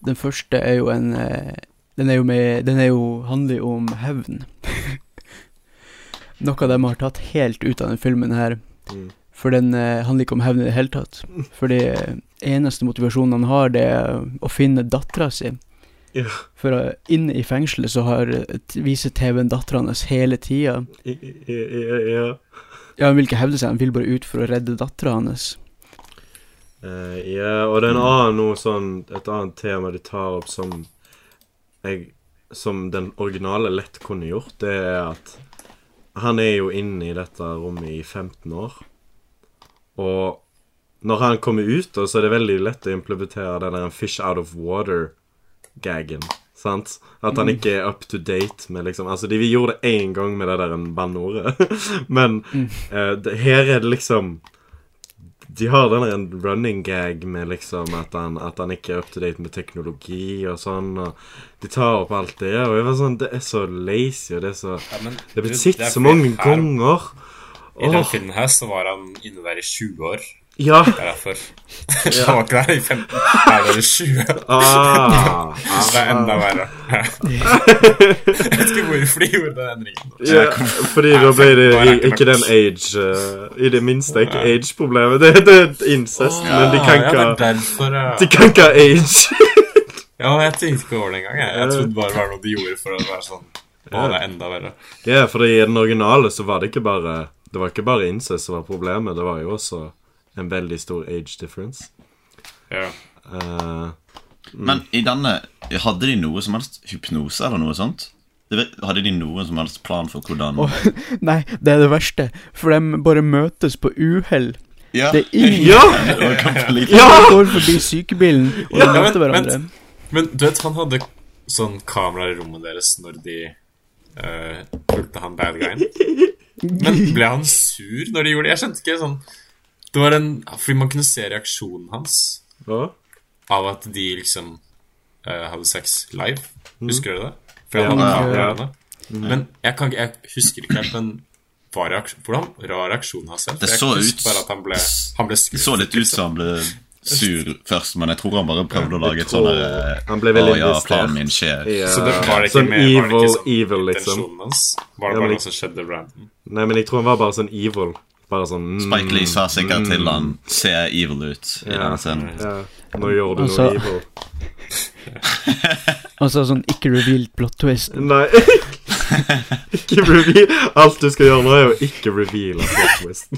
den første er jo en eh, Den er jo med Den er jo, handler jo om hevn. Noe de har tatt helt ut av den filmen her. Mm. For den eh, handler ikke om hevn i det hele tatt. Fordi eh, eneste motivasjonen han har, det er å finne dattera si. Ja. For inne i fengselet så har viser TV-en dattera hans hele tida. Ja. Ja, han vil ikke hevde seg, han vil bare ut for å redde dattera hans. Uh, ja, og det er en annen noe sånn Et annet tema de tar opp som jeg Som den originale lett kunne gjort, det er at han er jo inne i dette rommet i 15 år. Og når han kommer ut, da, så er det veldig lett å implementere den der fish out of water-gaggen. Sant? At han ikke er up to date med liksom Altså, de, vi gjorde det én gang med det der banneordet, men uh, det, her er det liksom de har den der en running gag med liksom at han, at han ikke er up to date med teknologi og sånn. Og de tar opp alt det. Og jeg var sånn, Det er så lazy, og det er så Det er blitt sett så mange ganger. I den filmen her så var han inne der i 20 år. Ja. Det er derfor. Han var ikke der i 15. Her var det 20. Ah, Det er enda verre. Jeg vet ikke hvorfor de gjorde den endringen. ja. Fordi da ble det ikke den age eh, I det minste ikke age-problemet. Det, det er incest, incest, men de kan ikke ja. De kan ikke ha age. Ja, jeg tenkte ikke over det engang. Jeg, jeg trodde bare det var noe de gjorde for å være sånn Å, det er enda verre. Ja, for i den originale så var det ikke bare Det var ikke bare incest som var problemet, det var jo også en veldig stor age difference. Ja. Eh, Men i denne Hadde de noe som helst hypnose eller noe sånt? Hadde de noen som helst plan for hvordan oh, Nei, det er det verste, for de bare møtes på uhell. Ja, Det er ingen ja! Ja! De går forbi sykebilen, og de Ja, møter men- hverandre. Men du vet, han hadde sånn kamera i rommet deres når de uh, fulgte han bad guyen. Men ble han sur når de gjorde det? Jeg skjønte ikke sånn Det var en Fordi man kunne se reaksjonen hans Hva? av at de liksom uh, hadde sex live. Husker du det? For Ja. han hadde Ja. kameraene. Men jeg, kan, jeg husker ikke helt, men var reaksjon, hvordan var reaksjonen hans? Det så ut- bare at han ble, han ble Det så litt ut som han ble sur først, men jeg tror han bare prøvde å lage et sånn eh, Han ble veldig ja, planen min skjer. Ja. Så det var det ikke sånn med, var det evil, ikke sånn evil, liksom. hans? Var det Ja, men bare jeg- noe som skjedde random? Nei, men jeg tror han var bare sånn evil. Bare sånn mm, Spike Lee sa sikkert til han ser evil ut i Ja. denne scenen. Ja, nå gjør du Altså- noe evil. Altså sånn ikke revealed plot twist. Nei. ikke reveal. Alt du skal gjøre nå, er å ikke reveale plot twisten.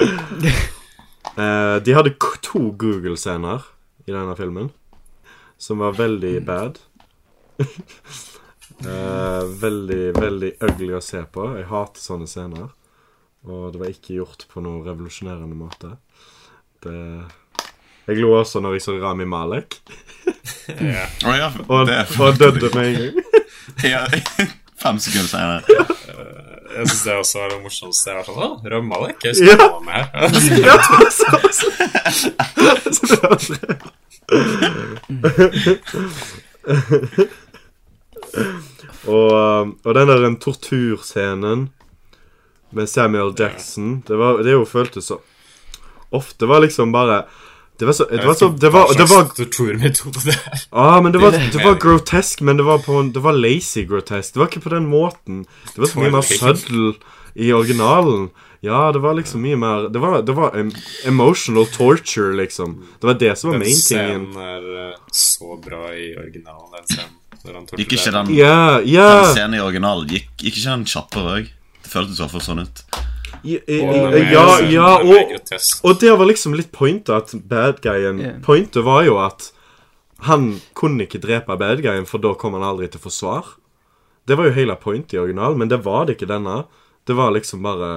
uh. Eh, de hadde k- to Google-scener i denne filmen som var veldig bad. Eh, veldig, veldig ugly å se på. Jeg hater sånne scener. Og det var ikke gjort på noen revolusjonerende måte. Det Jeg lo også når jeg så Rami Malek. Ja. Å ja, Og, og han døde med en gang. ja, Fem sekunder senere. Jeg syns det også var det å se. sånn Rami Røm Malek, jeg husker Ja. han var med her. Ja, så, så, så det var og, um, og den der en torturscenen med Samuel Jackson Det, var, det jo føltes så Ofte var liksom bare Det var så Det var, så, det var, det var det var Ah, men det var, Det var grotesk, men det var, på det var lazy grotesk. Det var ikke på den måten. Det var så mye mer søddel i originalen. Ja, det var liksom mye mer Det var, det var em, emotional torture, liksom. Det var det som var Den main-tingen. scenen er eh, så bra i originalen, den scenen. Gikk ikke den, den, yeah. den scenen i originalen Gikk, gikk ikke den kjappere òg? Det føltes i hvert fall sånn ut. Er- ja, ja og, og det var liksom litt pointet at bad guyen yeah. Pointet var jo at han kunne ikke drepe bad guyen, for da kom han aldri til forsvar. Det var jo hele pointet i originalen, men det var det ikke denne. Det var liksom bare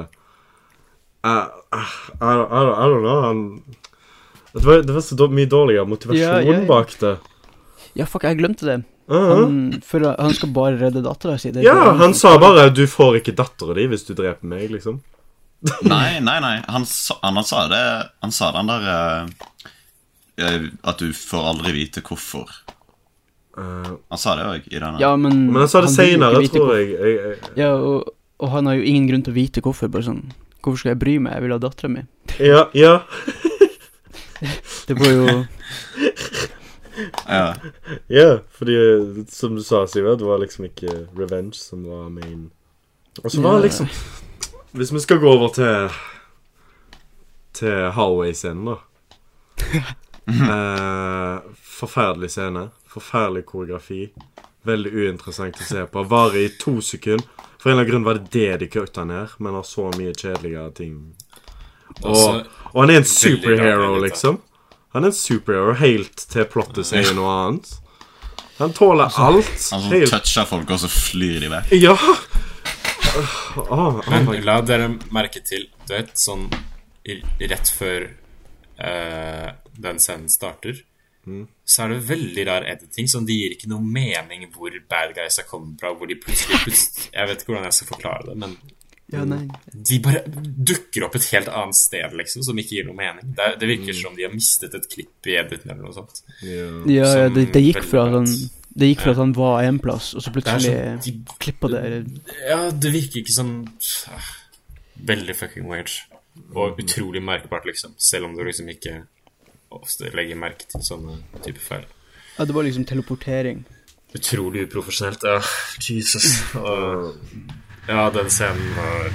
uh, uh, I, don't, I, don't, know. Han Det var, det var så mye dårligere motivasjon Ja, ja, ja. bak det. Ja, fuck, jeg glemte det. Uh-huh. Han, for han skal bare redde dattera si. Ja, han sa bare 'du får ikke dattera di hvis du dreper meg', liksom. Nei, nei, nei. Han sa, han, han sa det Han sa den der eh, eh, At du får aldri vite hvorfor. Uh, Han sa det òg i denne. Ja, men men han sa det seinere, tror jeg. jeg. jeg, jeg Ja, og, og han har jo ingen grunn til å vite hvorfor. Bare sånn Hvorfor skal jeg bry meg? Jeg vil ha dattera mi. ja, ja. Det var jo Ja. Ja, fordi som du sa, Sivert, det var liksom ikke revenge som var main. Og så var Ja. det liksom Hvis vi skal gå over til Til Hallway-scenen, da. eh, forferdelig scene. Forferdelig koreografi. Veldig uinteressant å se på. Varer i to sekunder. For en eller annen grunn var det det de kutta ned, men har så mye kjedeligere ting. Og, og han er en superhero, liksom. Han er en superhero helt til plottet sier noe annet. Han tåler alt. Han Helt toucher folk, og så flyr de vekk. Ja! Oh, oh Men la dere merke til Du vet, sånn rett før uh, den scenen starter, så er det veldig rar editing. Sånn, det gir ikke noe mening hvor bad guys er kommet fra. Hvor de plutselig, plutselig Jeg vet ikke hvordan jeg skal forklare det, men Ja, nei. de bare dukker opp et helt annet sted, liksom, som ikke gir noe mening. Det, det virker som de har mistet et klipp i editen eller noe sånt. Ja. Ja, ja det, det gikk fra at Det gikk fra at han var en plass, og så Det plutselig sånn de, klippa det Ja, det virker ikke sånn ah, Veldig fucking weird. Og utrolig merkbart, liksom. Selv om du liksom ikke ofte legger merke til sånne type feil. Ja, det var liksom teleportering. Utrolig uprofesjonelt. Ja, Jesus. Og, ja, den scenen var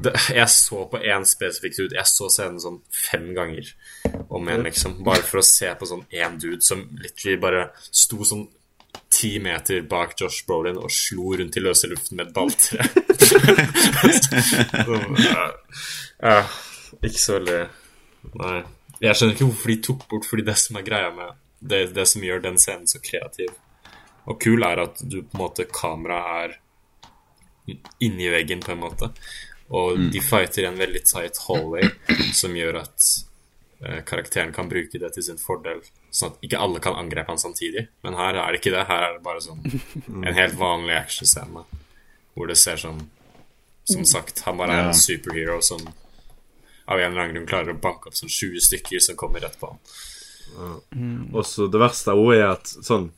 det, Jeg så på én spesifikk dude. Jeg så scenen sånn fem ganger om igjen, liksom. Bare for å se på sånn én dude som literally bare sto sånn ti meter bak Josh Brolin og slo rundt i løse luften med et balltre. Ja, ikke så veldig Nei. Jeg skjønner ikke hvorfor de tok bort, fordi det som er greia med det, det som gjør den scenen så kreativ og kul, er at du på en måte Kameraet er inni veggen, på en måte. Og de fighter i en veldig tight hallway, som gjør at eh, karakteren kan bruke det til sin fordel. Sånn at ikke alle kan angrepe han samtidig. Men her er det ikke det. Her er det bare sånn en helt vanlig actionscene hvor det ser sånn Som sagt, han bare er en superhero som av en eller annen grunn klarer å banke opp sånn 20 stykker som kommer rett på han. Og så det verste også er at sånn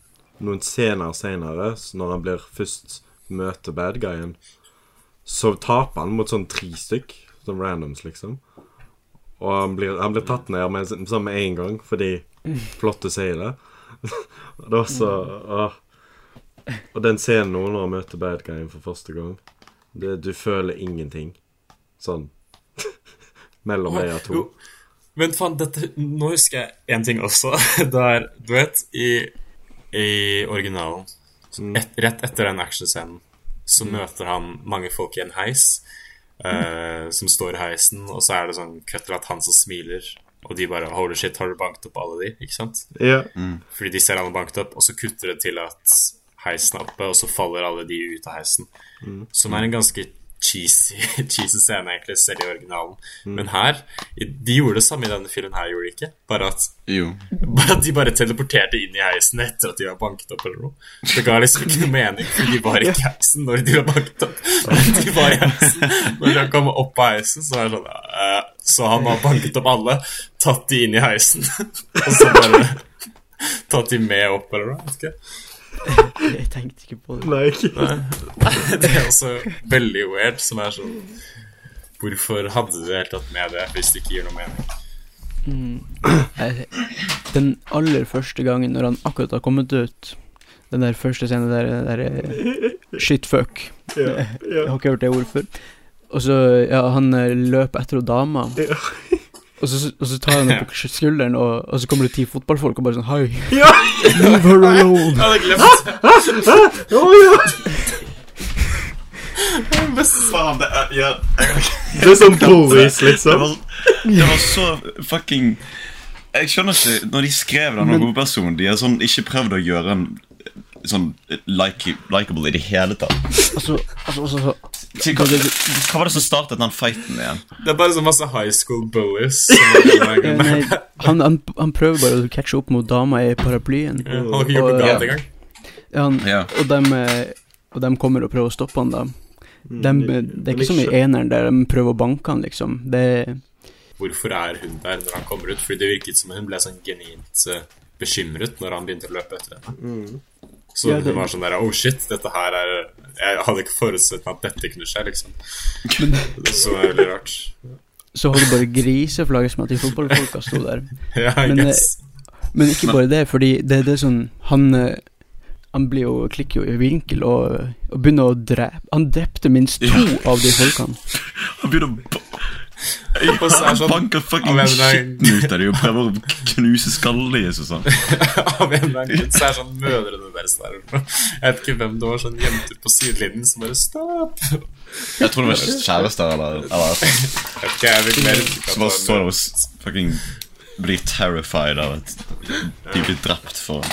noen scener senere, når han blir først møter bad guyen, så taper han mot sånn tre stykk, sånn randoms, liksom. Og han blir, han blir tatt ned med, sånn med en gang, fordi Flotte sier det. Det var så og, Og den scenen nå når han møter bad guyen for første gang, det, du føler ingenting. Sånn mellom de to. Jo, Vent, faen, dette Nå husker jeg en ting også. Det er, du vet, i, i originalen et, Rett etter den actionscenen så møter han mange folk i en heis uh, som står i heisen, og så er det sånn cut til at han som smiler, og de bare Holy shit, har du banket opp alle de? Ikke sant? Ja. Fordi de ser han har banket opp, og så kutter det til at heisen er oppe, og så faller alle de ut av heisen. Som er en ganske cheesy, cheesy scene, egentlig, selv i originalen. Men her De gjorde det samme i denne filmen her, gjorde de ikke? Bare at, Jo. bare at de bare teleporterte inn i heisen etter at de var banket opp, eller noe. Det ga liksom ikke noe mening, for de var ikke i heisen når de var banket opp. Men de var i heisen når de kom opp av heisen, så var det sånn eh, Så han har banket opp alle, tatt de inn i heisen, og så bare tatt de med opp, eller noe. Vet ikke. Jeg tenkte ikke på det. Nei, ikke Det er også veldig weird, som er sånn Hvorfor hadde du helt tatt med det hvis det ikke gir noe mening? Mm. Den aller første gangen når han akkurat har kommet ut Den der første scenen der, der shit Shitfuck. Ja, Jeg har ikke hørt det ordet før. Og så, ja, han eh, løper etter dama. Ja. Og så, og så tar han henne på skulderen, og, og så kommer det ti fotballfolk og bare sånn Hei, Ja! leave her alone. Jeg hadde glemt det! Oh, ja. Faen, det er ja. Det er sånn Det liksom. var, det var så fucking Jeg skjønner ikke Når de skrev den om hovedpersonen De har sånn ikke prøvd å gjøre en Sånn likeable i det hele tatt Altså, altså, altså så, hva, hva var det som startet den fighten igjen? Det er bare så masse high school bullies. Nei, han, han, han prøver bare å catche opp mot dama i paraplyen. Ja, Han har ikke gjort noe Og, ja. engang. Ja, Ja. og, dem, eh, og de kommer og prøver å stoppe han, da. De, eh, det er ikke som i eneren der de prøver å banke han, liksom. Det Hvorfor er hun der når han kommer ut? Fordi det virket som hun ble sånn genuint eh, bekymret når han begynte å løpe etter henne. Så Ja, det- var sånn der Oh shit, dette her er Jeg hadde ikke forutsett meg at dette kunne skje, liksom. Så det er veldig rart. Så hadde bare griseflagget som at de fotballfolka sto der. Ja, I Men, eh, guess. Men ikke bare det, fordi det, det er sånn Han eh, Han blir jo klikker jo i vinkel og, og begynner å drepe Han drepte minst to av de folkene. Han begynner å er Han sånn banker fucking skitten ut av dem Og prøver å knuse skallet deres og sånn Av en eller annen grunn så er sånn mødrene deres der. Jeg vet ikke hvem det var, sånn jenter på sidelinjen som bare Stopp! Jeg tror det var kjærester eller, eller Jeg jeg mer Som bare står der var og fucking blir terrified av at de blir drept for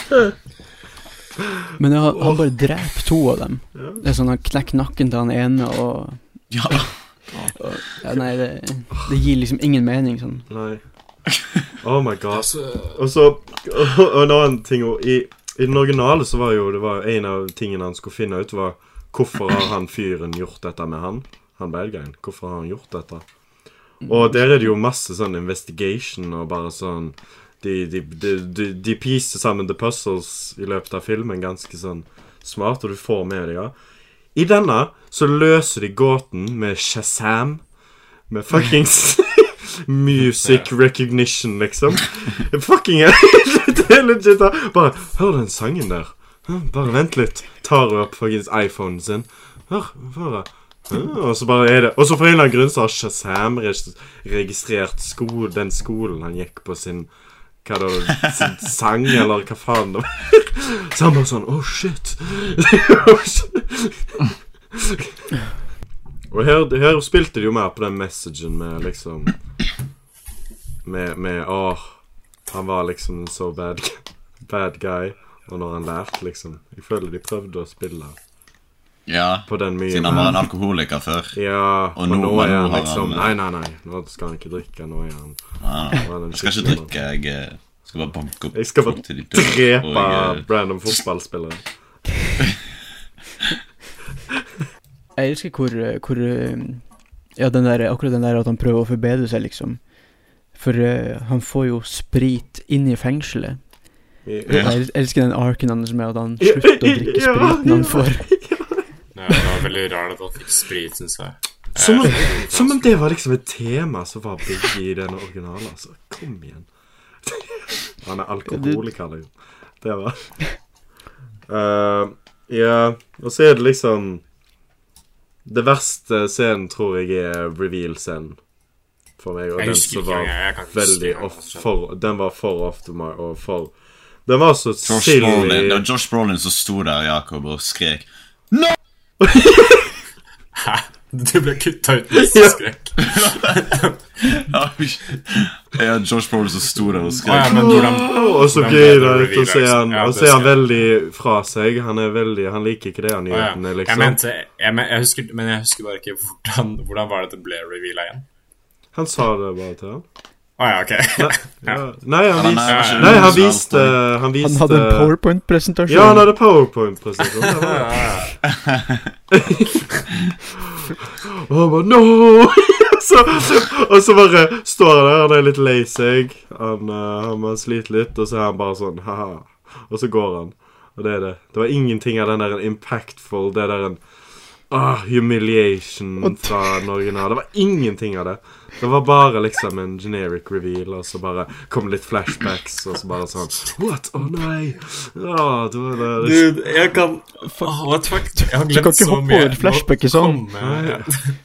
Men han, han bare dreper to av dem. Det er sånn Han knekker nakken til han ene og, Ja, ja, Nei, det, det gir liksom ingen mening, sånn. Nei. Oh my god. Og så Og en annen ting i, I den originale så var jo det var en av tingene han skulle finne ut, var hvorfor har han fyren gjort dette med han? Han belgeren. Hvorfor har han gjort dette? Og der er det jo masse sånn investigation og bare sånn De, de, de, de, piser sammen the puzzles i løpet av filmen ganske sånn smart, og du får med deg ja. I denne så løser de gåten med Shazam. Med fuckings music recognition, liksom. Fucking Det er legit. Bare Hør den sangen der. Bare vent litt. Tar opp fuckings iPhonen sin. Hør, hør Og så bare er det Og så for en eller annen grunn så har Shazam registrert sko, den skolen han gikk på sin hva da, sin sang, eller hva faen det var. Så han bare sånn Oh, shit. Og her, her spilte de jo mer på den messagen med liksom Med, med Åh, han var liksom en så bad, bad guy. Og når han lærte, liksom Jeg føler de prøvde å spille ja på den mye Siden han var en alkoholiker før Ja, Og og nå- nå, er han liksom Nei, nei, nei, nå skal han ikke drikke. Nå er han, ja, nå er han Jeg skal ikke drikke Jeg eh, skal bare banke opp Jeg skal folk bare til de dør drepe og, eh, random fotballspillere. Jeg elsker hvor, hvor Ja, den der, akkurat den der at han prøver å forbedre seg, liksom. For uh, han får jo sprit inn i fengselet. Ja. Jeg elsker den arken hans med at han slutter å drikke spriten han får. Ja, det var veldig rart at han fikk sprit, syns jeg. Som om, Eh, som om det var liksom et tema som var big i den originale. Altså. Kom igjen. Han er alkoholiker, liksom. Det var uh, Ja, og så er det liksom Det verste scenen tror jeg er reveal-scenen for meg. Og Jeg den som var jeg veldig huske off, for, Den var for ofte og for Den var så Josh silly. Brolin, det var Josh Brolin som sto der, Jakob, og skrek. Hæ? Du ble kutta ut med skrekk. Ja, Josh Brolin så stor og ja, skrek. Og så ble det ut, er reveal, han, liksom? Og så er han veldig fra seg. Han er veldig Han liker ikke det han Å ja. gjør, Jeg liksom. mente jeg, men, jeg husker, Men jeg husker bare ikke hvordan, hvordan var det det ble reveala igjen. Han sa det bare til han. Å ja, ok. Ja. Nei, han Han viste er- Nei, han viste Han Han hadde en powerpoint-presentasjon. Ja, han hadde powerpoint-presentasjon. Og han bare No! så, og så bare står han der, han er litt lei seg. Han, uh, han må slite litt, og så er han bare sånn ha-ha. Og så går han. Og det er det. Det var ingenting av den der impactful, det der en ah, humiliation fra Norge nå. Det var ingenting av det. Det var bare liksom en generic reveal, og så bare kom litt flashbacks, og så bare sånn What? Å nei! Ja, det det, det Dude, jeg kan oh, what fuck? Jeg har Du kan ikke hoppe mye. over flashback i Nå sånn. kommer jeg-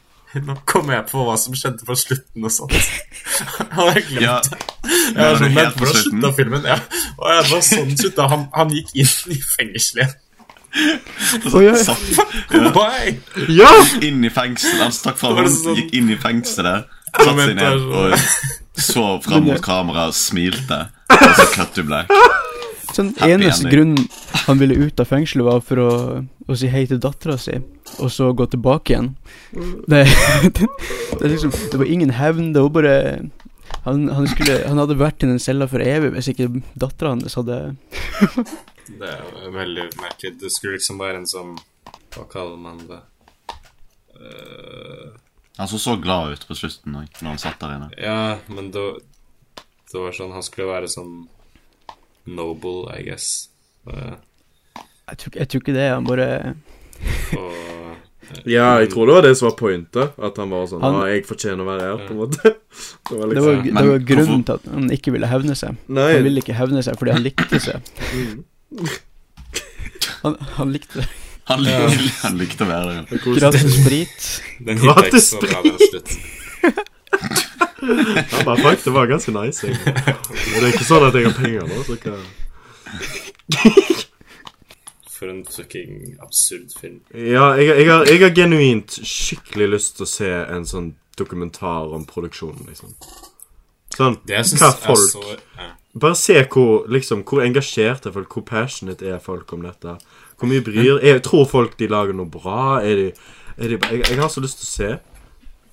Nå kommer jeg på hva som skjedde på slutten og sånt. Jeg har glemt Ja, det. Jeg var sånn redd for å slutte filmen. Ja. Og jeg var sånn slutta. Han, han gikk inn i fengselet. Å, ja. Satt Why? Ja! inn i fengselet. Han stakk fra hånden, sånn- gikk inn i fengselet, satte seg ned og så fram mot kameraet og smilte. Og så cut to black. Sånn Happy eneste ending. grunn han ville ut av fengselet, var for å, å si hei til dattera si, og så gå tilbake igjen. Det, det, det, er liksom, det var ingen hevn, det var bare han, han, skulle, han hadde vært i den cella for evig hvis ikke dattera hans hadde Det er jo veldig merkelig. Det skulle liksom være en sånn Hva kaller man det? Eh, Han så så glad ut på slutten òg, når han satt der inne. ja, men det, det var sånn Han skulle være sånn noble, I guess. Uh, Jeg tror, jeg tror ikke det. Han bare og Ja, jeg tror det var det som var pointet. At han var sånn Han- ah, 'Jeg fortjener å være her', på en måte. Det var Det liksom var, det Men var grunnen hvorfor- til at han ikke ville hevne seg. Nei. Han ville ikke hevne seg fordi han likte seg. Han, han likte Han, lik, han likte å være der. det er gratis sprit. Den Gratis sprit! Han bare, fuck, det var ganske nice. egentlig. Det er ikke sånn at jeg har penger nå, så hva For en fucking absurd film. Ja, jeg, jeg, har, jeg har genuint skikkelig lyst til å se en sånn dokumentar om produksjonen, liksom. Sånn, hva folk så ja. Bare se hvor, liksom, hvor engasjerte folk, hvor passionate er folk om dette. Hvor mye bryr jeg, Tror folk de lager noe bra? Er de, er de jeg, jeg har så lyst til å se.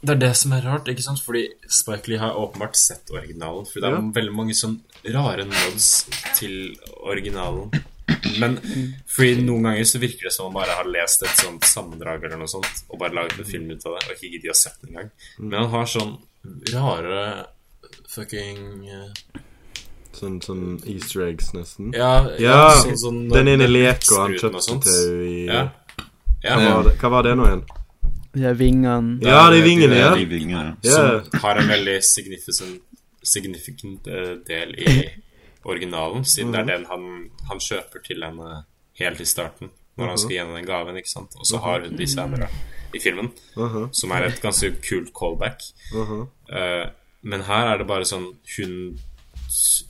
Det er det som er rart, ikke sant? Fordi Spike Lee har åpenbart sett originalen. For det er Ja. veldig mange sånn rare nods til originalen. Men fordi noen ganger så virker det som om han bare har lest et sånt sammendrag eller noe sånt, og bare laget en film ut av det, og ikke gidder å sett den engang. Men han har sånn rare fucking eh, Sånn, sånn easter eggs, nesten. Ja, Ja, sånn, sånn Den ene leka han kjøpte til i Ja. Ja, hva, var det, hva var det nå igjen? De er vingene Ja, de vingene, Ja, de vingene. ja. som har en veldig significant, significant eh, del i originalen, siden det er den han, han kjøper til henne helt i starten, når han skal gi henne den gaven, ikke sant? Og så har hun de senere i filmen, som er et ganske kult callback. Eh, men her er det bare sånn hun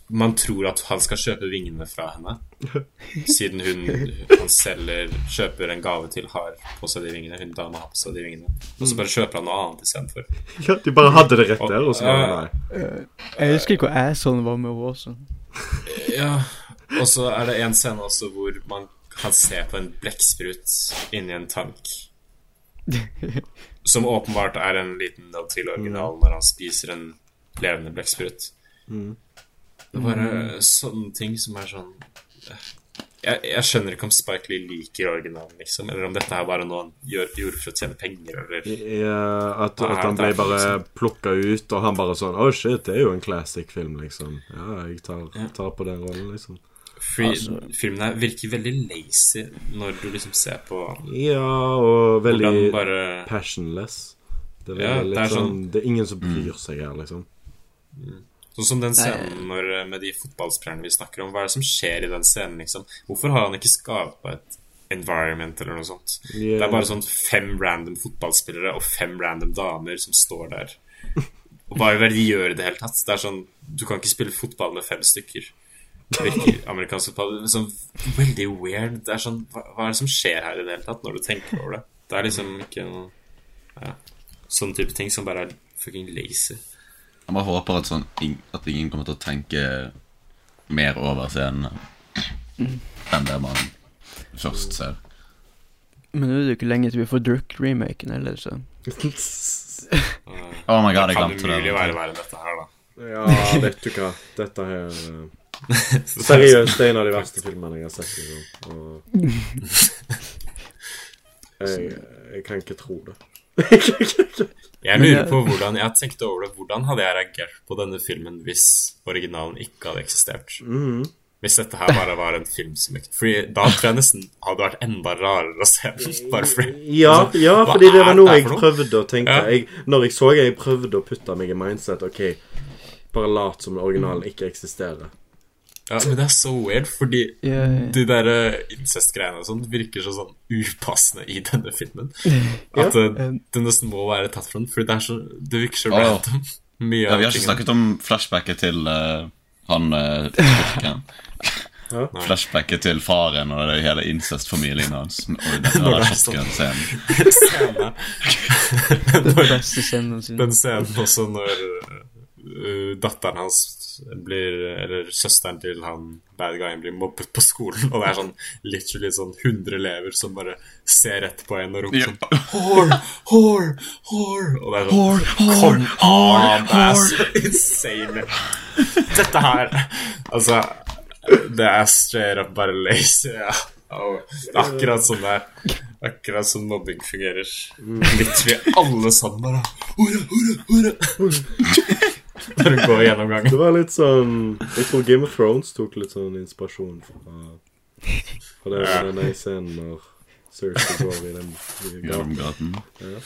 Man tror at han skal kjøpe vingene fra henne, siden hun han selger Kjøper en gave til har på seg de vingene. Hun dama har på seg de vingene. Og så bare kjøper han noe annet istedenfor. Ja, de bare hadde det rett der, og så bare nei. Jeg husker ikke hvor assholen var med henne også. Ja, og så er det en scene også hvor man kan se på en blekksprut inni en tank. Som åpenbart er en liten nod til originalen når han spiser en levende blekksprut. Det er bare sånne ting som er sånn jeg, jeg skjønner ikke om Spike Lee liker originalen, liksom, eller om dette er bare noe han gjorde for å tjene penger, eller Ja, at, at han ble bare liksom- plukka ut, og han bare sånn Å, shit, det er jo en classic film, liksom. Ja, jeg tar, tar på den rollen, liksom. Fordi Altså- filmen her virker veldig lazy når du liksom ser på Ja, og veldig bare passionless. Det er, Ja, det er sånn, sånn- Det er ingen som bryr seg her, liksom. Sånn som den scenen når, eh, med de fotballspillerne vi snakker om. Hva er det som skjer i den scenen, liksom? Hvorfor har han ikke skapa et environment eller noe sånt? Yeah. Det er bare sånn fem random fotballspillere og fem random damer som står der. Og hva vil de gjør i det hele tatt? Det er sånn Du kan ikke spille fotball med fem stykker. Det virker amerikansk fotball sånn veldig weird. Det er sånn hva, hva er det som skjer her i det hele tatt, når du tenker over det? Det er liksom ikke noe Ja. Sånn type ting som bare er fucking lazy. Jeg bare håper at, sånn, at ingen kommer til å tenke mer over scenene enn det man først ser. Men nå er det jo ikke lenge til vi får Druk-remaken heller, så Oh my god, jeg det kan glemte umulig være verre enn dette her, da. Ja, vet du hva. Dette her eh, Seriøst, det er en av de verste filmene jeg har sett. Liksom. Og jeg, jeg kan ikke tro det. Jeg lurer på hvordan Jeg har tenkt over det. Hvordan hadde jeg reagert på denne filmen hvis originalen ikke hadde eksistert? Mm. Hvis dette her bare var en film som ikke Fordi da tror jeg nesten hadde vært enda rarere å se den. Bare fordi Ja, ja, fordi det var noe jeg prøvde å tenke. Ja. Jeg, når jeg så jeg prøvde å putte meg i mindset OK, bare lat som originalen ikke eksisterer. Ja, men det er så weird, fordi yeah, de der eh, incest-greiene og sånn virker så sånn upassende i denne filmen. At At uh, det nesten må være tatt fra den, fordi det er så Det virker så Åh. random. Mye Ja, vi har ikke tingene. snakket om flashbacket til uh, han uh. Ja. Flashbacket til faren og det hele incest-familien hans. Når det er sånn. Den scenen også når uh, datteren hans blir Eller søsteren til han bad guyen blir mobbet på skolen, og det er sånn literally sånn 100 elever som bare ser rett på en og roper sånn Hår! Hår! Hår! Og det er sånn Hår, hår! Det er så insane. Dette her Altså Det er straight up bare lazy. Ja. Oh, det er akkurat sånn det er. Akkurat som mobbing fungerer. Literally alle sammen bare Hurra, hurra, hore! Når du går gjennom gangen. Det var litt sånn Jeg tror Game of Thrones tok litt sånn inspirasjon fra Fra det Ja. den scenen når Cersei går i den i gaten. Ja.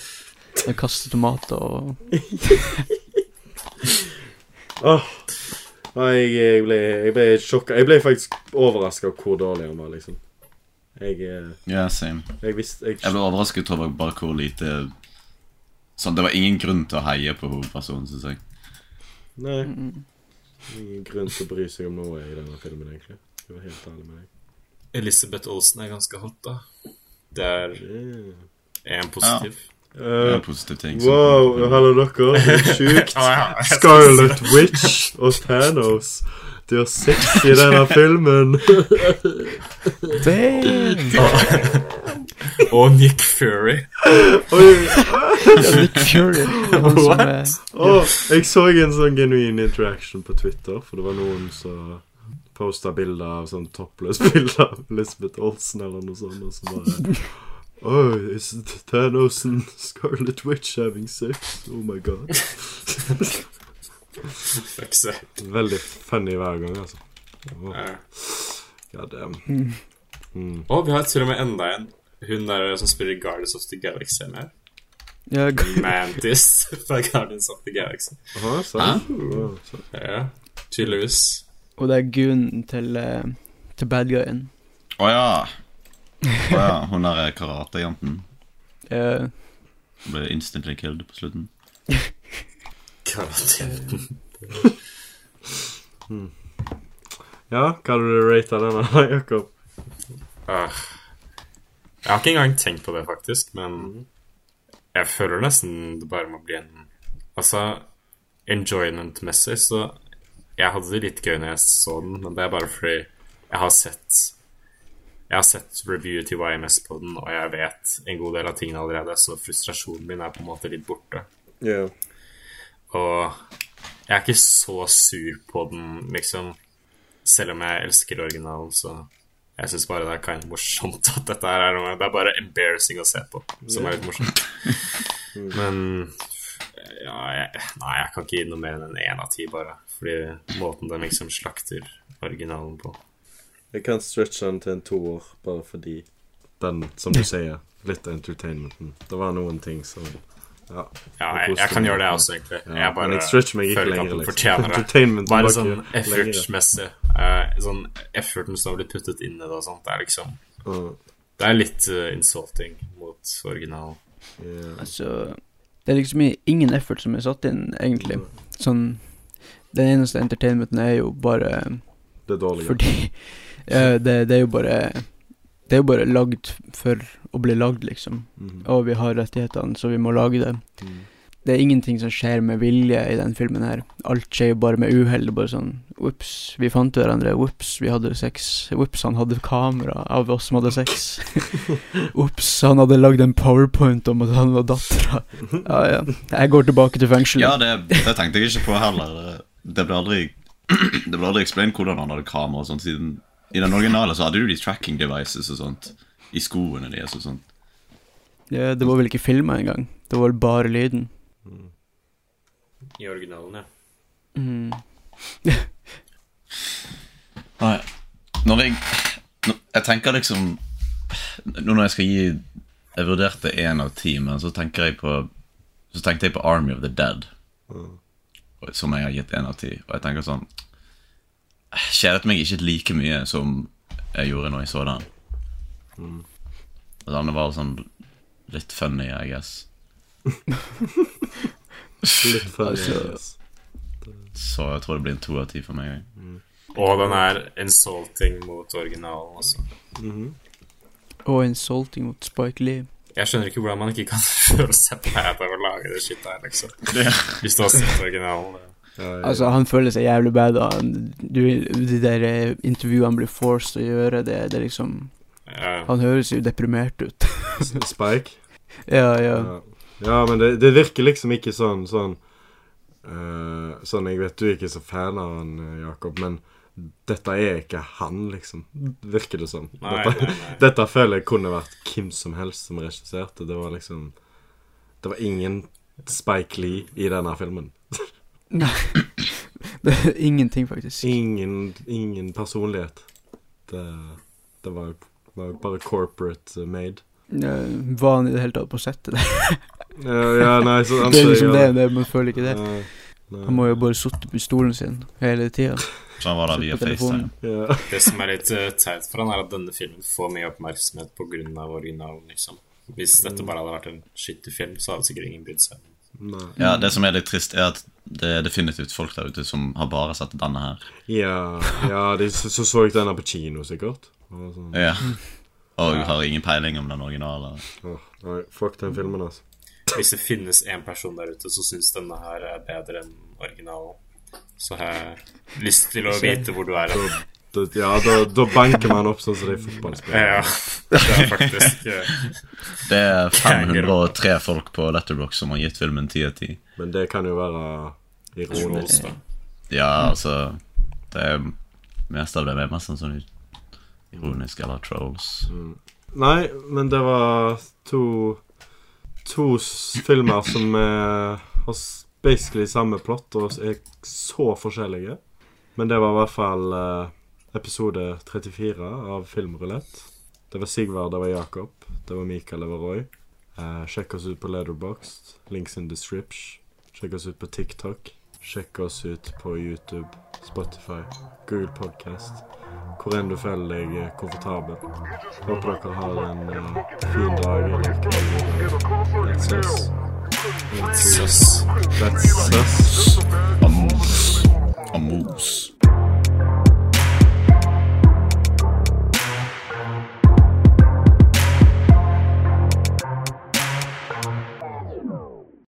Jeg kaster tomater og oh. Nei, jeg, jeg ble, jeg ble sjokka. Jeg ble faktisk overraska over hvor dårlig han var, liksom. Jeg, Ja, yeah, same. jeg visste jeg, Jeg ble overrasket over bare hvor lite Sånn, Det var ingen grunn til å heie på hovedpersonen, syns jeg. Nei. Ingen grunn til å bry seg om noe i denne filmen, egentlig. Jeg var helt ærlig med deg. Elisabeth Olsen er ganske hot, da. Det er en positiv. Er en positiv ting. wow, hallo dere. Det er sjukt. Ja. Scarlet Witch og Thanos. De har sex i denne filmen. Og Nick Fury. Nick Fury. What? er jeg så en sånn genuin interaction på Twitter, for det var noen som posta bilder av sånn toppløs bilde av Elizabeth Olsen eller noe sånt, og så bare Oh, is Thanos and Scarlet Witch having sex? Oh my god. Veldig funny hver gang, altså. Oh, god damn. Og vi har til og med enda en. Hun der som spiller Guardians of the Galaxy er med. ja, Mantis fra Guardians of the Galaxy. Aha, sant? Oh, så- Ja, tydeligvis. Og det er gunnen til, eh, til bad guyen. Å ja. Oh, ja. Hun der karatejenten Uh. ble instantly killed på slutten. Garantert. Ja, hva hadde du rata denne, Jakob? Ah. Jeg har ikke engang tenkt på det, faktisk, men jeg føler nesten det bare må bli en Altså, enjoyment-messig, så Jeg hadde det litt gøy når jeg så den, men det er bare fordi jeg har sett Jeg har sett reviewet til YMS på den, og jeg vet en god del av tingene allerede, så frustrasjonen min er på en måte litt borte. Yeah. Og jeg er ikke så sur på den, liksom. Selv om jeg elsker originalen, så Jeg syns bare det er kind of morsomt at dette her er noe Det er bare embarrassing å se på, som er litt morsomt. Men ja, jeg, Nei, jeg kan ikke gi noe mer enn en én av ti, bare. Fordi måten den liksom slakter originalen på. Jeg kan stretche den til en toer, bare fordi den, som du sier, litt av entertainmenten. Det var noen ting som Ja. Ja, jeg, jeg kan gjøre det også, egentlig. Ja, Jeg bare men jeg meg ikke føler ikke at lenger, den liksom. fortjener det. Bare sånn effort-messig effortsmessig. eh, sånn efforten som har blitt puttet inn i det og sånt, det er liksom Det er litt uh, insulting mot originalen. Yeah. Altså Det er liksom ingen effort som er satt inn, egentlig. Sånn Den eneste entertainmenten er jo bare Det er dårlig. fordi uh, det, det er jo bare Det er jo bare lagd for å bli lagd, liksom. Mm. Og vi har rettighetene, så vi må lage det. Mm. Det er ingenting som skjer med vilje i den filmen her. Alt skjer jo bare med uhell. Bare sånn Ops, vi fant hverandre. Ops, vi hadde sex. Ops, han hadde kamera av oss som hadde sex. Ops, han hadde lagd en powerpoint om at han var dattera. Ja, ja. Jeg går tilbake til fengselet. Ja, det, det tenkte jeg ikke på heller. Det, ble aldri Det ble aldri explained hvordan han hadde kamera og sånt, siden i den originale så hadde du de tracking devices og sånt i skoene deres og sånt. Ja, det var vel ikke filma engang. Det var vel bare lyden. I originalen, ja. Mm. Nei. Når jeg når, Jeg tenker liksom Nå når jeg skal gi Jeg vurderte én av ti, men så tenker jeg på Så tenkte jeg på Army of the Dead, som jeg har gitt én av ti. Og jeg tenker sånn Kjedet meg ikke like mye som jeg gjorde når jeg så den. Og den var sånn litt funny, I guess. Litt funny, I yes. Så jeg tror det blir en to av ti for meg. Og den er insulting mot originalen også. Og insulting mot Spike Lee. Jeg skjønner ikke hvordan man ikke kan føle seg på å lage det shit her, liksom. Hvis du har sett originalen. Altså, han føler seg jævlig bad. Du, de der eh, intervjuene han blir forced å gjøre, det, det er liksom Ja, Han høres jo deprimert ut. Spike? ja, ja. Ja, ja men det, det virker liksom ikke sånn Sånn uh, Sånn, jeg vet du er ikke så fan av han, eh, Jakob, men dette er ikke han, liksom. Virker det som. Nei, dette, nei, nei. dette føler jeg kunne vært hvem som helst som regisserte. Det var liksom Det var ingen Spike Lee i denne filmen. Nei. det er ingenting, faktisk. Ingen, ingen personlighet. Det, det var, var bare corporate eh, made. Ja, var han i det hele tatt på settet? der? Ja, ja nei, så det er liksom det, det, man føler ikke det. Nei, nei. Han må jo bare sitte på stolen sin hele tida. Så han var der via FaceTime. Ja. Det som er litt uh, teit for han, er at denne filmen får mye oppmerksomhet pga. originalen, liksom. Hvis dette bare hadde vært en skittig film, så hadde sikkert ingen brydd seg. Ja, Det som er litt trist, er at det er definitivt folk der ute som har bare sett denne her. Ja, ja de, så, så så jeg denne på kino, sikkert. Og sånn, Ja Og har ingen peiling om den originale. Oh, nei, fuck den filmen, altså. Hvis det finnes en person der ute som syns denne her er bedre enn originalen, så har jeg lyst til å vite hvor du er. hen. Da, ja, da, da banker man opp sånn som de fotballspillerne. Ja, det er faktisk uh, Det er 503 folk på Letterbox som har gitt filmen 10 av 10. Men det kan jo være ironisk. da. Ja, altså Det er mest av det er mest sånn ironisk eller trolls. Nei, men det var to To filmer som er, har basically samme plott og er så forskjellige. Men det var i hvert fall eh, episode 34 av Filmrulett. Det var Sigvard, det var Jakob, det var Mikael, det var Roy. Eh, sjekk oss ut på Letterboxd. Links in description. Sjekk oss ut på TikTok. Sjekk oss ut på YouTube, Spotify, Google Podcast. Hvor enn du føler deg eh, komfortabel. Håper dere har en uh, fin dag eller kveld. That's us. Sus. That's us. Amos. Amos.